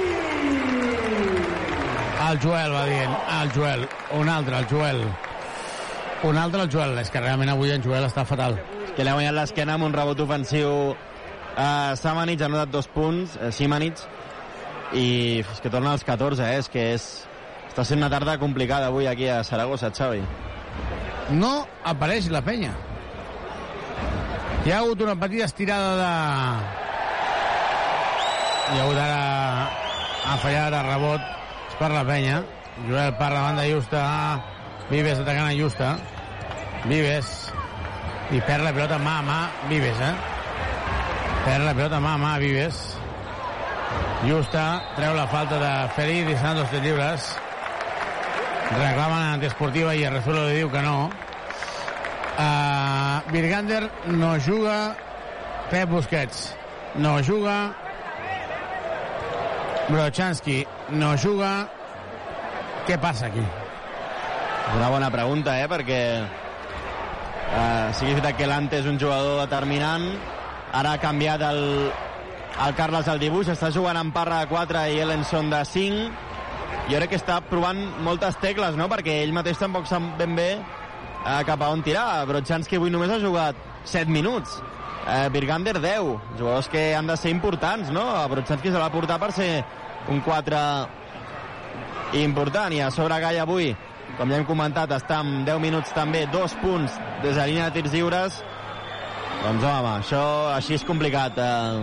El Joel va dient, el Joel, un altre, el Joel. Un altre, el Joel. És que realment avui en Joel està fatal. Que li ha guanyat l'esquena amb un rebot ofensiu Uh, Samanich ha notat dos punts, uh, Simanich, i és que torna als 14, eh? és que és... està sent una tarda complicada avui aquí a Saragossa, Xavi. No apareix la penya. Hi ha hagut una petita estirada de... Hi ha hagut ara... Ha fallat el rebot per la penya. Joel Parra, banda justa. Vives atacant a justa. Vives. I perd la pilota mà a mà, Vives, eh? Perd la pilota mà a mà, Vives. Justa, treu la falta de Ferid i dos tirs lliures. Reclamen antiesportiva i Arrezuelo li diu que no. Uh, Virgander no juga Pep Busquets no juga Brochanski no juga què passa aquí? Una bona pregunta, eh? Perquè eh, sí que és veritat que l'Ante és un jugador determinant. Ara ha canviat el, el Carles al dibuix, està jugant amb Parra de 4 i Ellenson de 5. Jo crec que està provant moltes tecles, no? Perquè ell mateix tampoc sap ben bé eh, cap a on tirar. Brochanski avui només ha jugat 7 minuts. Eh, Birgander 10. Jugadors que han de ser importants, no? A Brochanski se l'ha portat per ser un 4 important. I a sobre Gai avui, com ja hem comentat, està amb 10 minuts també, dos punts des de línia de tirs lliures. Doncs home, això així és complicat eh,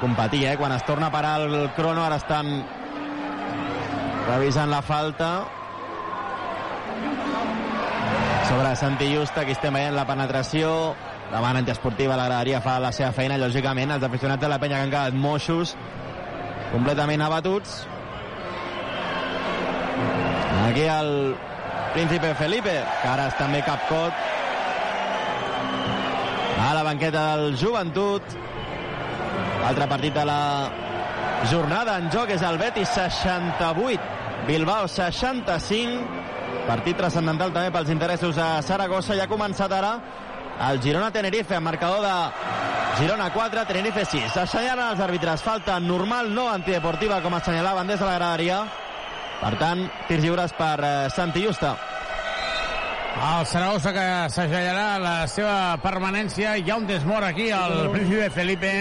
competir, eh? Quan es torna a parar el crono, ara estan revisant la falta sobre Santi Justa, aquí estem veient la penetració. Demana antiesportiva, l'agradaria fa la seva feina lògicament, els aficionats de la penya que han quedat moixos completament abatuts. Aquí el príncipe Felipe que ara està també capcot a la banqueta del joventut. Altre partit de la jornada en joc és el Betis 68 Bilbao 65 partit transcendental també pels interessos de Saragossa. I ha començat ara el Girona-Tenerife marcador de Girona 4, Tenerife 6 assenyalen els àrbitres, falta normal no antideportiva com assenyalaven des de la graderia. Per tant, tirs lliures per eh, Santi Justa. El Saragossa que s'agellarà la seva permanència. Hi ha un desmor aquí al Príncipe Felipe.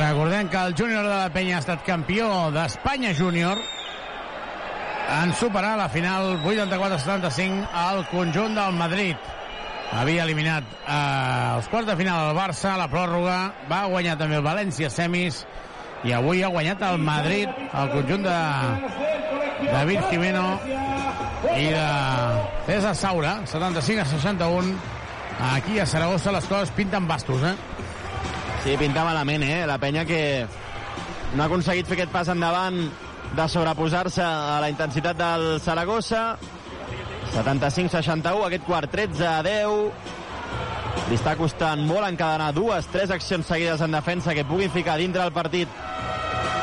Recordem que el júnior de la Penya ha estat campió d'Espanya júnior en superar la final 84-75 al conjunt del Madrid. Havia eliminat eh, els quarts de final al Barça, la pròrroga, va guanyar també el València semis i avui ha guanyat el Madrid, el conjunt de David Jimeno i de César Saura, 75 a 61. Aquí a Saragossa les coses pinten bastos, eh? Sí, pinta malament, eh? La penya que no ha aconseguit fer aquest pas endavant de sobreposar-se a la intensitat del Saragossa. 75-61, aquest quart 13 a 10. Li està costant molt encadenar dues, tres accions seguides en defensa que puguin ficar dintre el partit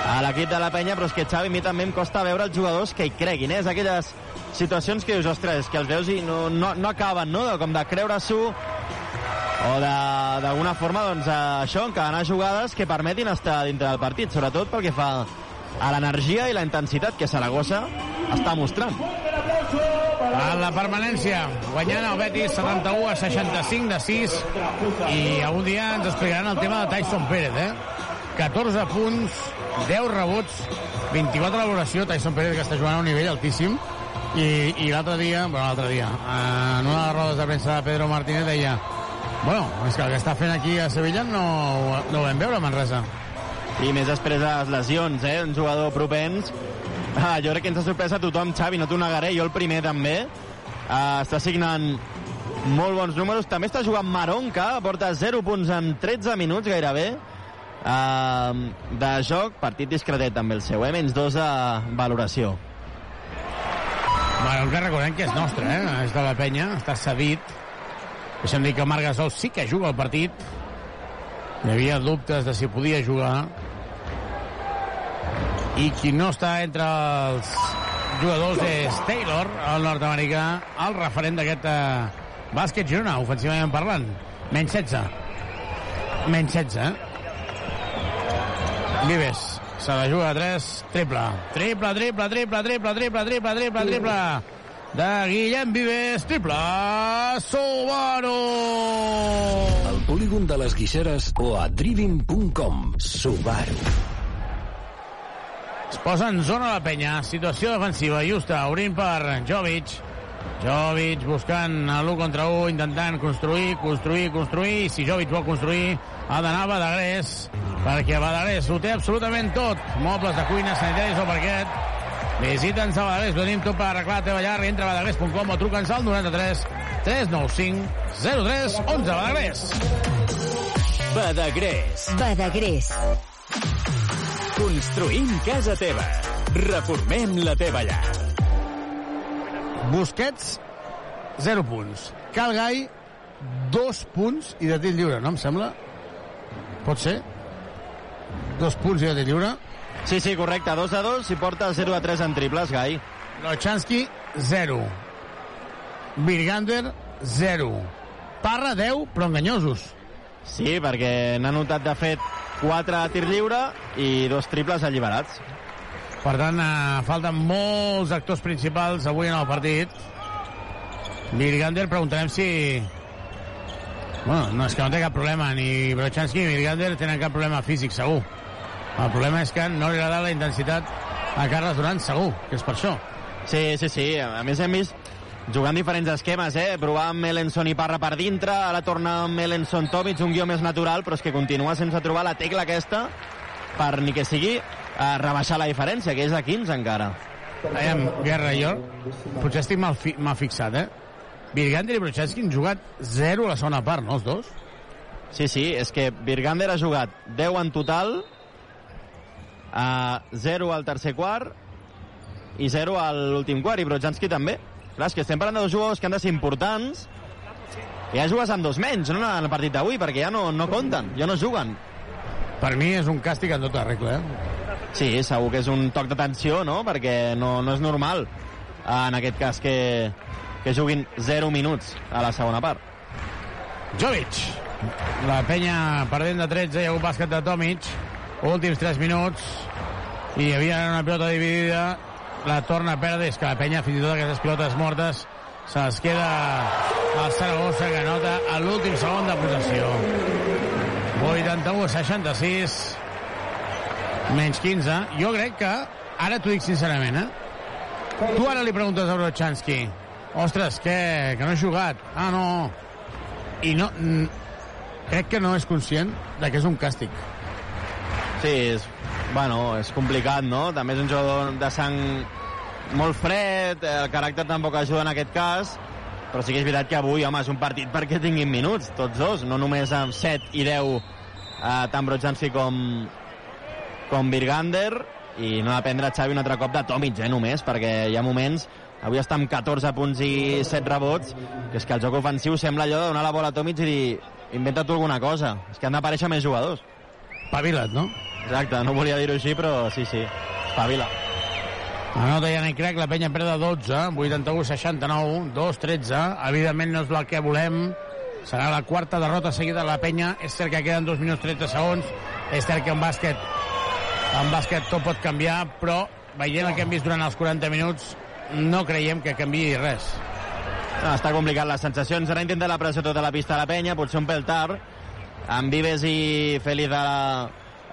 a l'equip de la penya, però és que Xavi a mi també em costa veure els jugadors que hi creguin, eh? És aquelles situacions que dius, ostres, que els veus i no, no, no acaben, no? Com de creure-s'ho o d'alguna forma, doncs, això, encadenar jugades que permetin estar dintre del partit, sobretot pel que fa a l'energia i la intensitat que Saragossa està mostrant. A la permanència, guanyant el Betis 71 a 65 de 6 i algun dia ens explicaran el tema de Tyson Pérez, eh? 14 punts, 10 rebuts, 24 valoració, Tyson Pérez que està jugant a un nivell altíssim i, i l'altre dia, bueno, l'altre dia, en una de les rodes de premsa de Pedro Martínez deia bueno, és que el que està fent aquí a Sevilla no, no ho vam veure a Manresa. I més després de les lesions, eh? Un jugador propens. Ah, jo crec que ens ha sorprès a tothom, Xavi, no t'ho negaré, jo el primer també. Ah, està signant molt bons números. També està jugant Maronca, porta 0 punts en 13 minuts gairebé. Uh, de joc, partit discretet també el seu, eh? menys dos de valoració. Maronca recordem que és nostre, eh? és de la penya, està cedit. Deixa'm dir que Marc Gasol sí que juga el partit. Hi havia dubtes de si podia jugar. I qui no està entre els jugadors és Taylor, el nord-americà, el referent d'aquest uh, bàsquet Girona, ofensivament parlant. Menys 16. Menys 16, eh? Vives, se la juga a 3, triple. Triple, triple, triple, triple, triple, triple, triple, triple. De Guillem Vives, triple. Subaru! Al polígon de les Guixeres o a driving.com. Subaru. Es posa en zona la penya. Situació defensiva justa. Obrint per Jovic. Jovic buscant l'1 contra 1, intentant construir, construir, construir. I si Jovic vol construir, ha d'anar a Badagrés, perquè a Badagrés ho té absolutament tot. Mobles de cuina, sanitaris o parquet. Visita'ns a Badagrés, ho tenim tot per arreglar la teva llar, entra a badagrés.com o truca'ns al 93 395 03 11 Badagrés. Badagrés. Badagrés. Construïm casa teva. Reformem la teva llar. Busquets, 0 punts. Calgai, 2 punts i de tir lliure, no em sembla? Pot ser? Dos punts i de tir lliure. Sí, sí, correcte. 2 a 2 i porta 0 a 3 en triples, Gai. Lochanski, 0. Virgander, 0. Parra, 10, però enganyosos. Sí, perquè n'ha notat, de fet, 4 a tir lliure i dos triples alliberats. Per tant, eh, falten molts actors principals avui en el partit. Virgander, preguntarem si... Bueno, no és que no té cap problema, ni Brochanski ni Virgander tenen cap problema físic, segur. El problema és que no li agrada la intensitat a Carles Durant, segur, que és per això. Sí, sí, sí. A més, hem vist jugant diferents esquemes, eh? Provar amb Melenson i Parra per dintre, ara torna amb Melenson Tomic, un guió més natural, però és que continua sense trobar la tecla aquesta per ni que sigui a rebaixar la diferència, que és de 15 encara. Aviam, Guerra, jo potser estic mal, fi mal fixat, eh? Virgander i Brochanski han jugat 0 a la segona part, no, els dos? Sí, sí, és que Virgander ha jugat 10 en total, a 0 al tercer quart i 0 a l'últim quart, i Brochanski també. Clar, és que estem parlant de dos jugadors que han de ser importants i ja jugues amb dos menys, no en el partit d'avui, perquè ja no, no compten, ja no juguen. Per mi és un càstig en tota regla, eh? Sí, segur que és un toc d'atenció, no? Perquè no, no és normal, en aquest cas, que, que juguin 0 minuts a la segona part. Jovic. La penya perdent de 13, hi ha hagut bàsquet de Tomic. Últims 3 minuts. I hi havia una pilota dividida. La torna a perdre. És que la penya, fins i tot aquestes pilotes mortes, se les queda al Saragossa, que nota a l'últim segon de possessió. 81 a 66. Menys 15. Jo crec que, ara t'ho dic sincerament, eh? Tu ara li preguntes a Brochanski ostres, què? Que no he jugat. Ah, no. I no... Crec que no és conscient de que és un càstig. Sí, és, bueno, és complicat, no? També és un jugador de sang molt fred, el caràcter tampoc ajuda en aquest cas, però sí que és veritat que avui, home, és un partit perquè tinguin minuts, tots dos, no només amb 7 i 10 eh, tant Brochanski com, com Virgander, i no dependre Xavi un altre cop de Tomic, eh, només, perquè hi ha moments Avui està amb 14 punts i 7 rebots, que és que el joc ofensiu sembla allò de donar la bola a Tomic i dir inventa tu alguna cosa. És que han d'aparèixer més jugadors. Pavila't, no? Exacte, no volia dir-ho així, però sí, sí, espavila. Anota ja crec, la penya perd de 12, 81-69, 2-13. Evidentment no és el que volem. Serà la quarta derrota seguida de la penya. És cert que queden 2 minuts 30 segons. És cert que en bàsquet, en bàsquet tot pot canviar, però veient el que hem vist durant els 40 minuts, no creiem que canviï res. Està complicat les sensacions. Ara intenta la pressió tota la pista a la penya, potser un pèl tard, amb Vives i Félix a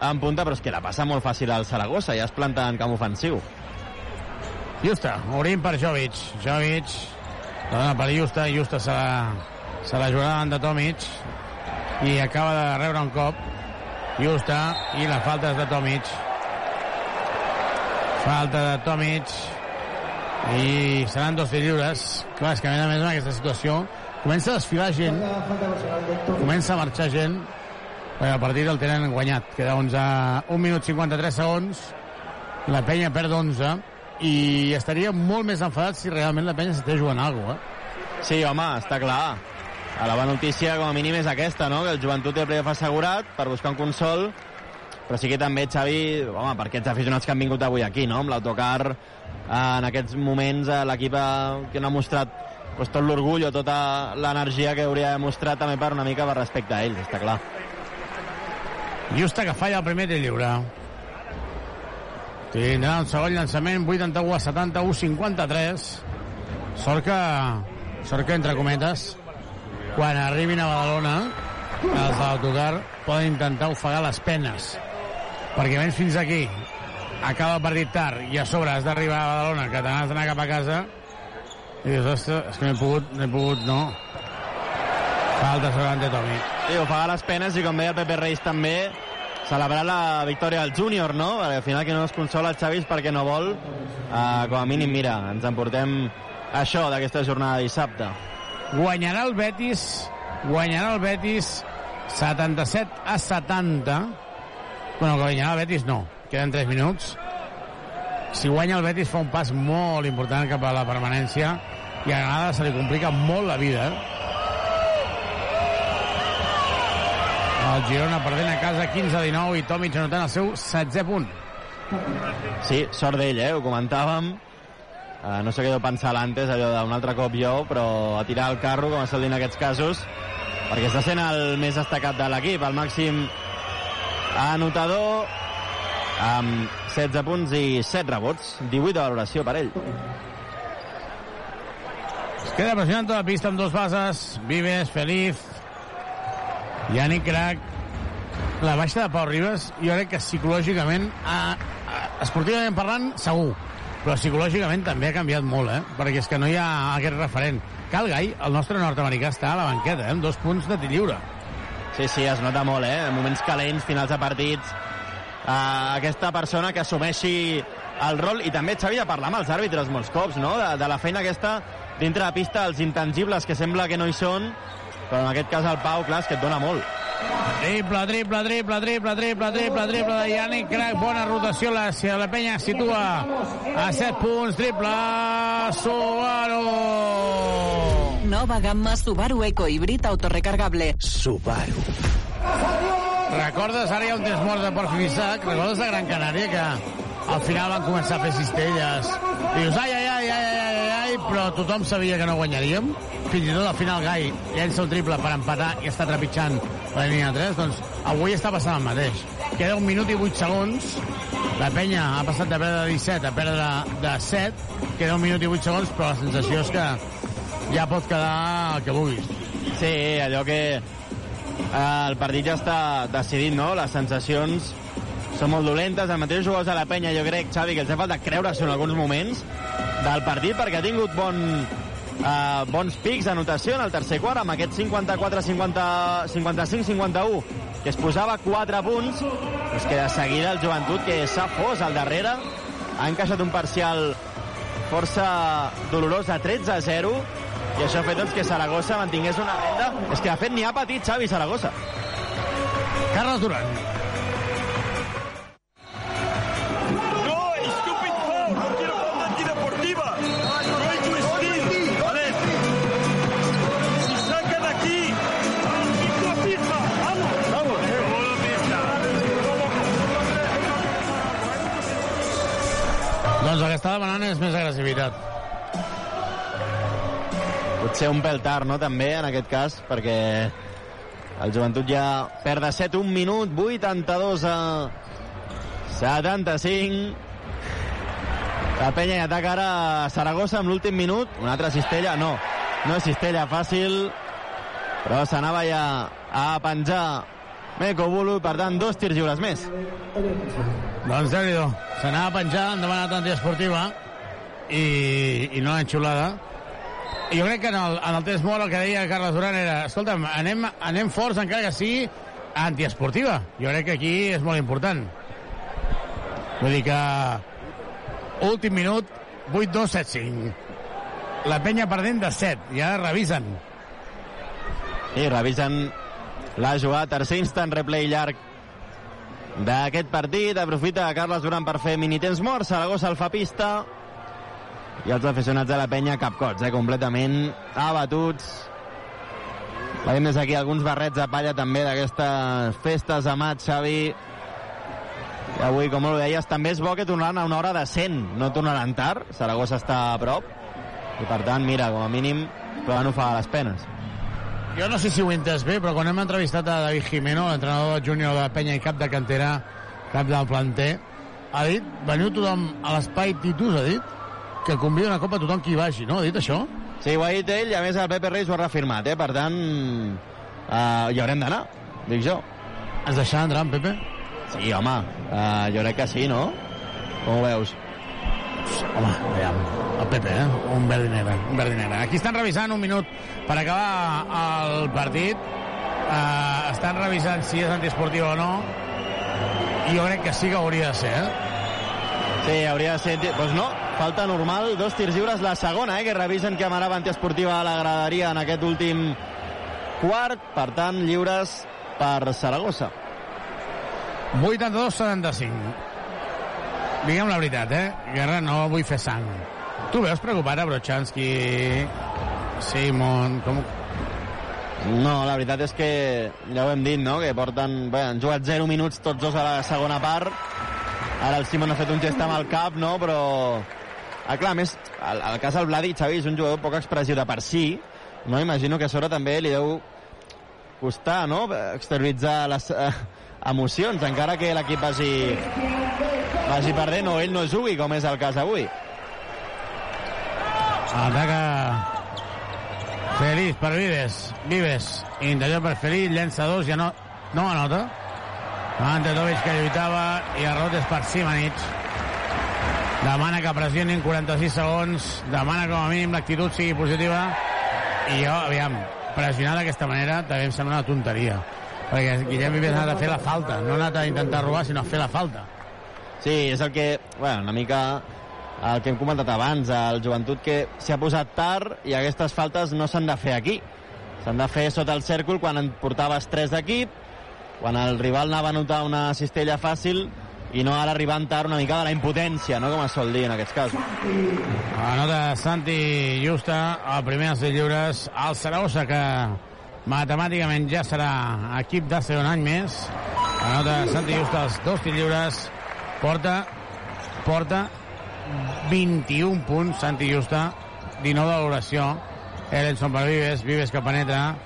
en punta, però és que la passa molt fàcil al Saragossa, ja es planta en camp ofensiu. Justa, obrim per Jovic. Jovic, dona per Justa, Justa se la, se la jugarà davant de Tomic i acaba de rebre un cop. Justa, i la falta és de Tomic. Falta de Tomic i seran dos lliures. Clar, és que a més a més en aquesta situació comença a desfilar gent, comença a marxar gent, perquè el partit el tenen guanyat. Queda 11, 1 minut 53 segons, la penya perd 11, i estaria molt més enfadat si realment la penya s'està jugant alguna cosa, eh? Sí, home, està clar. A la bona notícia, com a mínim, és aquesta, no? Que el joventut té el playoff assegurat per buscar un consol, però sí que també, Xavi, home, per aquests aficionats que han vingut avui aquí, no? Amb l'autocar, eh, en aquests moments, eh, l'equip eh, que no ha mostrat pues, tot l'orgull o tota l'energia que hauria de mostrar també per una mica per respecte a ells, està clar. Justa que falla el primer tir lliure. Tindrà un segon llançament, 81 a 71, 53. Sort que, sort que entre cometes, quan arribin a Badalona, els de l'autocar poden intentar ofegar les penes. Perquè vens fins aquí, acaba el partit tard i a sobre has d'arribar a Badalona, que t'has d'anar cap a casa, i dius, ostres, és que no he pogut, no he pogut, no. Falta sobre Ante Tomi. Sí, ofegar les penes i com deia el Pepe Reis també, celebrar la victòria del júnior, no? Perquè al final que no es consola el Xavi és perquè no vol. Uh, com a mínim, mira, ens emportem això d'aquesta jornada de dissabte. Guanyarà el Betis, guanyarà el Betis 77 a 70. Bueno, guanyarà el Betis no, queden 3 minuts. Si guanya el Betis fa un pas molt important cap a la permanència i a Granada se li complica molt la vida. El Girona perdent a casa 15-19 i Tomic anotant el seu 16è punt. Sí, sort d'ell, eh? Ho comentàvem. Uh, no sé què deu pensar l'antes, allò d'un altre cop jo, però a tirar el carro, com es sol en aquests casos, perquè està sent el més destacat de l'equip, el màxim anotador, amb 16 punts i 7 rebots, 18 de valoració per ell. Es queda pressionant tota la pista amb dos bases. Vives, Feliz, Yannick Crac. La baixa de Pau Ribas, jo crec que psicològicament, a, a, esportivament parlant, segur. Però psicològicament també ha canviat molt, eh? Perquè és que no hi ha aquest referent. Cal Gai, el nostre nord-americà, està a la banqueta, eh? Amb dos punts de tir lliure. Sí, sí, es nota molt, eh? En moments calents, finals de partits, uh, aquesta persona que assumeixi el rol, i també Xavi de parlar amb els àrbitres molts cops, no? De, de la feina aquesta dintre de pista, els intangibles que sembla que no hi són, però en aquest cas el Pau, clar, és que et dona molt. Triple, triple, triple, triple, triple, triple, triple de Yannick Crac. Bona rotació, la, la penya es situa a 7 punts. Triple, Subaru. Nova gamma Subaru Eco Híbrid autorecargable. Subaru. Recordes, ara hi ha un temps mort de Port Finissac, recordes de Gran Canària que al final van començar a fer cistelles. I dius, ai, ai, ai, ai, ai, ai, ai, però tothom sabia que no guanyaríem. Fins i tot al final Gai llença un triple per empatar i està trepitjant la línia 3. Doncs avui està passant el mateix. Queda un minut i 8 segons. La penya ha passat de perdre de 17 a perdre de 7. Queda un minut i 8 segons, però la sensació és que ja pot quedar el que vulguis. Sí, allò que eh, el partit ja està decidit, no? Les sensacions són molt dolentes. Els mateixos jugadors de la penya, jo crec, Xavi, que els ha falta creure-s'ho en alguns moments del partit, perquè ha tingut bon, eh, bons pics d'anotació en el tercer quart, amb aquest 55-51, que es posava 4 punts, doncs que de seguida el joventut, que s'ha fos al darrere, ha encaixat un parcial força dolorós de 13 a 0, i això ha fet doncs, que Saragossa mantingués una renda. És que, de fet, n'hi ha patit, Xavi, Saragossa. Carles Duran. Està demanant és més agressivitat. Potser un pèl tard, no?, també, en aquest cas, perquè el joventut ja perd de 7 un minut, 82 a 75. La penya i ataca ara a Saragossa amb l'últim minut. Una altra cistella, no. No és cistella fàcil, però s'anava ja a penjar Meco Bulu, per tant, dos tirs lliures més. Doncs déu nhi S'anava a penjar, han demanat antiesportiva i, i no l'han xulada. Jo crec que en el, en el temps mort el que deia Carles Duran era escolta'm, anem, anem forts encara que sigui antiesportiva. Jo crec que aquí és molt important. Vull dir que últim minut 8-2-7-5. La penya perdent de 7. I ara revisen. I revisen la jugada, tercer instant replay llarg d'aquest partit. Aprofita Carles Duran per fer mini-temps morts. Saragossa el fa pista. I els aficionats de la penya capcots, eh? completament abatuts. Veiem des d'aquí alguns barrets de palla també d'aquestes festes de maig, Xavi. I avui, com ho deies, també és bo que tornaran a una hora decent. No tornaran tard, Saragossa està a prop. I per tant, mira, com a mínim, poden ofegar les penes. Jo no sé si ho he entès bé, però quan hem entrevistat a David Jimeno, l'entrenador júnior de Penya i cap de cantera, cap del planter, ha dit, veniu tothom a l'espai Titus, ha dit, que convida una copa a tothom qui hi vagi, no? Ha dit això? Sí, ho ha dit ell, i a més el Pepe Reis ho ha reafirmat, eh? Per tant, uh, hi haurem d'anar, dic jo. Ens deixarà entrar, en Pepe? Sí, home, uh, jo crec que sí, no? Com ho veus? Home, aviam, el Pepe, eh? Un verd i negre, un verd i negre. Aquí estan revisant un minut per acabar el partit. Uh, estan revisant si és antiesportiu o no. jo crec que sí que hauria de ser, eh? Sí, hauria de ser... Doncs no, falta normal, dos tirs lliures, la segona, eh, que revisen que amarava antiesportiva a la graderia en aquest últim quart, per tant, lliures per Saragossa. 82-75. Diguem la veritat, eh? Guerra, no vull fer sang. Tu veus preocupat a Brochanski, Simon, com... No, la veritat és que ja ho hem dit, no?, que porten... Bé, han jugat 0 minuts tots dos a la segona part. Ara el Simon ha fet un gest amb el cap, no?, però... Ah, clar, més, el, el cas del Vladi, Xavi, és un jugador poc expressiu de per si, no? Imagino que a sobre també li deu costar, no?, exterioritzar les eh, emocions, encara que l'equip vagi, vagi perdent o ell no jugui, com és el cas avui. Ataca Feliz per Vives. Vives. Interior per Feliz. Llença dos. Ja no, no anota. Ante Tovic que lluitava i el rot és per Simanic. Demana que pressionin 46 segons. Demana com a mínim l'actitud sigui positiva. I jo, aviam, pressionar d'aquesta manera també em sembla una tonteria. Perquè Guillem Vives ha anat a fer la falta. No ha anat a intentar robar, sinó a fer la falta. Sí, és el que, bueno, una mica el que hem comentat abans, el joventut que s'ha posat tard i aquestes faltes no s'han de fer aquí. S'han de fer sota el cèrcol quan en portaves tres d'equip, quan el rival anava a notar una cistella fàcil i no ara arribant tard una mica de la impotència, no? com es sol dir en aquests casos. Anota Santi Justa, el primer dels lliures, al Saragossa, que matemàticament ja serà equip d'hace un any més. Anota Santi Justa els dos lliures, porta, porta 21 punts, Santi Justa, 19 de valoració. Ellenson per Vives, Vives que penetra,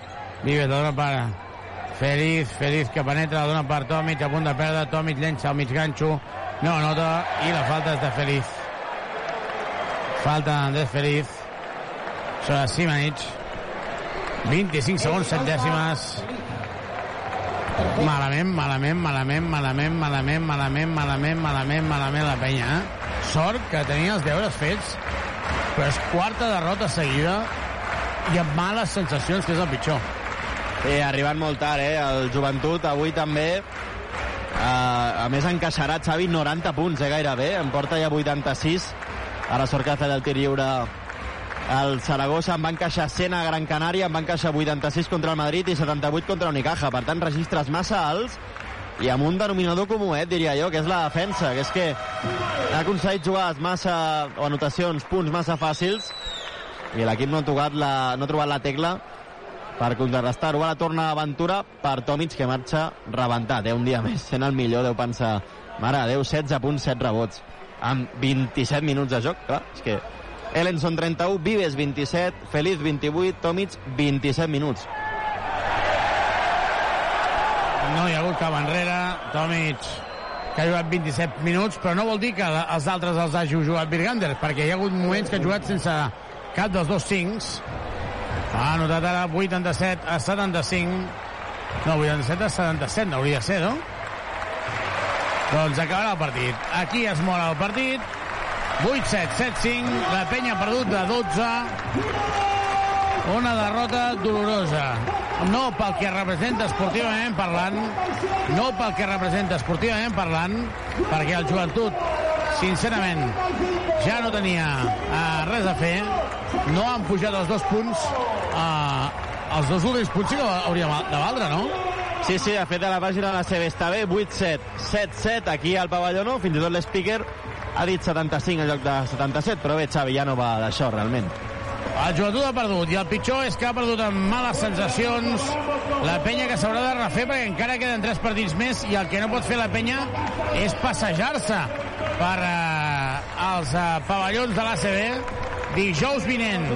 Vives la dona per Feliz, Feliz que penetra, la dona per Tomic, a punt de perdre, Tomic llença al mig ganxo, no anota, i la falta és de Feliz. Falta d'Andrés Feliz sobre Simanic. 25 segons, 7 dècimes. Malament, malament, malament, malament, malament, malament, malament, malament, malament la penya, eh? Sort que tenia els deures fets, però és quarta derrota seguida i amb males sensacions, que és el pitjor. Sí, arribant molt tard, eh? El joventut avui també Uh, a més encaixarà Xavi 90 punts, eh, gairebé. En porta ja 86. Ara sort que ha fet el tir lliure el Saragossa en va encaixar 100 a Gran Canària, en va encaixar 86 contra el Madrid i 78 contra Unicaja. Per tant, registres massa alts i amb un denominador comú, eh, diria jo, que és la defensa, que és que ha aconseguit jugar massa, o anotacions, punts massa fàcils i l'equip no ha tocat la, no ha trobat la tecla per contrarrestar-ho. Ara torna Aventura per Tomic, que marxa rebentat, eh, un dia més, sent el millor, deu pensar, mare de Déu, 16 punts, 7 rebots, amb 27 minuts de joc, clar, és que Ellenson 31, Vives 27, Feliz 28, Tomic 27 minuts. No hi ha hagut cap enrere, Tomic que ha jugat 27 minuts, però no vol dir que els altres els hagi jugat Virgander, perquè hi ha hagut moments que ha jugat sense cap dels dos cincs. Ha anotat ara 87 a 75. No, 87 a 77 hauria de ser, no? Doncs acabarà el partit. Aquí es mor el partit. 8-7, 7-5. La penya ha perdut de 12. Una derrota dolorosa. No pel que representa esportivament parlant, no pel que representa esportivament parlant, perquè el joventut, sincerament, ja no tenia uh, res a fer. No han pujat els dos punts. Uh, els dos últims punts sí que hauríem de valdre, no? Sí, sí, de fet a la pàgina de la CB està bé, 8-7, 7-7, aquí al pavelló no, fins i tot l'speaker ha dit 75 en lloc de 77, però bé, Xavi, ja no va d'això, realment. El joventut ha perdut, i el pitjor és que ha perdut amb males sensacions la penya que s'haurà de refer perquè encara queden tres partits més i el que no pot fer la penya és passejar-se per eh, els eh, pavellons de l'ACB dijous vinent,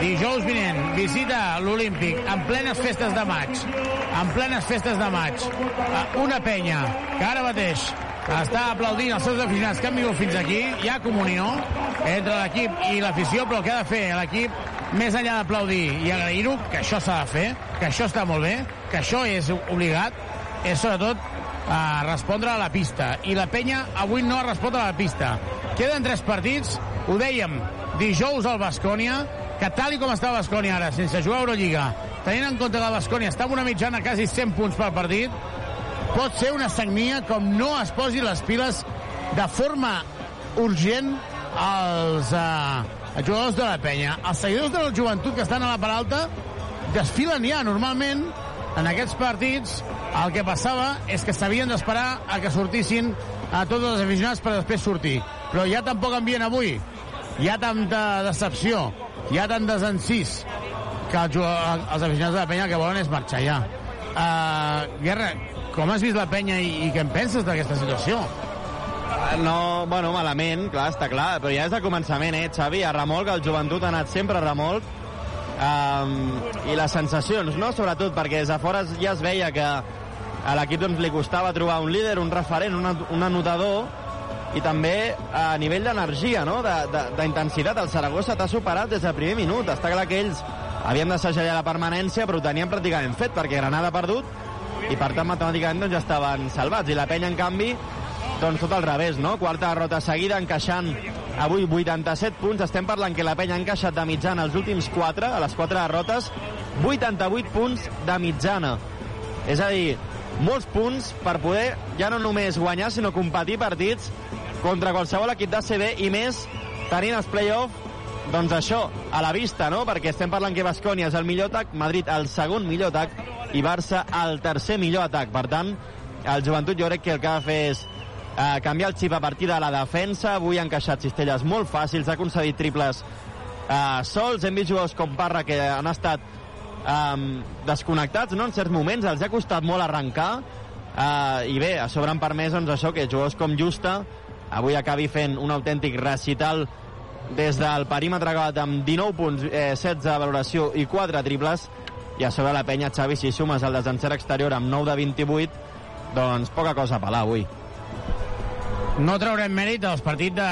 dijous vinent, visita l'Olímpic en plenes festes de maig, en plenes festes de maig, una penya que ara mateix està aplaudint els seus aficionats que han vingut fins aquí, hi ha comunió entre l'equip i l'afició, però el que ha de fer l'equip, més enllà d'aplaudir i agrair-ho, que això s'ha de fer, que això està molt bé, que això és obligat, és sobretot a respondre a la pista. I la penya avui no ha respondre a la pista. Queden tres partits, ho dèiem, dijous al Bascònia, que tal com està Bascònia ara, sense jugar a Eurolliga, tenint en compte que el Bascònia està amb una mitjana quasi 100 punts per partit, pot ser una sagnia com no es posi les piles de forma urgent als, eh, jugadors de la penya. Els seguidors de la joventut que estan a la part alta desfilen ja. Normalment, en aquests partits, el que passava és que s'havien d'esperar a que sortissin a tots els aficionats per després sortir. Però ja tampoc envien avui. Hi ha tanta decepció, hi ha tant desencís, que els, aficionats de la penya que volen és marxar ja. Uh, Guerra, com has vist la penya i, i què en penses d'aquesta situació? No, bueno, malament, clar, està clar, però ja és de començament, eh, Xavi? A remolc, el joventut ha anat sempre a remolc, um, i les sensacions, no?, sobretot, perquè des de fora ja es veia que a l'equip doncs, li costava trobar un líder, un referent, un, un anotador, i també a nivell d'energia, no?, de- de- d'intensitat. El Saragossa t'ha superat des del primer minut. Està clar que ells havien de segellar la permanència, però ho tenien pràcticament fet, perquè Granada ha perdut, i per tant matemàticament doncs, ja estaven salvats. I la penya, en canvi, doncs tot al revés, no? Quarta derrota seguida, encaixant avui 87 punts. Estem parlant que la penya ha encaixat de mitjana els últims 4, a les 4 derrotes, 88 punts de mitjana. És a dir, molts punts per poder ja no només guanyar, sinó competir partits contra qualsevol equip d'ACB i més tenint els play-off doncs això, a la vista, no? Perquè estem parlant que Bascònia és el millor atac, Madrid el segon millor atac i Barça el tercer millor atac. Per tant, el joventut jo crec que el que ha de fer és eh, canviar el xip a partir de la defensa. Avui ha encaixat cistelles molt fàcils, ha concedit triples eh, sols. Hem vist jugadors com Parra que han estat eh, desconnectats no? en certs moments, els ha costat molt arrencar eh, i bé, a sobre han permès doncs, això que jugadors com Justa avui acabi fent un autèntic recital des del perímetre acabat amb 19 punts, eh, 16 de valoració i 4 triples i a sobre la penya Xavi si sumes el desencert exterior amb 9 de 28 doncs poca cosa a pelar avui No traurem mèrit dels partits de,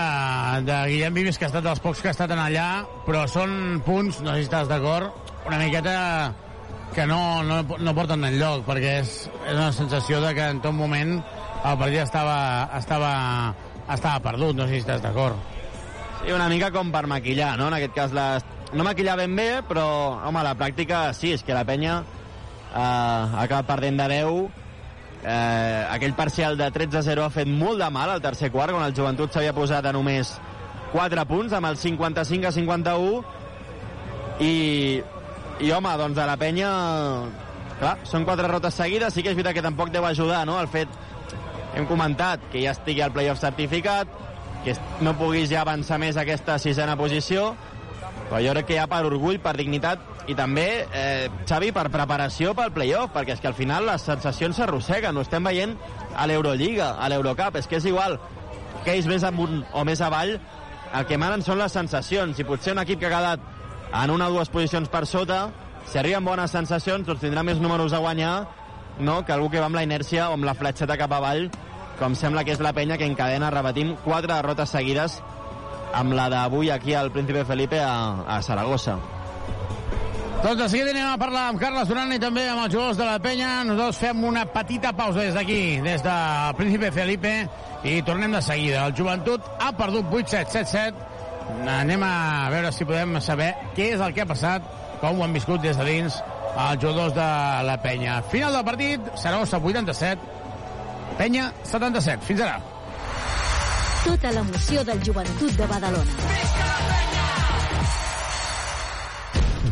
de Guillem Vives, que ha estat dels pocs que ha estat en allà, però són punts, no sé si estàs d'acord, una miqueta que no, no, no porten enlloc, perquè és, és una sensació de que en tot moment el partit estava, estava, estava perdut, no sé si estàs d'acord. Sí, una mica com per maquillar, no? En aquest cas, les... no maquillar ben bé, però, home, la pràctica sí, és que la penya eh, ha acabat perdent de 10. Eh, aquell parcial de 13-0 ha fet molt de mal al tercer quart, quan el joventut s'havia posat a només 4 punts, amb el 55 a 51. I, i home, doncs a la penya... Clar, són quatre rotes seguides, sí que és veritat que tampoc deu ajudar, no?, el fet hem comentat que ja estigui al playoff certificat, que no puguis ja avançar més aquesta sisena posició, però jo crec que ja per orgull, per dignitat i també, eh, Xavi, per preparació pel playoff, perquè és que al final les sensacions s'arrosseguen, ho estem veient a l'Eurolliga, a l'Eurocup, és que és igual que ells més amunt o més avall, el que manen són les sensacions, i potser un equip que ha quedat en una o dues posicions per sota, si arriben bones sensacions, doncs tindrà més números a guanyar no? que algú que va amb la inèrcia o amb la fletxeta cap avall, com sembla que és la penya que encadena, repetim, quatre derrotes seguides amb la d'avui aquí al Príncipe Felipe a, a Saragossa. Doncs de seguida anem a parlar amb Carles Duran i també amb els jugadors de la penya. Nosaltres fem una petita pausa des d'aquí, des de Príncipe Felipe, i tornem de seguida. El joventut ha perdut 8-7, 7-7. Anem a veure si podem saber què és el que ha passat, com ho han viscut des de dins els jugadors de la penya. Final del partit, Saragossa 87, penya 77. Fins ara. Tota l'emoció del joventut de Badalona.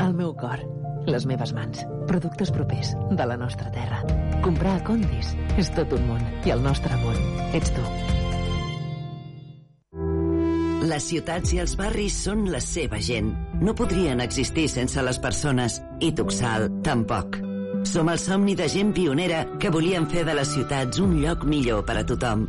El meu cor, les meves mans, productes propers de la nostra terra. Comprar a Condis és tot un món i el nostre món ets tu. Les ciutats i els barris són la seva gent. No podrien existir sense les persones. I Tuxal, tampoc. Som el somni de gent pionera que volien fer de les ciutats un lloc millor per a tothom.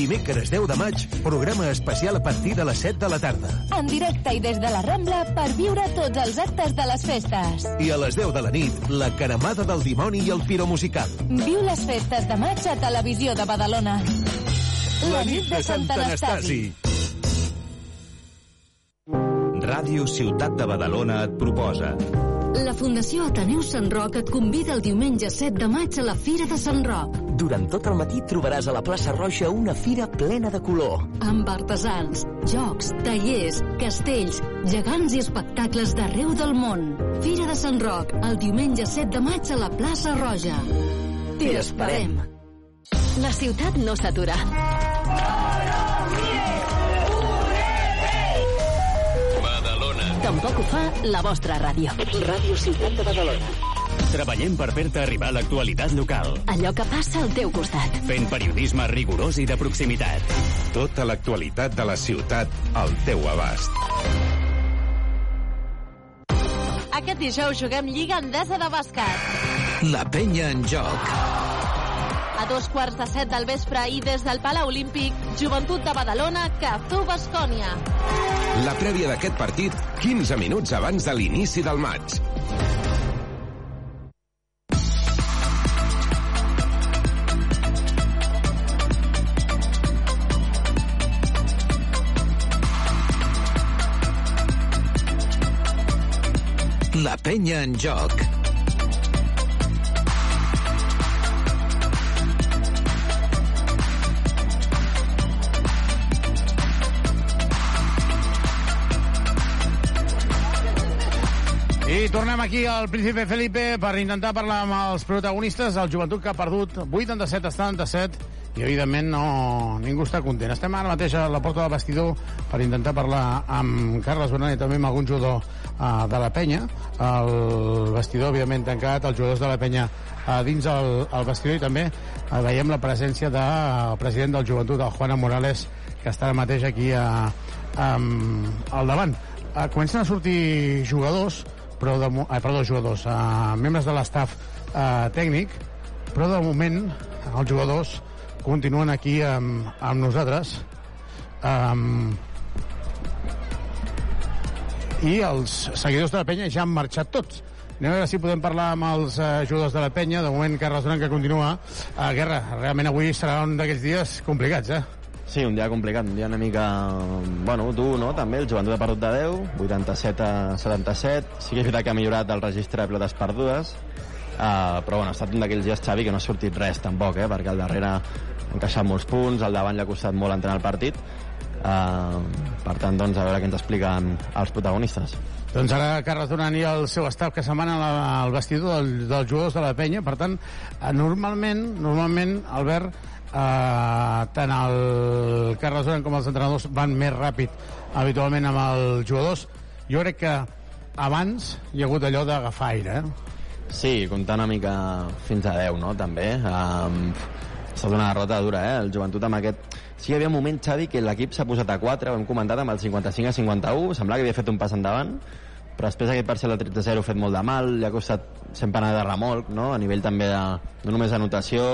Dimecres 10 de maig, programa especial a partir de les 7 de la tarda. En directe i des de la Rambla per viure tots els actes de les festes. I a les 10 de la nit, la caramada del dimoni i el piro musical. Viu les festes de maig a Televisió de Badalona. La nit de Sant Anastasi. Ràdio Ciutat de Badalona et proposa La Fundació Ateneu Sant Roc et convida el diumenge 7 de maig a la Fira de Sant Roc. Durant tot el matí trobaràs a la plaça Roja una fira plena de color. Amb artesans, jocs, tallers, castells, gegants i espectacles d'arreu del món. Fira de Sant Roc, el diumenge 7 de maig a la plaça Roja. T'hi esperem. La ciutat no s'atura. Tampoc ho fa la vostra ràdio. Ràdio Ciutat de Badalona. Treballem per fer-te arribar l'actualitat local. Allò que passa al teu costat. Fent periodisme rigorós i de proximitat. Tota l'actualitat de la ciutat al teu abast. Aquest dijous juguem Lliga Endesa de Bàsquet. La penya en joc. Dos quarts de set del vespre i des del Palau Olímpic, Joventut de Badalona, Cazú Bascònia. La prèvia d'aquest partit, 15 minuts abans de l'inici del maig. La penya en joc. Tornem aquí al Príncipe Felipe per intentar parlar amb els protagonistes del joventut que ha perdut 87 a 77 i evidentment no, ningú està content. Estem ara mateix a la porta del vestidor per intentar parlar amb Carles Bernal i també amb algun jugador uh, de la penya. El vestidor, evidentment, tancat, els jugadors de la penya uh, dins el, el vestidor i també uh, veiem la presència del president del joventut, el Juan Morales, que està ara mateix aquí a, a, al davant. Uh, comencen a sortir jugadors, però de, eh, perdó, jugadors, uh, membres de l'estaf uh, tècnic, però de moment els jugadors continuen aquí amb, amb nosaltres. Um, I els seguidors de la penya ja han marxat tots. Anem a veure si podem parlar amb els uh, jugadors de la penya. De moment, Carles Duran, que continua. Uh, Guerra, realment avui serà un d'aquells dies complicats, eh? Sí, un dia complicat, un dia una mica... Bueno, dur, no?, també, el joventut ha perdut de 10, 87 a 77. Sí que és veritat que ha millorat el registre de pilotes perdudes, uh, però bueno, ha estat un d'aquells dies, Xavi, que no ha sortit res tampoc, eh?, perquè al darrere ha encaixat molts punts, al davant li ha costat molt entrenar el partit. Uh, per tant, doncs, a veure què ens expliquen els protagonistes. Doncs ara Carles Duran i el seu estat que se'n al vestidor del, dels jugadors de la penya. Per tant, eh, normalment, normalment, Albert, eh, tant el Carles Duran com els entrenadors van més ràpid habitualment amb els jugadors. Jo crec que abans hi ha hagut allò d'agafar aire, eh? Sí, comptar una mica fins a 10, no?, també. Um, ha estat una derrota dura, eh? El joventut amb aquest... Sí hi havia un moment, Xavi, que l'equip s'ha posat a 4, ho hem comentat, amb el 55 a 51, semblava que havia fet un pas endavant, però després aquest parcial de 13-0 fet molt de mal, li ha costat sempre anar de remolc, no? a nivell també de, no només d'anotació,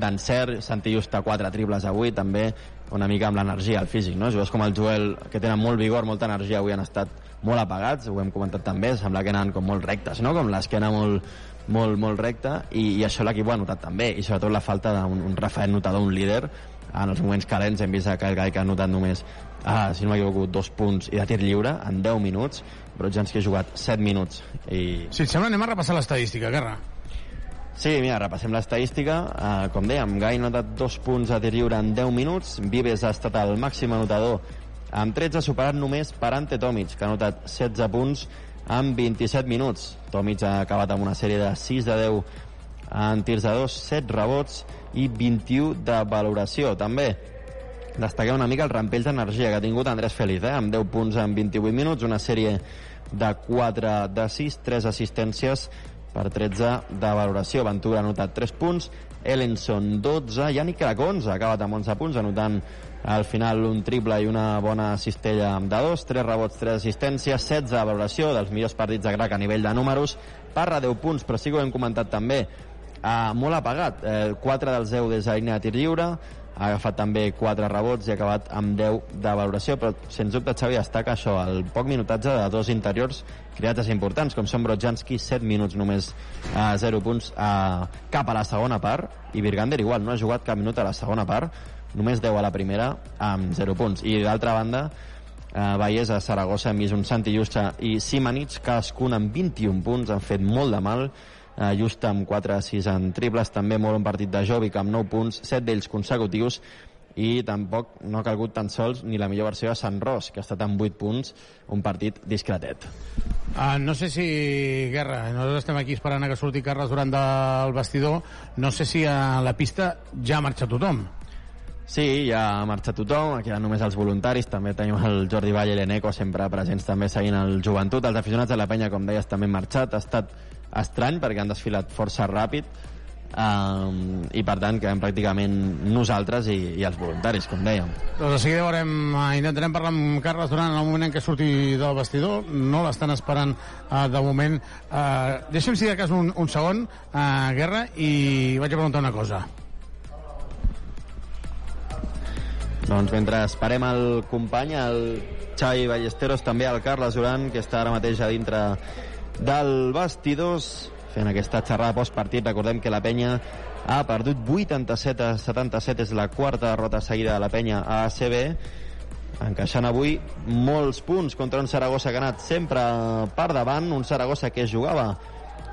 d'encert, Santillo està 4 triples avui, també una mica amb l'energia, el físic, no? Jugadors com el Joel, que tenen molt vigor, molta energia, avui han estat molt apagats, ho hem comentat també, sembla que anaven com molt rectes, no? Com l'esquena molt, molt, molt recta, i, i això l'equip ho ha notat també, i sobretot la falta d'un un referent notador, un líder, en els moments calents hem vist que el Gai que ha notat només ah, si no m'equivoco, dos punts i de tir lliure en 10 minuts, però Jans que ha jugat 7 minuts i... Si et sembla, anem a repassar l'estadística, Guerra. Sí, mira, repassem l'estadística. Uh, com dèiem, Gai ha notat dos punts a tir lliure en 10 minuts. Vives ha estat el màxim anotador amb 13, superat només per Ante Tomic, que ha notat 16 punts en 27 minuts. Tomic ha acabat amb una sèrie de 6 de 10 en tirs de 2, 7 rebots i 21 de valoració. També destaquem una mica el rampell d'energia que ha tingut Andrés Feliz, eh? amb 10 punts en 28 minuts, una sèrie de 4 de 6, 3 assistències per 13 de valoració. Ventura ha anotat 3 punts, Ellenson 12, Yannick Cracons ha acabat amb 11 punts, anotant al final un triple i una bona cistella de dos, 3 rebots, 3 assistències, 16 de valoració dels millors partits de Crac a nivell de números, Parra 10 punts, però sí que ho hem comentat també, eh, molt apagat, eh, 4 dels 10 des de línia de tir lliure, ha agafat també 4 rebots i ha acabat amb 10 de valoració, però sens dubte Xavi destaca això, el poc minutatge de dos interiors criats importants, com són Brodjanski, 7 minuts només a 0 punts a, cap a la segona part, i Virgander igual, no ha jugat cap minut a la segona part, només 10 a la primera amb 0 punts. I d'altra banda, eh, Vallès a Saragossa hem vist un Santi Justa i Simanits, cadascun amb 21 punts, han fet molt de mal, eh, just amb 4-6 en triples, també molt un partit de Jovic amb 9 punts, 7 d'ells consecutius, i tampoc no ha calgut tan sols ni la millor versió de Sant Ros, que ha estat amb 8 punts, un partit discretet. Uh, no sé si, Guerra, nosaltres estem aquí esperant que surti Carles durant del vestidor, no sé si a la pista ja marxa tothom. Sí, ja ha marxat tothom, aquí només els voluntaris, també tenim el Jordi Valle i l'Eneco sempre presents també seguint el joventut, els aficionats de la penya, com deies, també han marxat, ha estat estrany perquè han desfilat força ràpid, um, i per tant quedem pràcticament nosaltres i, i els voluntaris, com dèiem. Doncs de seguida veurem, uh, intentarem parlar amb Carles Duran en el moment en què surti del vestidor, no l'estan esperant uh, de moment. Uh, deixa'm si de cas un, un segon, uh, Guerra, i vaig a preguntar una cosa. Doncs mentre esperem el company, el Xavi Ballesteros, també el Carles Duran, que està ara mateix a dintre del vestidors, fent aquesta xerrada postpartit. Recordem que la penya ha perdut 87 a 77, és la quarta derrota seguida de la penya a ACB, encaixant avui molts punts contra un Saragossa que ha anat sempre per davant, un Saragossa que jugava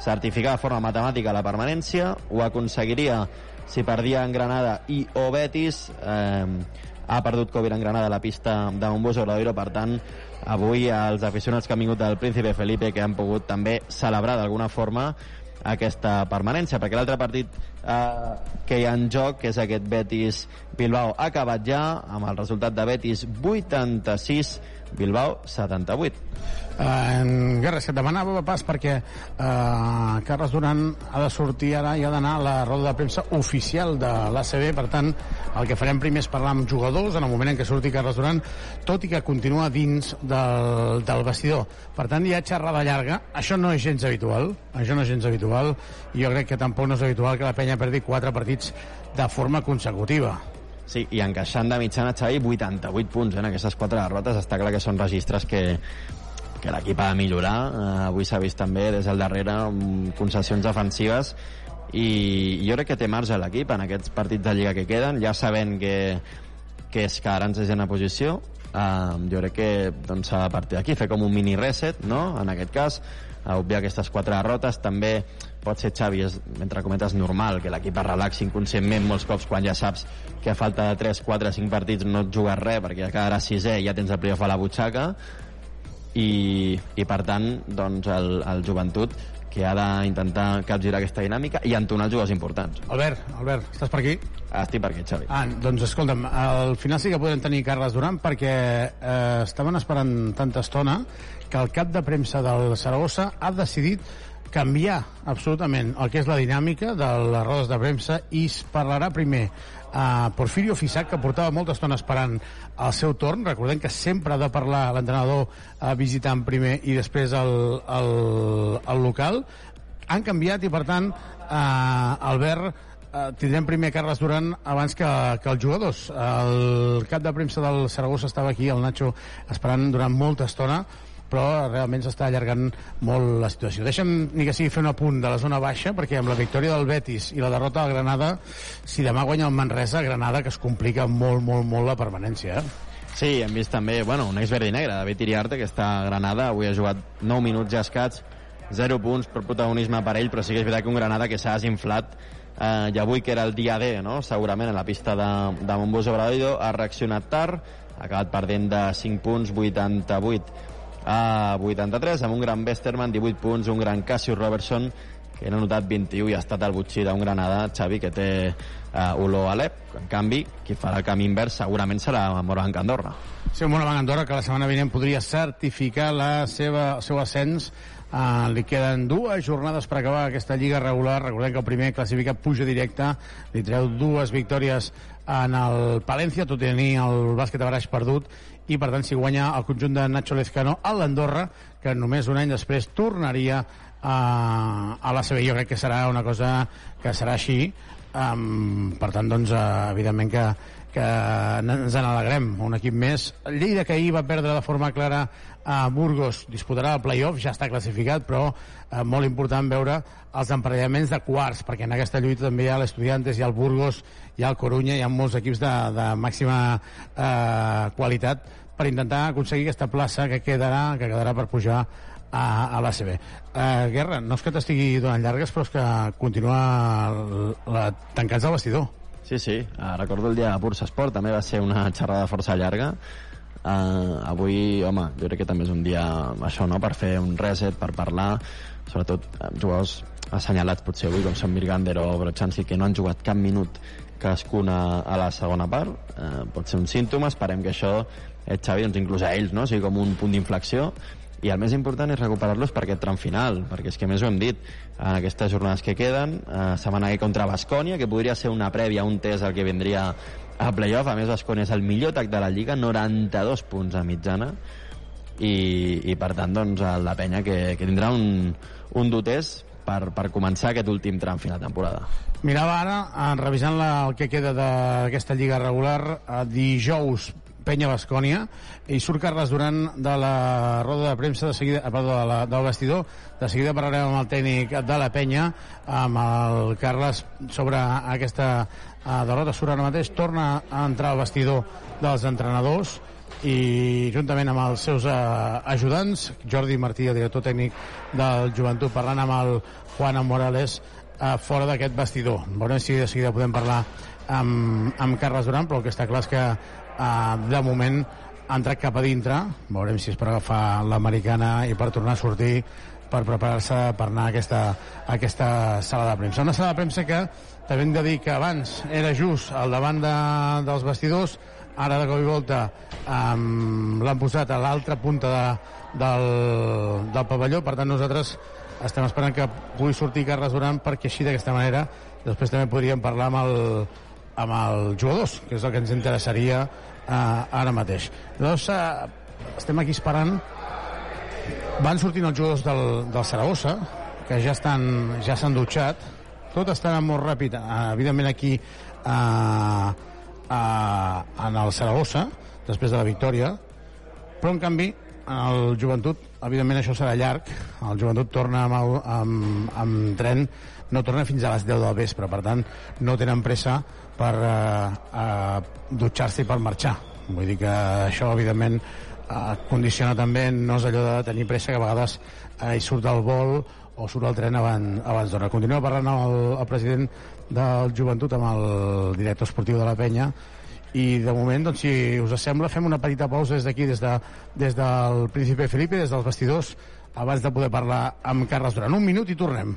certificar de forma matemàtica la permanència, ho aconseguiria si perdia en Granada i o Betis, eh, ha perdut Covir en Granada a la pista de Montbus Obradoiro, per tant avui els aficionats que han vingut del Príncipe Felipe que han pogut també celebrar d'alguna forma aquesta permanència, perquè l'altre partit eh, que hi ha en joc, que és aquest Betis-Bilbao, ha acabat ja amb el resultat de Betis 86, Bilbao 78. En Guerra, que et demanava pas perquè eh, Carles Duran ha de sortir ara i ha d'anar a la roda de premsa oficial de l'ACB, per tant el que farem primer és parlar amb jugadors en el moment en què surti Carles Duran, tot i que continua dins del, del vestidor. Per tant hi ha xerrada llarga. Això no és gens habitual, això no és gens habitual. I jo crec que tampoc no és habitual que la penya perdi quatre partits de forma consecutiva Sí, i encaixant de mitjana, Xavi, 88 punts eh, en aquestes quatre derrotes. Està clar que són registres que, que l'equip ha de millorar. Uh, avui s'ha vist també des del darrere concessions defensives i jo crec que té marge l'equip en aquests partits de Lliga que queden, ja sabent que, que es quedaran en a posició, uh, jo crec que doncs, de partir d'aquí, fer com un mini reset, no?, en aquest cas, a obviar aquestes quatre derrotes, també pot ser Xavi, és, entre cometes, normal que l'equip es relaxi inconscientment molts cops quan ja saps que a falta de 3, 4, 5 partits no et jugues res perquè ja quedarà sisè i ja tens el playoff a la butxaca i, i per tant doncs el, el joventut que ha d'intentar capgirar aquesta dinàmica i entonar els jugadors importants. Albert, Albert, estàs per aquí? Estic per aquí, Xavi. Ah, doncs escolta'm, al final sí que podem tenir Carles Duran perquè eh, estaven esperant tanta estona que el cap de premsa del Saragossa ha decidit canviar absolutament el que és la dinàmica de les rodes de premsa i es parlarà primer a Porfirio Fisac, que portava molta estona esperant el seu torn. Recordem que sempre ha de parlar l'entrenador a visitant primer i després el, el, el local. Han canviat i, per tant, eh, Albert, eh, tindrem primer Carles Duran abans que, que els jugadors. El cap de premsa del Saragossa estava aquí, el Nacho, esperant durant molta estona però realment s'està allargant molt la situació. Deixa'm ni que sigui fer un apunt de la zona baixa, perquè amb la victòria del Betis i la derrota del Granada, si demà guanya el Manresa, Granada que es complica molt, molt, molt la permanència. Eh? Sí, hem vist també, bueno, un ex verd i negre, David Iriarte, que està a Granada, avui ha jugat 9 minuts ja escats 0 punts per protagonisme per ell, però sí que és veritat que un Granada que s'ha desinflat eh, i avui que era el dia D, no? segurament, a la pista de, de Montbus Obradoiro, ha reaccionat tard, ha acabat perdent de 5 punts, 88 a 83, amb un gran Westerman, 18 punts, un gran Cassius Robertson, que n'ha notat 21 i ha estat el butxí d'un Granada, Xavi, que té uh, olor a l'EP. En canvi, qui farà el camí invers segurament serà Morabanc Andorra. Sí, un Morabanc Andorra que la setmana vinent podria certificar la seva, el seu ascens Uh, li queden dues jornades per acabar aquesta lliga regular. Recordem que el primer classificat puja directe, li treu dues victòries en el Palència, tot i tenir el bàsquet a baraix perdut, i per tant si guanya el conjunt de Nacho Lezcano a l'Andorra, que només un any després tornaria a, a la CB. Jo crec que serà una cosa que serà així. Um, per tant, doncs, uh, evidentment que, que ens en alegrem. Un equip més. Lleida, que ahir va perdre de forma clara a Burgos, disputarà el playoff, ja està classificat, però eh, molt important veure els emparellaments de quarts, perquè en aquesta lluita també hi ha l'Estudiantes, hi ha el Burgos, hi ha el Corunya, hi ha molts equips de, de màxima eh, qualitat per intentar aconseguir aquesta plaça que quedarà, que quedarà per pujar a, a l'ACB. Uh, Guerra, no és que t'estigui donant llargues, però és que continua la, tancats al vestidor. Sí, sí, uh, recordo el dia de Bursa Esport, també va ser una xerrada força llarga. Uh, avui, home, jo crec que també és un dia, això, no?, per fer un reset, per parlar, sobretot amb jugadors assenyalats potser avui, com són Mirgander o Brochanski, que no han jugat cap minut cadascuna a la segona part. Uh, pot ser un símptoma, esperem que això, eh, Xavi, doncs inclús a ells, no?, sigui com un punt d'inflexió, i el més important és recuperar-los per aquest tram final, perquè és que més ho hem dit, en aquestes jornades que queden, eh, setmana que contra Bascònia, que podria ser una prèvia, un test al que vindria a playoff, a més Bascònia és el millor atac de la Lliga, 92 punts a mitjana, i, i per tant doncs la penya que, que tindrà un, un dutès per, per començar aquest últim tram final de temporada. Mirava ara, eh, revisant la, el que queda d'aquesta lliga regular, eh, dijous Penya Bascònia i surt Carles Duran de la roda de premsa de seguida, eh, perdó, de la, del vestidor de seguida parlarem amb el tècnic de la Penya amb el Carles sobre aquesta uh, derrota surt ara mateix, torna a entrar al vestidor dels entrenadors i juntament amb els seus uh, ajudants Jordi Martí, el director tècnic del Joventut, parlant amb el Juan Morales uh, fora d'aquest vestidor veurem si de seguida podem parlar amb, amb Carles Duran, però el que està clar és que uh, de moment ha entrat cap a dintre, veurem si és per agafar l'americana i per tornar a sortir per preparar-se per anar a aquesta, a aquesta sala de premsa. Una sala de premsa que també hem de dir que abans era just al davant de, dels vestidors, ara de cop i volta um, l'han posat a l'altra punta de, del, del pavelló, per tant nosaltres estem esperant que pugui sortir Carles Duran perquè així d'aquesta manera després també podríem parlar amb el, amb els jugadors, que és el que ens interessaria eh, ara mateix. Llavors, eh, estem aquí esperant. Van sortint els jugadors del, del Saragossa que ja estan ja s'han dutxat tot està molt ràpid. Eh, evidentment aquí eh, eh, en el Saragossa després de la victòria però en canvi el joventut evidentment això serà llarg. El joventut torna amb, el, amb, amb tren no torna fins a les 10 del vespre per tant no tenen pressa per eh, eh, dutxar-se i per marxar. Vull dir que això evidentment eh, condiciona també no és allò de tenir pressa que a vegades eh, hi surt el vol o surt el tren abans, abans d'hora. Continuem parlant amb el, el president del Joventut, amb el director esportiu de la penya, i de moment, doncs, si us sembla, fem una petita pausa des d'aquí, des, de, des del Príncipe Felipe, des dels vestidors, abans de poder parlar amb Carles Duran. Un minut i tornem.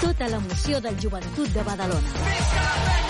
Tota l'emoció del joventut de Badalona.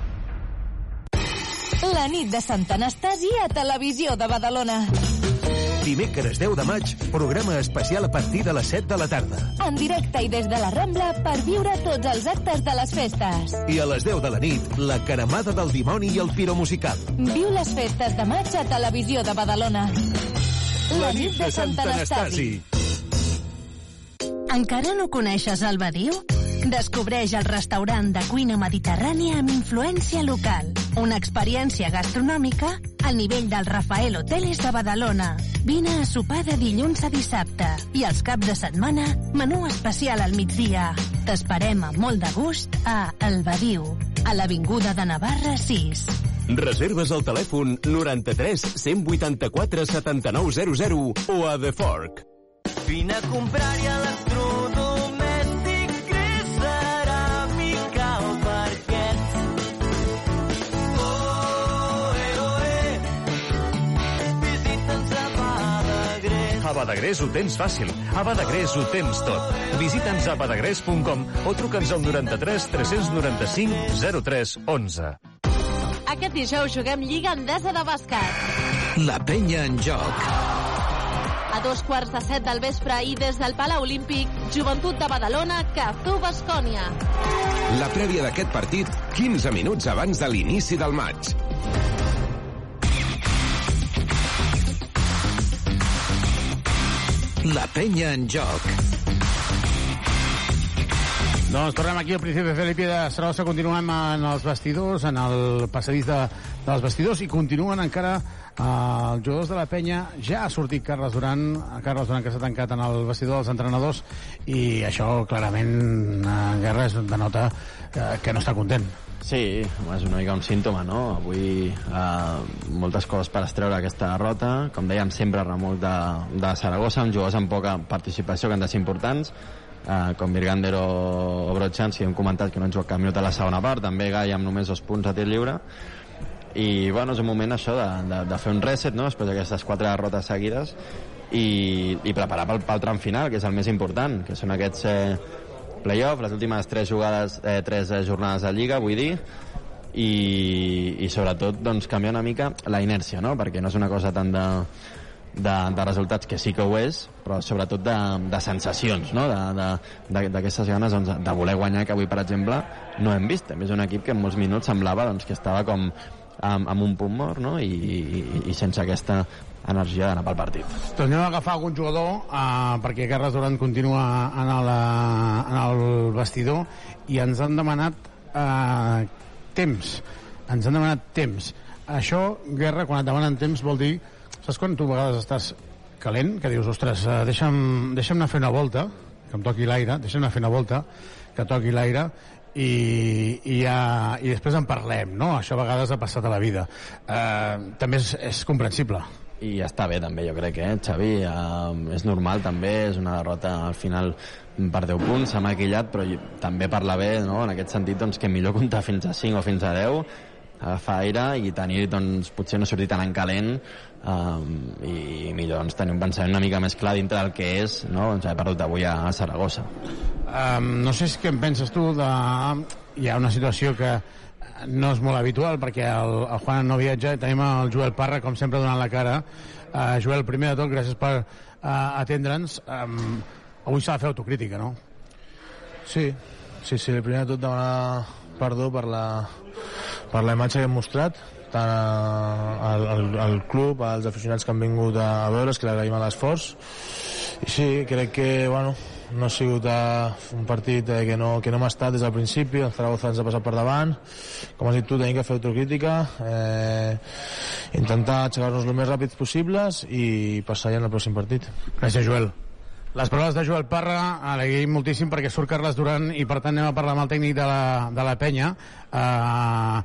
La nit de Sant Anastasi a Televisió de Badalona. Dimecres 10 de maig, programa especial a partir de les 7 de la tarda. En directe i des de la Rambla per viure tots els actes de les festes. I a les 10 de la nit, la caramada del dimoni i el piro musical. Viu les festes de maig a Televisió de Badalona. La nit de Sant Anastasi. Encara no coneixes el Badiu? Descobreix el restaurant de cuina mediterrània amb influència local. Una experiència gastronòmica al nivell del Rafael Hoteles de Badalona. Vine a sopar de dilluns a dissabte i els caps de setmana menú especial al migdia. T'esperem amb molt de gust a El Badiu, a l'Avinguda de Navarra 6. Reserves al telèfon 93 184 7900 o a The Fork. Vine a comprar-hi electrodomèstic A Badagrés ho tens fàcil. A Badagrés ho tens tot. Visita'ns a badagrés.com o truca'ns al 93 395 03 11. Aquest dijous juguem Lliga Endesa de Bàsquet. La penya en joc. A dos quarts de set del vespre i des del Palau Olímpic, Joventut de Badalona, Cazú Bascònia. La prèvia d'aquest partit, 15 minuts abans de l'inici del maig. La penya en joc. Doncs tornem aquí al Príncipe Felipe de Saragossa, continuem en els vestidors, en el passadís de, dels vestidors, i continuen encara eh, els jugadors de la penya. Ja ha sortit Carles Duran, Carles Duran que s'ha tancat en el vestidor dels entrenadors, i això clarament en Guerra es denota que, que no està content. Sí, és una mica un símptoma, no? Avui eh, moltes coses per estreure aquesta derrota. Com dèiem, sempre remolc de, de Saragossa, amb jugadors amb poca participació que han de ser importants, eh, com Virgander o, o Brotchans, que hem comentat que no han jugat cap minut a la segona part, també Gai amb només dos punts a tir lliure. I, bueno, és un moment això de, de, de fer un reset, no?, després d'aquestes quatre derrotes seguides, i, i preparar pel, pel tram final, que és el més important, que són aquests eh, play-off, les últimes tres jugades, eh, tres eh, jornades de Lliga, vull dir, i, i sobretot doncs, canviar una mica la inèrcia, no? perquè no és una cosa tant de, de, de resultats, que sí que ho és, però sobretot de, de sensacions, no? d'aquestes ganes doncs, de voler guanyar, que avui, per exemple, no hem vist. Hem vist un equip que en molts minuts semblava doncs, que estava com amb, amb un punt mort no? I, i, i sense aquesta energia d'anar pel partit. Tornem a agafar algun jugador eh, perquè Carles Duran continua en el, en el vestidor i ens han demanat eh, temps. Ens han demanat temps. Això, Guerra, quan et demanen temps vol dir... Saps quan tu a vegades estàs calent, que dius, ostres, eh, deixa'm, deixa'm anar a fer una volta, que em toqui l'aire, deixa'm anar a fer una volta, que toqui l'aire, i, i, ja, i després en parlem, no? Això a vegades ha passat a la vida. Eh, també és, és comprensible i ja està bé també jo crec, eh, Xavi uh, és normal també, és una derrota al final per 10 punts, s'ha maquillat però també parla bé, no? en aquest sentit doncs, que millor comptar fins a 5 o fins a 10 agafar aire i tenir doncs, potser no sortir tan en calent um, i millor doncs, tenir un pensament una mica més clar dintre del que és no? doncs, he perdut avui a Saragossa um, no sé si què en penses tu de... hi ha una situació que no és molt habitual perquè el, el Juan no viatja. Tenim el Joel Parra com sempre donant la cara. Uh, Joel, primer de tot gràcies per uh, atendre'ns. Um, avui s'ha de fer autocrítica, no? Sí, sí, sí, primer de tot demanar perdó per la, per la imatge que hem mostrat tant al, al, al club, als aficionats que han vingut a, a veure's, que l'agraïm a l'esforç. I sí, crec que bueno, no ha sigut uh, un partit eh, que no, que no m'ha estat des del principi, el Zaragoza ens ha passat per davant, com has dit tu, tenim que fer autocrítica, eh, intentar aixecar-nos el més ràpids possibles i passar ja en el pròxim partit. Gràcies, Joel. Les proves de Joel Parra aleguim moltíssim perquè surt Carles Duran i per tant anem a parlar amb el tècnic de la, de la penya eh,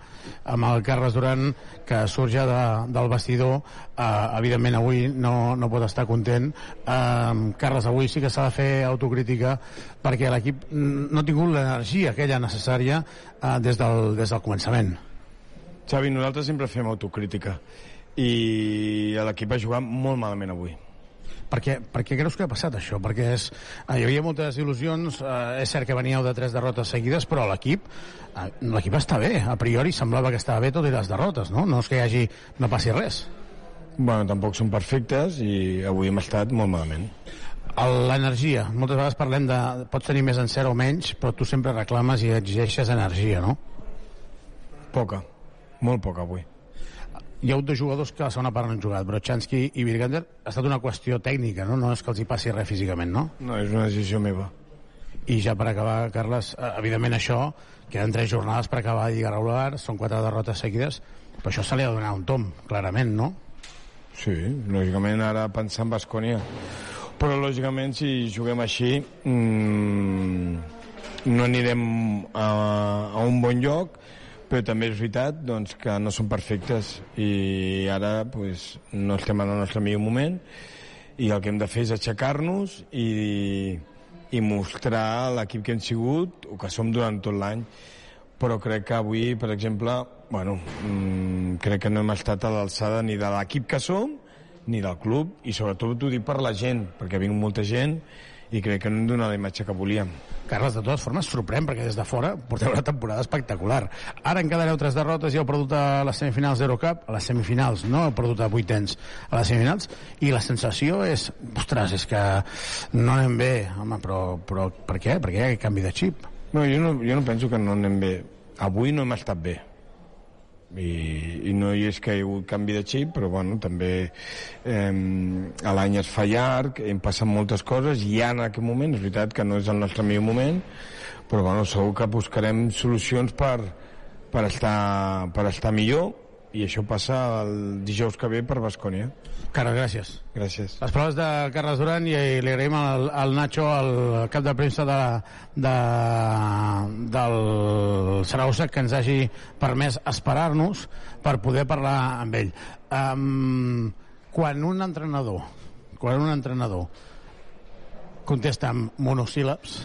amb el Carles Duran que surt ja de, del vestidor. Eh, evidentment avui no, no pot estar content. Eh, Carles avui sí que s'ha de fer autocrítica perquè l'equip no ha tingut l'energia aquella necessària eh, des, del, des del començament. Xavi, nosaltres sempre fem autocrítica i l'equip ha jugat molt malament avui per què, per què creus que ha passat això? Perquè és, eh, hi havia moltes il·lusions, eh, és cert que veníeu de tres derrotes seguides, però l'equip eh, l'equip està bé, a priori semblava que estava bé tot i les derrotes, no? No és que hi hagi, no passi res. Bueno, tampoc són perfectes i avui hem estat molt malament. L'energia, moltes vegades parlem de pots tenir més encert o menys, però tu sempre reclames i exigeixes energia, no? Poca, molt poca avui. Hi ha hagut dos jugadors que a la segona part no han jugat, Brochanski i Virgander. Ha estat una qüestió tècnica, no? No és que els hi passi res físicament, no? No, és una decisió meva. I ja per acabar, Carles, eh, evidentment això, queden tres jornades per acabar la Lliga regular, són quatre derrotes seguides, però això se li ha de donar un tom, clarament, no? Sí, lògicament ara pensar en Bascònia. Però lògicament si juguem així mmm, no anirem a, a un bon lloc, però també és veritat doncs, que no són perfectes i ara pues, no estem en el nostre millor moment i el que hem de fer és aixecar-nos i, i mostrar l'equip que hem sigut o que som durant tot l'any. Però crec que avui, per exemple, bueno, mm, crec que no hem estat a l'alçada ni de l'equip que som ni del club, i sobretot ho dic per la gent, perquè ha vingut molta gent i crec que no hem donat la imatge que volíem. Carles, de totes formes, sorprèn, perquè des de fora porteu una temporada espectacular. Ara encadeneu tres derrotes i heu perdut a les semifinals d'Eurocup, a les semifinals, no heu perdut a vuitens, a les semifinals, i la sensació és, ostres, és que no anem bé, home, però, però per què? Per què hi ha aquest canvi de xip? No, jo no, jo no penso que no anem bé. Avui no hem estat bé. I, i no hi és que hi ha hagut canvi de xip, però bueno, també eh, l'any es fa llarg, hem passat moltes coses, i ja en aquest moment, és veritat que no és el nostre millor moment, però bueno, segur que buscarem solucions per, per, estar, per estar millor, i això passa el dijous que ve per Bascònia. Carles, gràcies. Gràcies. Les proves de Carles Duran i li agraïm al, al Nacho, el cap de premsa de, de, del Saragossa, que ens hagi permès esperar-nos per poder parlar amb ell. Um, quan un entrenador quan un entrenador contesta amb monosíl·labs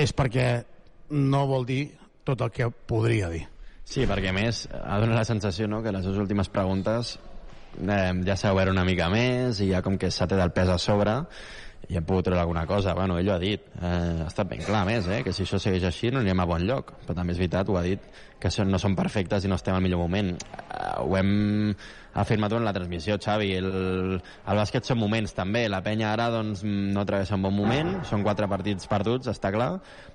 és perquè no vol dir tot el que podria dir. Sí, perquè més ha donat la sensació no, que les dues últimes preguntes eh, ja s'ha obert una mica més i ja com que s'ha tret el pes a sobre i hem pogut treure alguna cosa. Bueno, ell ho ha dit. Eh, ha estat ben clar, més, eh, que si això segueix així no anirem a bon lloc. Però també és veritat, ho ha dit, que són- no són perfectes i no estem al millor moment. Eh, ho hem afirmat en la transmissió, Xavi. El, el bàsquet són moments, també. La penya ara doncs, no travessa un bon moment, són quatre partits perduts, està clar,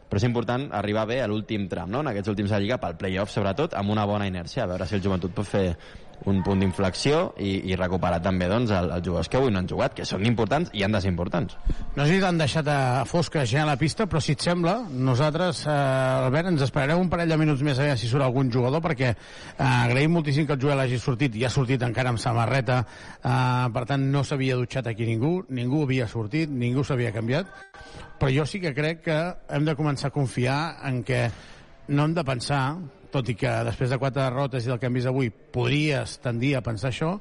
però és important arribar bé a l'últim tram, no? en aquests últims de Lliga, pel play-off sobretot, amb una bona inèrcia, a veure si el joventut pot fer un punt d'inflexió i, i recuperar també doncs, el, els jugadors que avui no han jugat, que són importants i han de ser importants. No sé si t'han deixat a fosques ja a la pista, però si et sembla, nosaltres, eh, Albert, ens esperarem un parell de minuts més a veure si surt algun jugador, perquè eh, agraïm moltíssim que el Joel hagi sortit, i ha sortit encara amb samarreta, eh, per tant no s'havia dutxat aquí ningú, ningú havia sortit, ningú s'havia canviat, però jo sí que crec que hem de començar a confiar en que no hem de pensar, tot i que després de quatre derrotes i del que hem vist avui podries tendir a pensar això,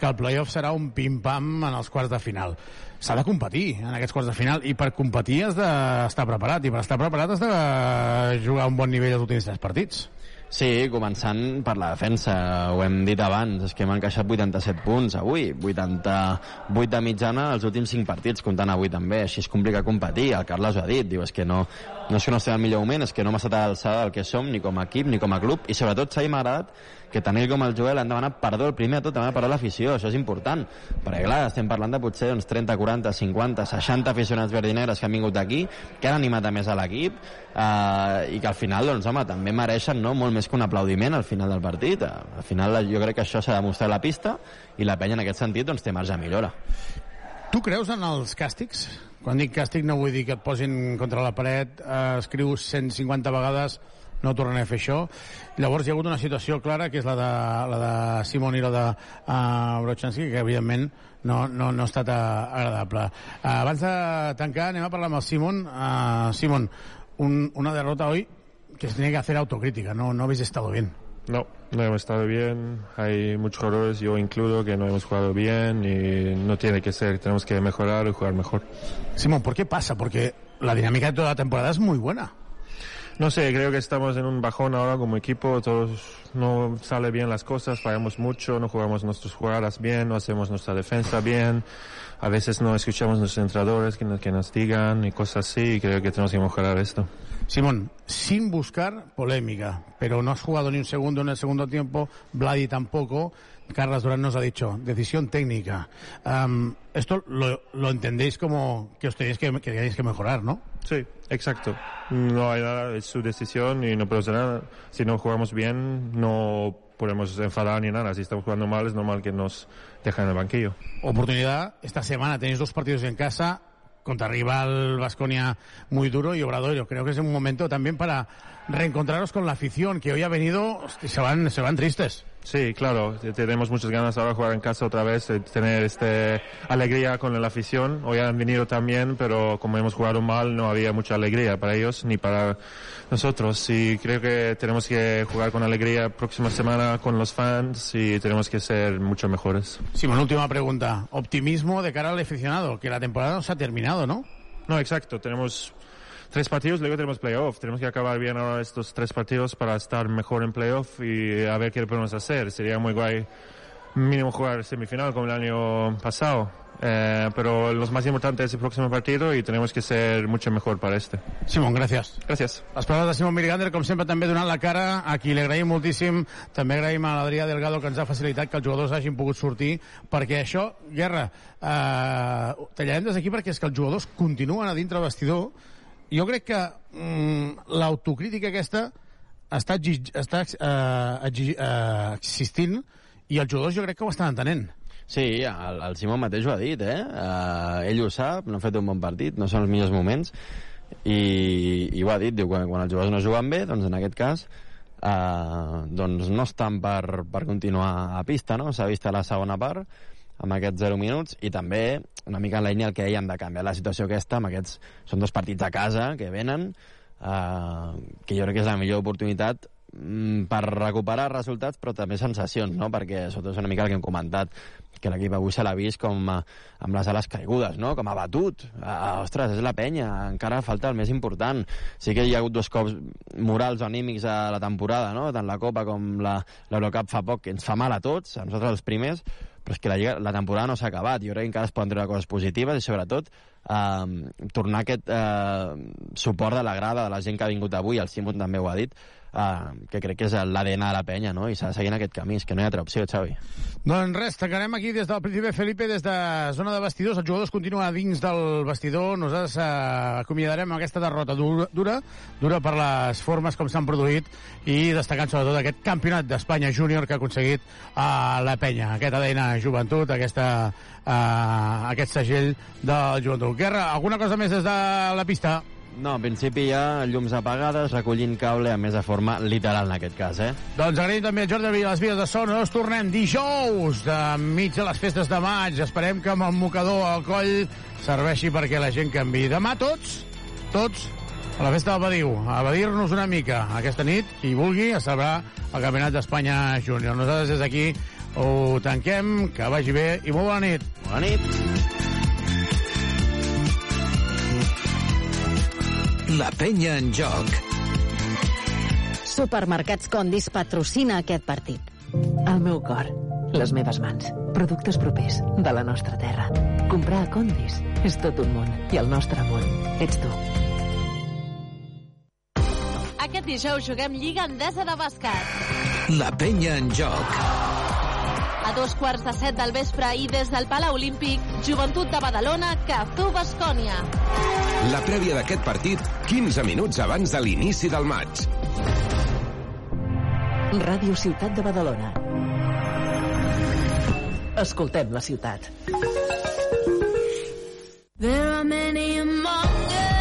que el playoff serà un pim-pam en els quarts de final. S'ha de competir en aquests quarts de final i per competir has d'estar preparat i per estar preparat has de jugar un bon nivell els últims tres partits. Sí, començant per la defensa, ho hem dit abans, és que hem encaixat 87 punts. Avui, 88 de mitjana els últims 5 partits, comptant avui també, així es complica competir, el Carles ho ha dit, diu, és que no, no és que no estem al millor moment, és que no hem estat a l'alçada del que som, ni com a equip, ni com a club, i sobretot s'ha m'ha agradat que tant ell com el Joel han demanat perdó el primer de tot, demanar perdó a l'afició, això és important, perquè clar, estem parlant de potser uns 30, 40, 50, 60 aficionats verdinegres que han vingut aquí, que han animat a més a l'equip, eh, i que al final, doncs, home, també mereixen no, molt més que un aplaudiment al final del partit. Eh, Al final jo crec que això s'ha demostrat a la pista i la penya en aquest sentit doncs, té marge de millora. Tu creus en els càstigs? Quan dic càstig no vull dir que et posin contra la paret, eh, escrius 150 vegades no tornaré a fer això. Llavors hi ha hagut una situació clara, que és la de, la de Simon i la de uh, Brochanski, que evidentment no, no, no ha estat uh, agradable. Uh, abans de tancar, anem a parlar amb el Simon. Uh, Simon, un, una derrota hoy que se tiene que hacer autocrítica, no, no habéis estado bien. No, no hemos estado bien. Hay muchos jugadores, yo incluyo, que no hemos jugado bien y no tiene que ser. Tenemos que mejorar y jugar mejor. Simón, ¿por qué pasa? Porque la dinámica de toda la temporada es muy buena. No sé, creo que estamos en un bajón ahora como equipo. Todos no sale bien las cosas, fallamos mucho, no jugamos nuestras jugadas bien, no hacemos nuestra defensa bien. A veces no escuchamos a nuestros entrenadores que nos, que nos digan y cosas así. Y creo que tenemos que mejorar esto. Simón, sin buscar polémica, pero no has jugado ni un segundo en el segundo tiempo, Vladi tampoco. Carlos Durán nos ha dicho, decisión técnica. Esto lo, lo entendéis como que os tenéis que, que tenéis que mejorar, ¿no? Sí, exacto. No hay nada, es su decisión y no podemos hacer nada. Si no jugamos bien, no podemos enfadar ni nada. Si estamos jugando mal, es normal que nos dejen en el banquillo. Oportunidad, esta semana tenéis dos partidos en casa contra rival Vasconia muy duro y Obradoiro. Creo que es un momento también para reencontraros con la afición que hoy ha venido, se van, se van tristes. Sí, claro, te- tenemos muchas ganas ahora de jugar en casa otra vez, de tener este alegría con la afición. Hoy han venido también, pero como hemos jugado mal, no había mucha alegría para ellos ni para nosotros. Y creo que tenemos que jugar con alegría próxima semana con los fans y tenemos que ser mucho mejores. Simón, última pregunta. Optimismo de cara al aficionado, que la temporada no se ha terminado, ¿no? No, exacto. Tenemos tres partidos, luego tenemos playoff. Tenemos que acabar bien ahora estos tres partidos para estar mejor en playoff y a ver qué podemos hacer. Sería muy guay mínimo jugar semifinal como el año pasado. Eh, pero lo más importante es el próximo partido y tenemos que ser mucho mejor para este. Simón, gràcies. Gràcies. Les paraules de Simon Mirgander, com sempre, també donant la cara a qui li agraïm moltíssim. També agraïm a l'Adrià Delgado que ens ha facilitat que els jugadors hagin pogut sortir, perquè això, Guerra, eh, tallarem des d'aquí perquè és que els jugadors continuen a dintre del vestidor. Jo crec que mm, l'autocrítica aquesta està, està eh, exig, eh, existint i els jugadors jo crec que ho estan entenent. Sí, el, el Simon mateix ho ha dit, eh? Uh, ell ho sap, no ha fet un bon partit, no són els millors moments, i, i ho ha dit, diu, quan, quan els jugadors no juguen bé, doncs en aquest cas, uh, doncs no estan per, per continuar a pista, no? S'ha vist a la segona part, amb aquests 0 minuts, i també una mica en la línia el que dèiem de canviar la situació aquesta, amb aquests, són dos partits a casa que venen, uh, que jo crec que és la millor oportunitat mm, per recuperar resultats però també sensacions, no? perquè sobretot és una mica el que hem comentat que l'equip avui se l'ha vist com a, amb les ales caigudes, no? com a batut. Ah, ostres, és la penya, encara falta el més important. Sí que hi ha hagut dos cops morals o anímics a la temporada, no? tant la Copa com l'Eurocup fa poc, que ens fa mal a tots, a nosaltres els primers, però és que la, Lliga, la temporada no s'ha acabat. Jo crec que encara es poden treure coses positives i, sobretot, eh, tornar aquest eh, suport de la grada, de la gent que ha vingut avui, el Simon també ho ha dit, eh, que crec que és l'ADN de la penya, no? i s'ha de seguir en aquest camí, és que no hi ha altra opció, Xavi. Doncs res, tancarem aquí des del Príncipe Felipe, des de zona de vestidors. Els jugadors continuen dins del vestidor. Nosaltres eh, acomiadarem aquesta derrota dura, dura, dura per les formes com s'han produït i destacant sobretot aquest campionat d'Espanya júnior que ha aconseguit eh, la penya, aquest ADN joventut, aquesta, eh, aquest segell del joventut. Guerra, alguna cosa més des de la pista? No, en principi hi ha llums apagades, recollint cable, a més de forma literal en aquest cas, eh? Doncs agraïm també a Jordi Vila les vies de son. Nosaltres tornem dijous, de mig de les festes de maig. Esperem que amb el mocador al coll serveixi perquè la gent canvi. Demà tots, tots, a la festa del Badiu, a badir-nos una mica aquesta nit, qui vulgui, a celebrar el Campionat d'Espanya Júnior. Nosaltres des d'aquí ho tanquem, que vagi bé i molt bona nit. Bona nit. La penya en joc. Supermercats Condis patrocina aquest partit. El meu cor, les meves mans, productes propers de la nostra terra. Comprar a Condis és tot un món i el nostre món ets tu. Aquest dijous juguem Lliga Endesa de Bàsquet. La penya en joc. A dos quarts de set del vespre i des del Palau Olímpic, Joventut de Badalona, Cazú Bascònia. La prèvia d'aquest partit 15 minuts abans de l'inici del maig. Ràdio Ciutat de Badalona. Escoltem la ciutat. There are many among us,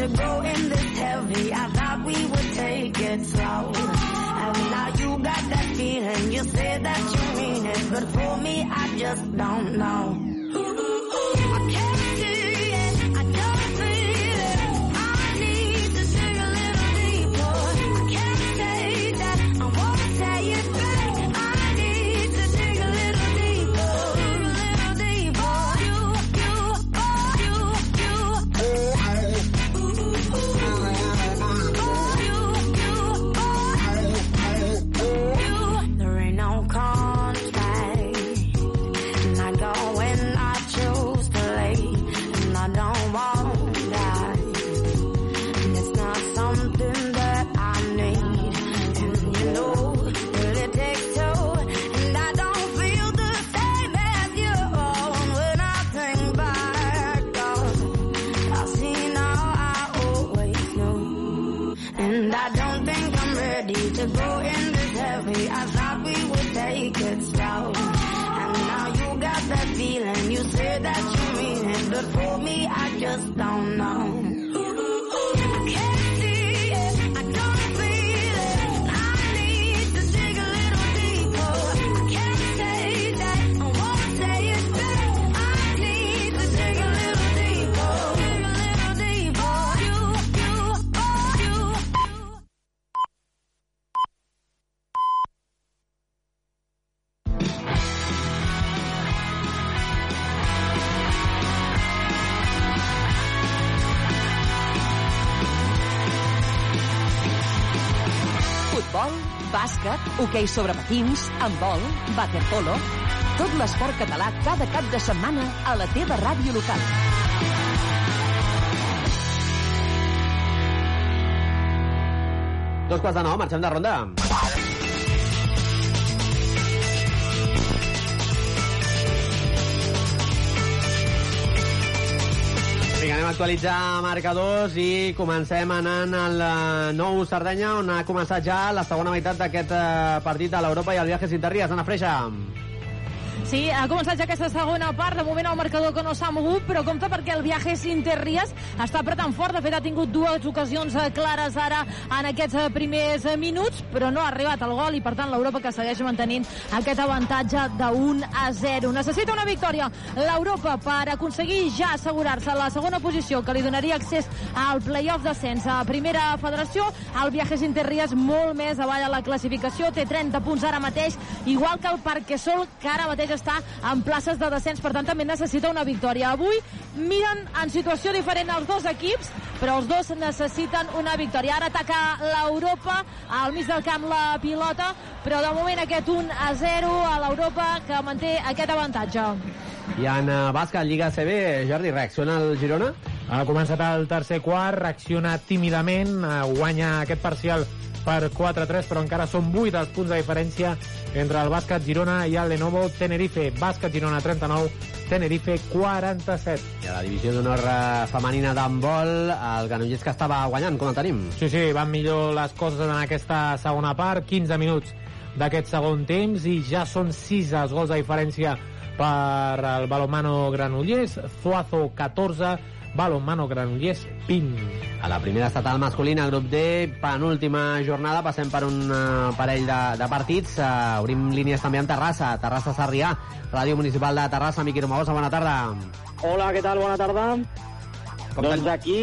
to go in this heavy. I thought we would take it slow. And now you got that feeling. You say that you mean it. But for me, I just don't know. Sobre patins, handbol, waterpolo... Tot l'esport català cada cap de setmana a la teva ràdio local. Dos quarts de nou, marxem de ronda. Vinga, anem a actualitzar marcadors i comencem anant al eh, nou Sardenya, on ha començat ja la segona meitat d'aquest eh, partit de l'Europa i el Viajes Interries. Anna Freixa. Sí, ha començat ja aquesta segona part. De moment el marcador que no s'ha mogut, però compte perquè el Viajes Interries està apretant fort. De fet, ha tingut dues ocasions eh, clares ara en aquests eh, primers eh, minuts, però no ha arribat al gol i, per tant, l'Europa que segueix mantenint aquest avantatge de 1 a 0. Necessita una victòria l'Europa per aconseguir ja assegurar-se la segona posició que li donaria accés al playoff d'ascens a primera federació. El Viajes Interries molt més avall a la classificació, té 30 punts ara mateix, igual que el Parquesol, que ara mateix està en places de descens, per tant també necessita una victòria. Avui miren en situació diferent els dos equips, però els dos necessiten una victòria. Ara ataca l'Europa, al mig del camp la pilota, però de moment aquest 1 a 0 a l'Europa que manté aquest avantatge. I en uh, bàsquet, Lliga CB, Jordi, reacciona el Girona? Ha començat el tercer quart, reacciona tímidament, eh, guanya aquest parcial per 4-3, però encara són 8 els punts de diferència entre el bàsquet Girona i el Lenovo Tenerife. Bàsquet Girona 39, Tenerife 47. I a la divisió d'honor eh, femenina d'handbol, el Granollers que estava guanyant, com el tenim? Sí, sí, van millor les coses en aquesta segona part, 15 minuts d'aquest segon temps i ja són 6 els gols de diferència per el balomano Granollers, Zuazo 14, balonmano Granollers 20. A la primera estatal masculina, grup D, penúltima jornada, passem per un uh, parell de, de partits. Uh, obrim línies també amb Terrassa, Terrassa-Sarrià, Ràdio Municipal de Terrassa, Miqui Romagosa, bona tarda. Hola, què tal? Bona tarda. Com doncs aquí,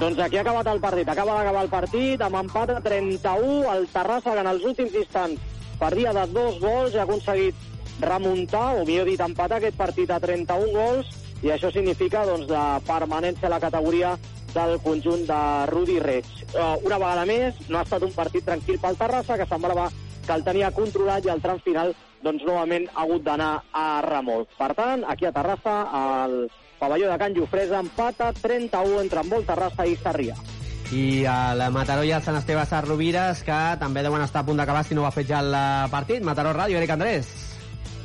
doncs aquí ha acabat el partit. Acaba d'acabar el partit amb empat a 31. El Terrassa, que en els últims instants perdia de dos gols, ha aconseguit remuntar, o millor dit, empatar aquest partit a 31 gols, i això significa doncs, la permanència a la categoria del conjunt de Rudi Reig. Uh, una vegada més, no ha estat un partit tranquil pel Terrassa, que semblava que el tenia controlat i al tram final doncs, novament ha hagut d'anar a remolc. Per tant, aquí a Terrassa, el pavelló de Can Jofresa empata 31 entre Envol Terrassa i Sarrià. I el Mataró i el Sant Esteve Sarrovires, que també deuen estar a punt d'acabar si no ho ha fet ja el partit. Mataró Ràdio, Eric Andrés.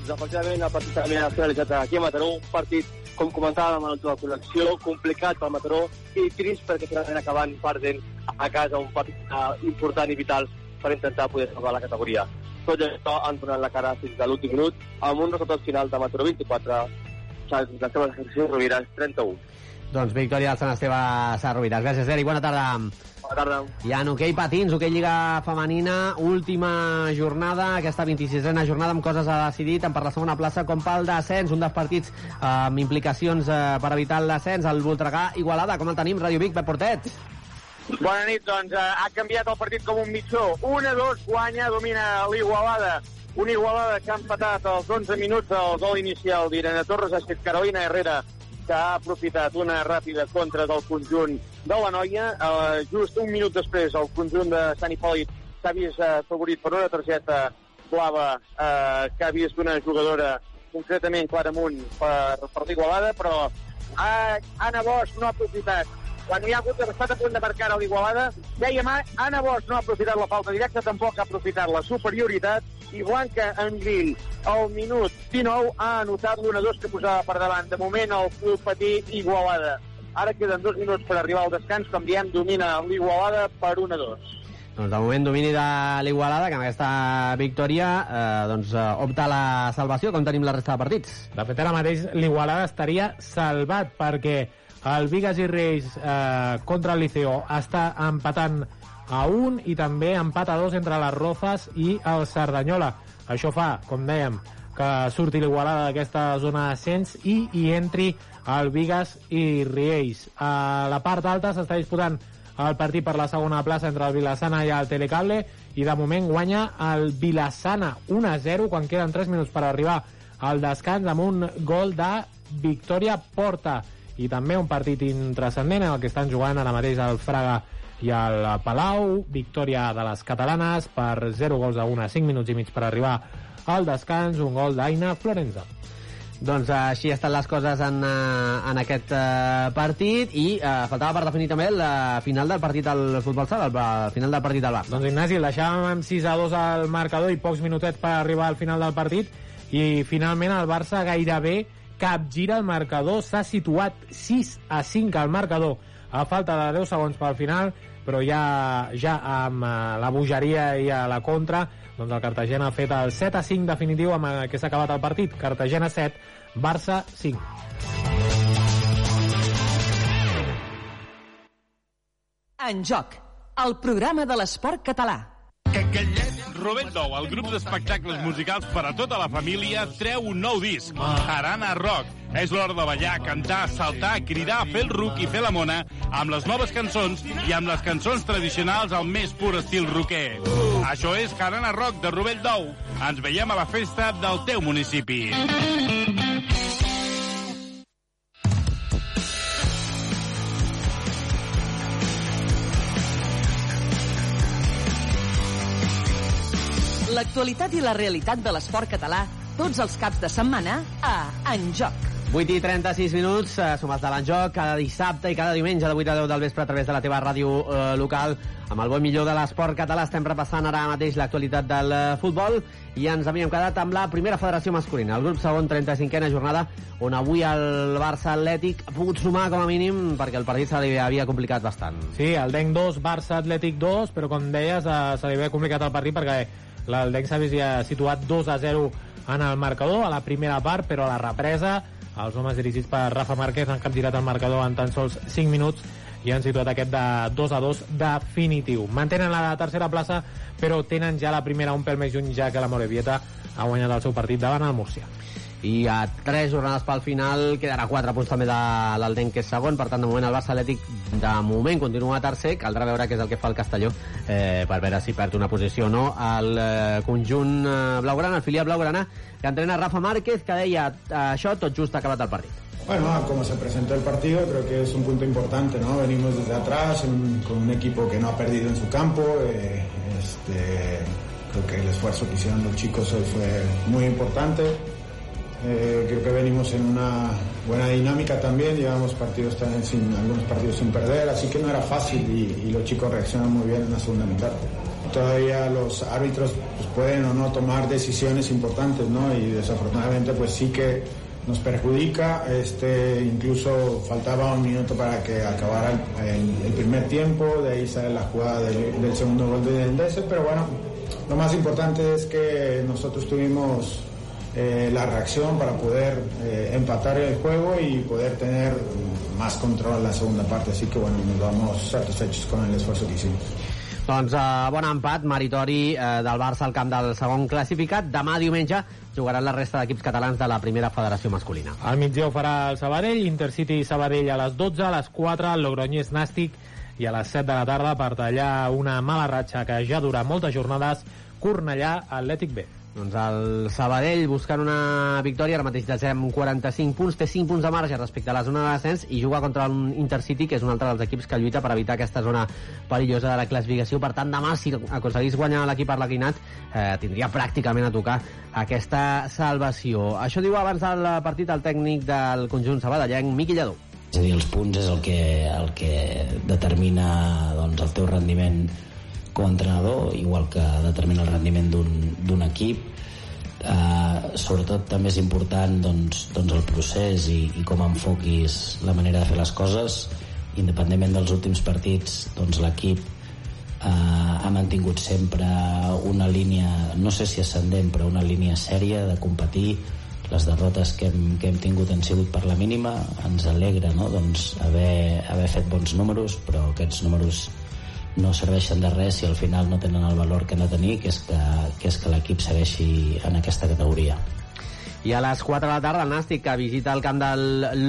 Doncs efectivament el partit també ha finalitzat aquí a Mataró, un partit, com comentàvem en la connexió, complicat pel Mataró i trist perquè finalment acaben perdent a casa un partit eh, important i vital per intentar poder salvar la categoria. Tot això han donat la cara fins a l'últim minut amb un resultat final de Mataró 24, Sant Sant Rovires 31. Doncs victòria del Sant Esteve Sarrovides. Gràcies, Eric. Bona tarda. Bona tarda. I en hoquei patins, hoquei Lliga Femenina, última jornada, aquesta 26a jornada amb coses a decidir, tant per la segona plaça com pel descens, un dels partits eh, amb implicacions eh, per evitar el descens, el Voltregà Igualada. Com el tenim, Ràdio Vic, Pep Portet? Bona nit, doncs eh, ha canviat el partit com un mitjó. 1-2 guanya, domina l'Igualada. Una Igualada que ha empatat als 11 minuts del gol inicial d'Irene Torres, ha Carolina Herrera, que ha aprofitat una ràpida contra del conjunt de la noia. Eh, just un minut després, el conjunt de Sant Hipòlit s'ha vist eh, favorit per una targeta blava eh, que ha vist una jugadora, concretament Claramunt, per, per l'Igualada, però eh, Anna Bosch no ha aprofitat quan hi ha hagut que estat a punt de marcar a l'Igualada, dèiem Anna Bosch no ha aprofitat la falta directa, tampoc ha aprofitat la superioritat, i Blanca Angril, al minut 19, ha anotat l'1-2 que posava per davant. De moment, el club patí Igualada. Ara queden dos minuts per arribar al descans, com diem, domina l'Igualada per 1-2. Doncs de moment domini de l'Igualada, que amb aquesta victòria eh, doncs, eh, opta a la salvació, com tenim la resta de partits. De fet, ara mateix l'Igualada estaria salvat perquè el Vigas i Reis eh, contra el Liceo està empatant a un i també empat a dos entre les Rozas i el Cerdanyola. Això fa, com dèiem, que surti l'Igualada d'aquesta zona d'ascens i hi entri el Vigas i Riells. A la part alta s'està disputant el partit per la segona plaça entre el Vilassana i el Telecable i de moment guanya el Vilassana 1-0 quan queden 3 minuts per arribar al descans amb un gol de Victòria Porta i també un partit intrascendent en el que estan jugant ara mateix el Fraga i el Palau, victòria de les catalanes per 0 gols a 1 a 5 minuts i mig per arribar al descans, un gol d'Aina Florenza. Doncs eh, així estan les coses en, eh, en aquest eh, partit i eh, faltava per definir també la final del partit al futbol sala, el, final del partit al Barça. Doncs Ignasi, el deixàvem amb 6 a 2 al marcador i pocs minutets per arribar al final del partit i finalment el Barça gairebé capgira el marcador, s'ha situat 6 a 5 al marcador a falta de 10 segons pel final però ja, ja amb uh, la bogeria i a la contra doncs el Cartagena ha fet el 7 a 5 definitiu amb el que s'ha acabat el partit. Cartagena 7, Barça 5 En joc, el programa de l'esport català. Robert Dou, el grup d'espectacles musicals per a tota la família, treu un nou disc, Harana Rock. És l'hora de ballar, cantar, saltar, cridar, fer el ruc i fer la mona amb les noves cançons i amb les cançons tradicionals al més pur estil rocker. Això és Harana Rock de Robert Dou. Ens veiem a la festa del teu municipi. L'actualitat i la realitat de l'esport català tots els caps de setmana a En Joc. 8 i 36 minuts, eh, som els de l'Enjoc, cada dissabte i cada diumenge de 8 a 10 del vespre a través de la teva ràdio eh, local. Amb el bo i millor de l'esport català estem repassant ara mateix l'actualitat del eh, futbol i ens havíem quedat amb la primera federació masculina, el grup segon 35a jornada, on avui el Barça Atlètic ha pogut sumar com a mínim perquè el partit se li havia complicat bastant. Sí, el DENC 2, Barça Atlètic 2, però com deies, eh, se li havia complicat el partit perquè vist ja situat 2 a 0 en el marcador a la primera part, però a la represa els homes dirigits per Rafa Márquez han capgirat el marcador en tan sols 5 minuts i han situat aquest de 2 a 2 definitiu. Mantenen la tercera plaça, però tenen ja la primera un pèl més lluny, ja que la Morevieta ha guanyat el seu partit davant el Múrcia. I a tres jornades pel final quedarà 4 punts també de l'Aldenc que és segon per tant de moment el Barça Atlètic de moment continua tercer, caldrà veure què és el que fa el Castelló eh, per veure si perd una posició o no el eh, conjunt eh, blaugrana, el filial blaugrana que entrena Rafa Márquez que deia eh, això tot just acabat el partit Bueno, como se presentó el partido, creo que es un punto importante, ¿no? Venimos desde atrás con un equipo que no ha perdido en su campo. eh, este, creo que el esfuerzo que hicieron los chicos hoy fue muy importante. Eh, creo que venimos en una buena dinámica también, llevamos partidos también sin, algunos partidos sin perder, así que no era fácil y, los chicos reaccionan muy bien en la segunda mitad. todavía los árbitros pues, pueden o no tomar decisiones importantes, ¿no? Y desafortunadamente pues sí que nos perjudica, este, incluso faltaba un minuto para que acabara el, el- primer tiempo, de ahí sale la jugada del, del segundo gol de Endese, pero bueno, lo más importante es que nosotros tuvimos eh, la reacción para poder eh, empatar el juego y poder tener más control en la segunda parte, así que bueno, nos vamos satisfechos con el esfuerzo que hicimos. Doncs uh, bon empat, meritori uh, del Barça al camp del segon classificat. Demà diumenge jugaran la resta d'equips catalans de la primera federació masculina. Al migdia ho farà el Sabadell, Intercity Sabadell a les 12, a les 4, el Logroñés Nàstic i a les 7 de la tarda per tallar una mala ratxa que ja dura moltes jornades, Cornellà Atlètic B. Doncs el Sabadell buscant una victòria, ara mateix desem 45 punts, té 5 punts de marge respecte a la zona de descens i juga contra un Intercity, que és un altre dels equips que lluita per evitar aquesta zona perillosa de la classificació. Per tant, demà, si aconseguís guanyar l'equip arlequinat, eh, tindria pràcticament a tocar aquesta salvació. Això diu abans del partit el tècnic del conjunt sabadellenc, Miqui Lledó. És a dir, els punts és el que, el que determina doncs, el teu rendiment com a entrenador, igual que determina el rendiment d'un- equip. Uh, sobretot també és important doncs, doncs el procés i, i com enfoquis la manera de fer les coses independentment dels últims partits doncs l'equip uh, ha mantingut sempre una línia no sé si ascendent però una línia sèria de competir les derrotes que hem, que hem tingut han sigut per la mínima ens alegra no? doncs haver, haver fet bons números però aquests números no serveixen de res si al final no tenen el valor que han de tenir que és que, que, és que l'equip segueixi en aquesta categoria I a les 4 de la tarda el Nàstic que visita el camp del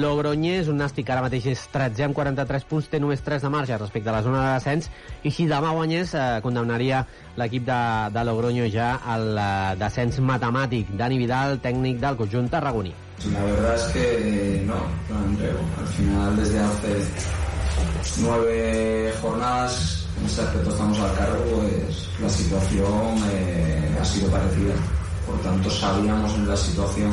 Logroñés, un Nàstic que ara mateix és 13 amb 43 punts, té només 3 de marge respecte a la zona de descens, i si demà guanyés eh, condemnaria l'equip de, de Logroño ja al eh, descens matemàtic. Dani Vidal, tècnic del conjunt tarragoní. La verdad es que eh, no, no Andreu. Al final, desde hace nueve jornadas, ese aspecto estamos al cargo, pues la situación eh, ha sido parecida. Por tanto, sabíamos en la situación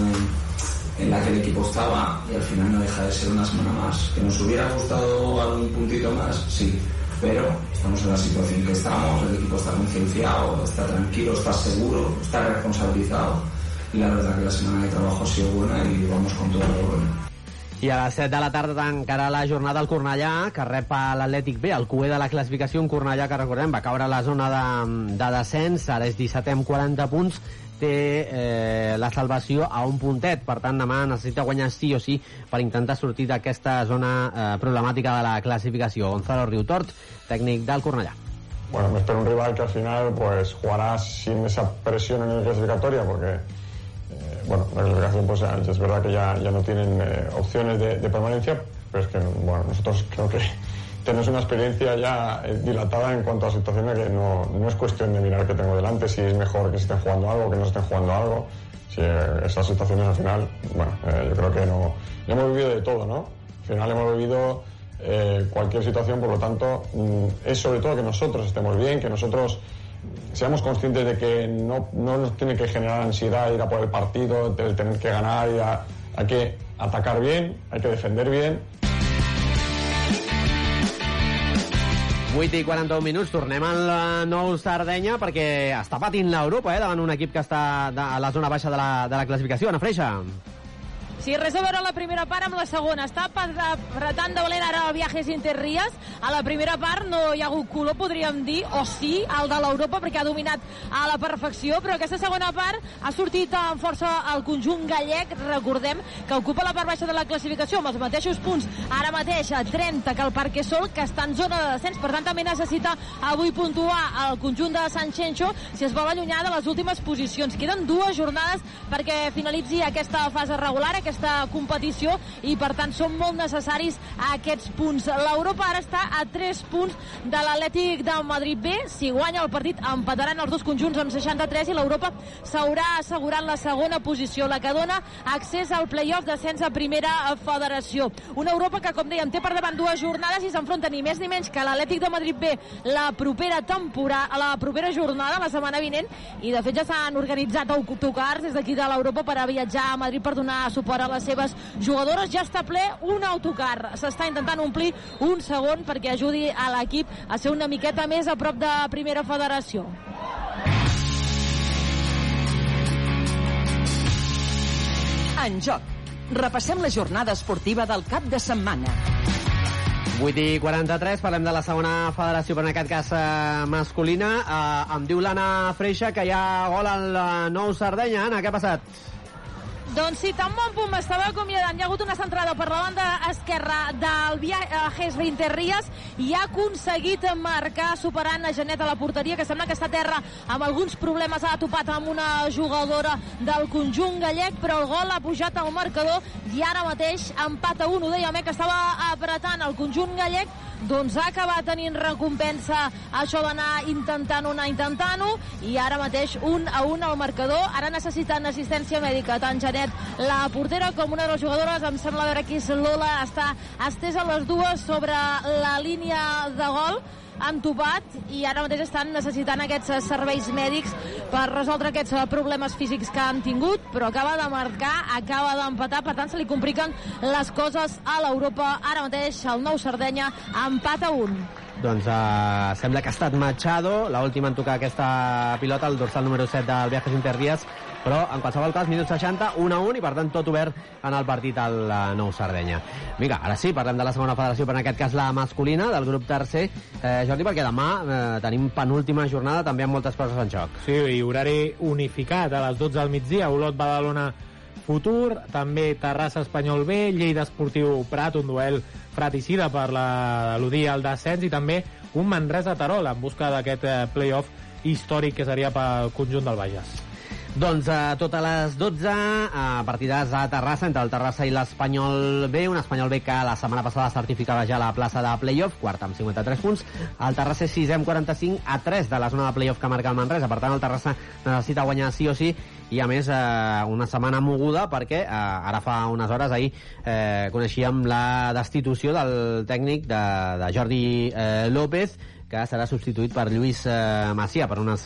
en, en la que el equipo estaba y al final no deja de ser una semana más. ¿Que nos hubiera gustado algún puntito más? Sí. Pero estamos en la situación que estamos, el equipo está concienciado, está tranquilo, está seguro, está responsabilizado y la verdad que la semana de trabajo ha sido buena y vamos con todo lo bueno. I a les 7 de la tarda tancarà la jornada al Cornellà, que rep a l'Atlètic B, el cué de la classificació, un Cornellà que recordem va caure a la zona de, de descens, ara és 17 amb 40 punts, té eh, la salvació a un puntet, per tant demà necessita guanyar sí o sí per intentar sortir d'aquesta zona eh, problemàtica de la classificació. Gonzalo Riutort, tècnic del Cornellà. Bueno, me espero un rival que al final pues jugará sin esa presión en el clasificatoria porque bueno, la clasificación pues es verdad que ya, ya no tienen eh, opciones de, de permanencia, pero es que bueno, nosotros creo que tenemos una experiencia ya eh, dilatada en cuanto a situaciones que no, no es cuestión de mirar qué tengo delante, si es mejor que se estén jugando algo, que no estén jugando algo. Si eh, esas situaciones al final, bueno, eh, yo creo que no. hemos vivido de todo, ¿no? Al final hemos vivido eh, cualquier situación, por lo tanto, mm, es sobre todo que nosotros estemos bien, que nosotros seamos conscientes de que no, no nos tiene que generar ansiedad ir a por el partido, el tener que ganar, y a- hay que atacar bien, hay que defender bien 8 i 41 minuts, tornem al nou Sardenya perquè està patint l'Europa eh, davant un equip que està a la zona baixa de la, de la classificació. Ana Freixa. Sí, res a veure la primera part amb la segona. Està apretant de valent ara el Viajes Interrías. A la primera part no hi ha hagut color, podríem dir, o sí, el de l'Europa, perquè ha dominat a la perfecció, però aquesta segona part ha sortit amb força el conjunt gallec. Recordem que ocupa la part baixa de la classificació amb els mateixos punts ara mateix a 30 que el Parque Sol, que està en zona de descens. Per tant, també necessita avui puntuar el conjunt de Sant Xenxo si es vol allunyar de les últimes posicions. Queden dues jornades perquè finalitzi aquesta fase regular, aquesta competició, i per tant són molt necessaris aquests punts. L'Europa ara està a 3 punts de l'Atlètic de Madrid B. Si guanya el partit, empataran els dos conjunts amb 63 i l'Europa s'haurà assegurat la segona posició, la que dona accés al play-off descens a primera federació. Una Europa que, com dèiem, té per davant dues jornades i s'enfronta ni més ni menys que l'Atlètic de Madrid B la propera temporada, la propera jornada, la setmana vinent, i de fet ja s'han organitzat autocars des d'aquí de l'Europa per a viatjar a Madrid per donar suport de les seves jugadores. Ja està ple un autocar. S'està intentant omplir un segon perquè ajudi a l'equip a ser una miqueta més a prop de primera federació. En joc. Repassem la jornada esportiva del cap de setmana. 8 i 43, parlem de la segona federació, però en aquest cas eh, masculina. Eh, em diu l'Anna Freixa que hi ha gol al eh, Nou Sardenya. Anna, què ha passat? Doncs sí, tan bon punt m'estava acomiadant. Hi ha hagut una centrada per la banda esquerra del Viajes Interrías i ha aconseguit marcar superant a Genet a la porteria, que sembla que està a terra amb alguns problemes. Ha topat amb una jugadora del conjunt gallec, però el gol ha pujat al marcador i ara mateix empat a 1. Ho dèiem, eh, que estava apretant el conjunt gallec, doncs ha acabat tenint recompensa això d'anar intentant-ho, anar intentant-ho, i ara mateix un a un al marcador. Ara necessiten assistència mèdica, tant Genet, la portera, com una de les jugadores, em sembla veure aquí és Lola, està estesa les dues sobre la línia de gol han topat i ara mateix estan necessitant aquests eh, serveis mèdics per resoldre aquests eh, problemes físics que han tingut, però acaba de marcar, acaba d'empatar, per tant se li compliquen les coses a l'Europa. Ara mateix el nou Sardenya empat a un. Doncs uh, sembla que ha estat Machado, l'última en tocar aquesta pilota, el dorsal número 7 del Viajes Interdies, però en qualsevol cas, minut 60, 1 a 1, i per tant tot obert en el partit al uh, Nou Sardenya. Vinga, ara sí, parlem de la segona federació, però en aquest cas la masculina, del grup tercer. Eh, Jordi, perquè demà eh, tenim penúltima jornada, també amb moltes coses en joc. Sí, i horari unificat a les 12 del migdia, Olot Badalona Futur, també Terrassa Espanyol B, Lleida Esportiu Prat, un duel fratricida per l'eludir al descens i també un Manresa Tarol en busca d'aquest eh, playoff històric que seria pel conjunt del Bages. Doncs a totes les 12, a partidars a Terrassa, entre el Terrassa i l'Espanyol B, un Espanyol B que la setmana passada certificava ja la plaça de playoff, quart amb 53 punts, el Terrassa és 6 amb 45 a 3 de la zona de playoff que marca el Manresa, per tant el Terrassa necessita guanyar sí o sí, i a més eh, una setmana moguda perquè eh, ara fa unes hores ahir eh, coneixíem la destitució del tècnic de, de Jordi eh, López que serà substituït per Lluís eh, Macià per unes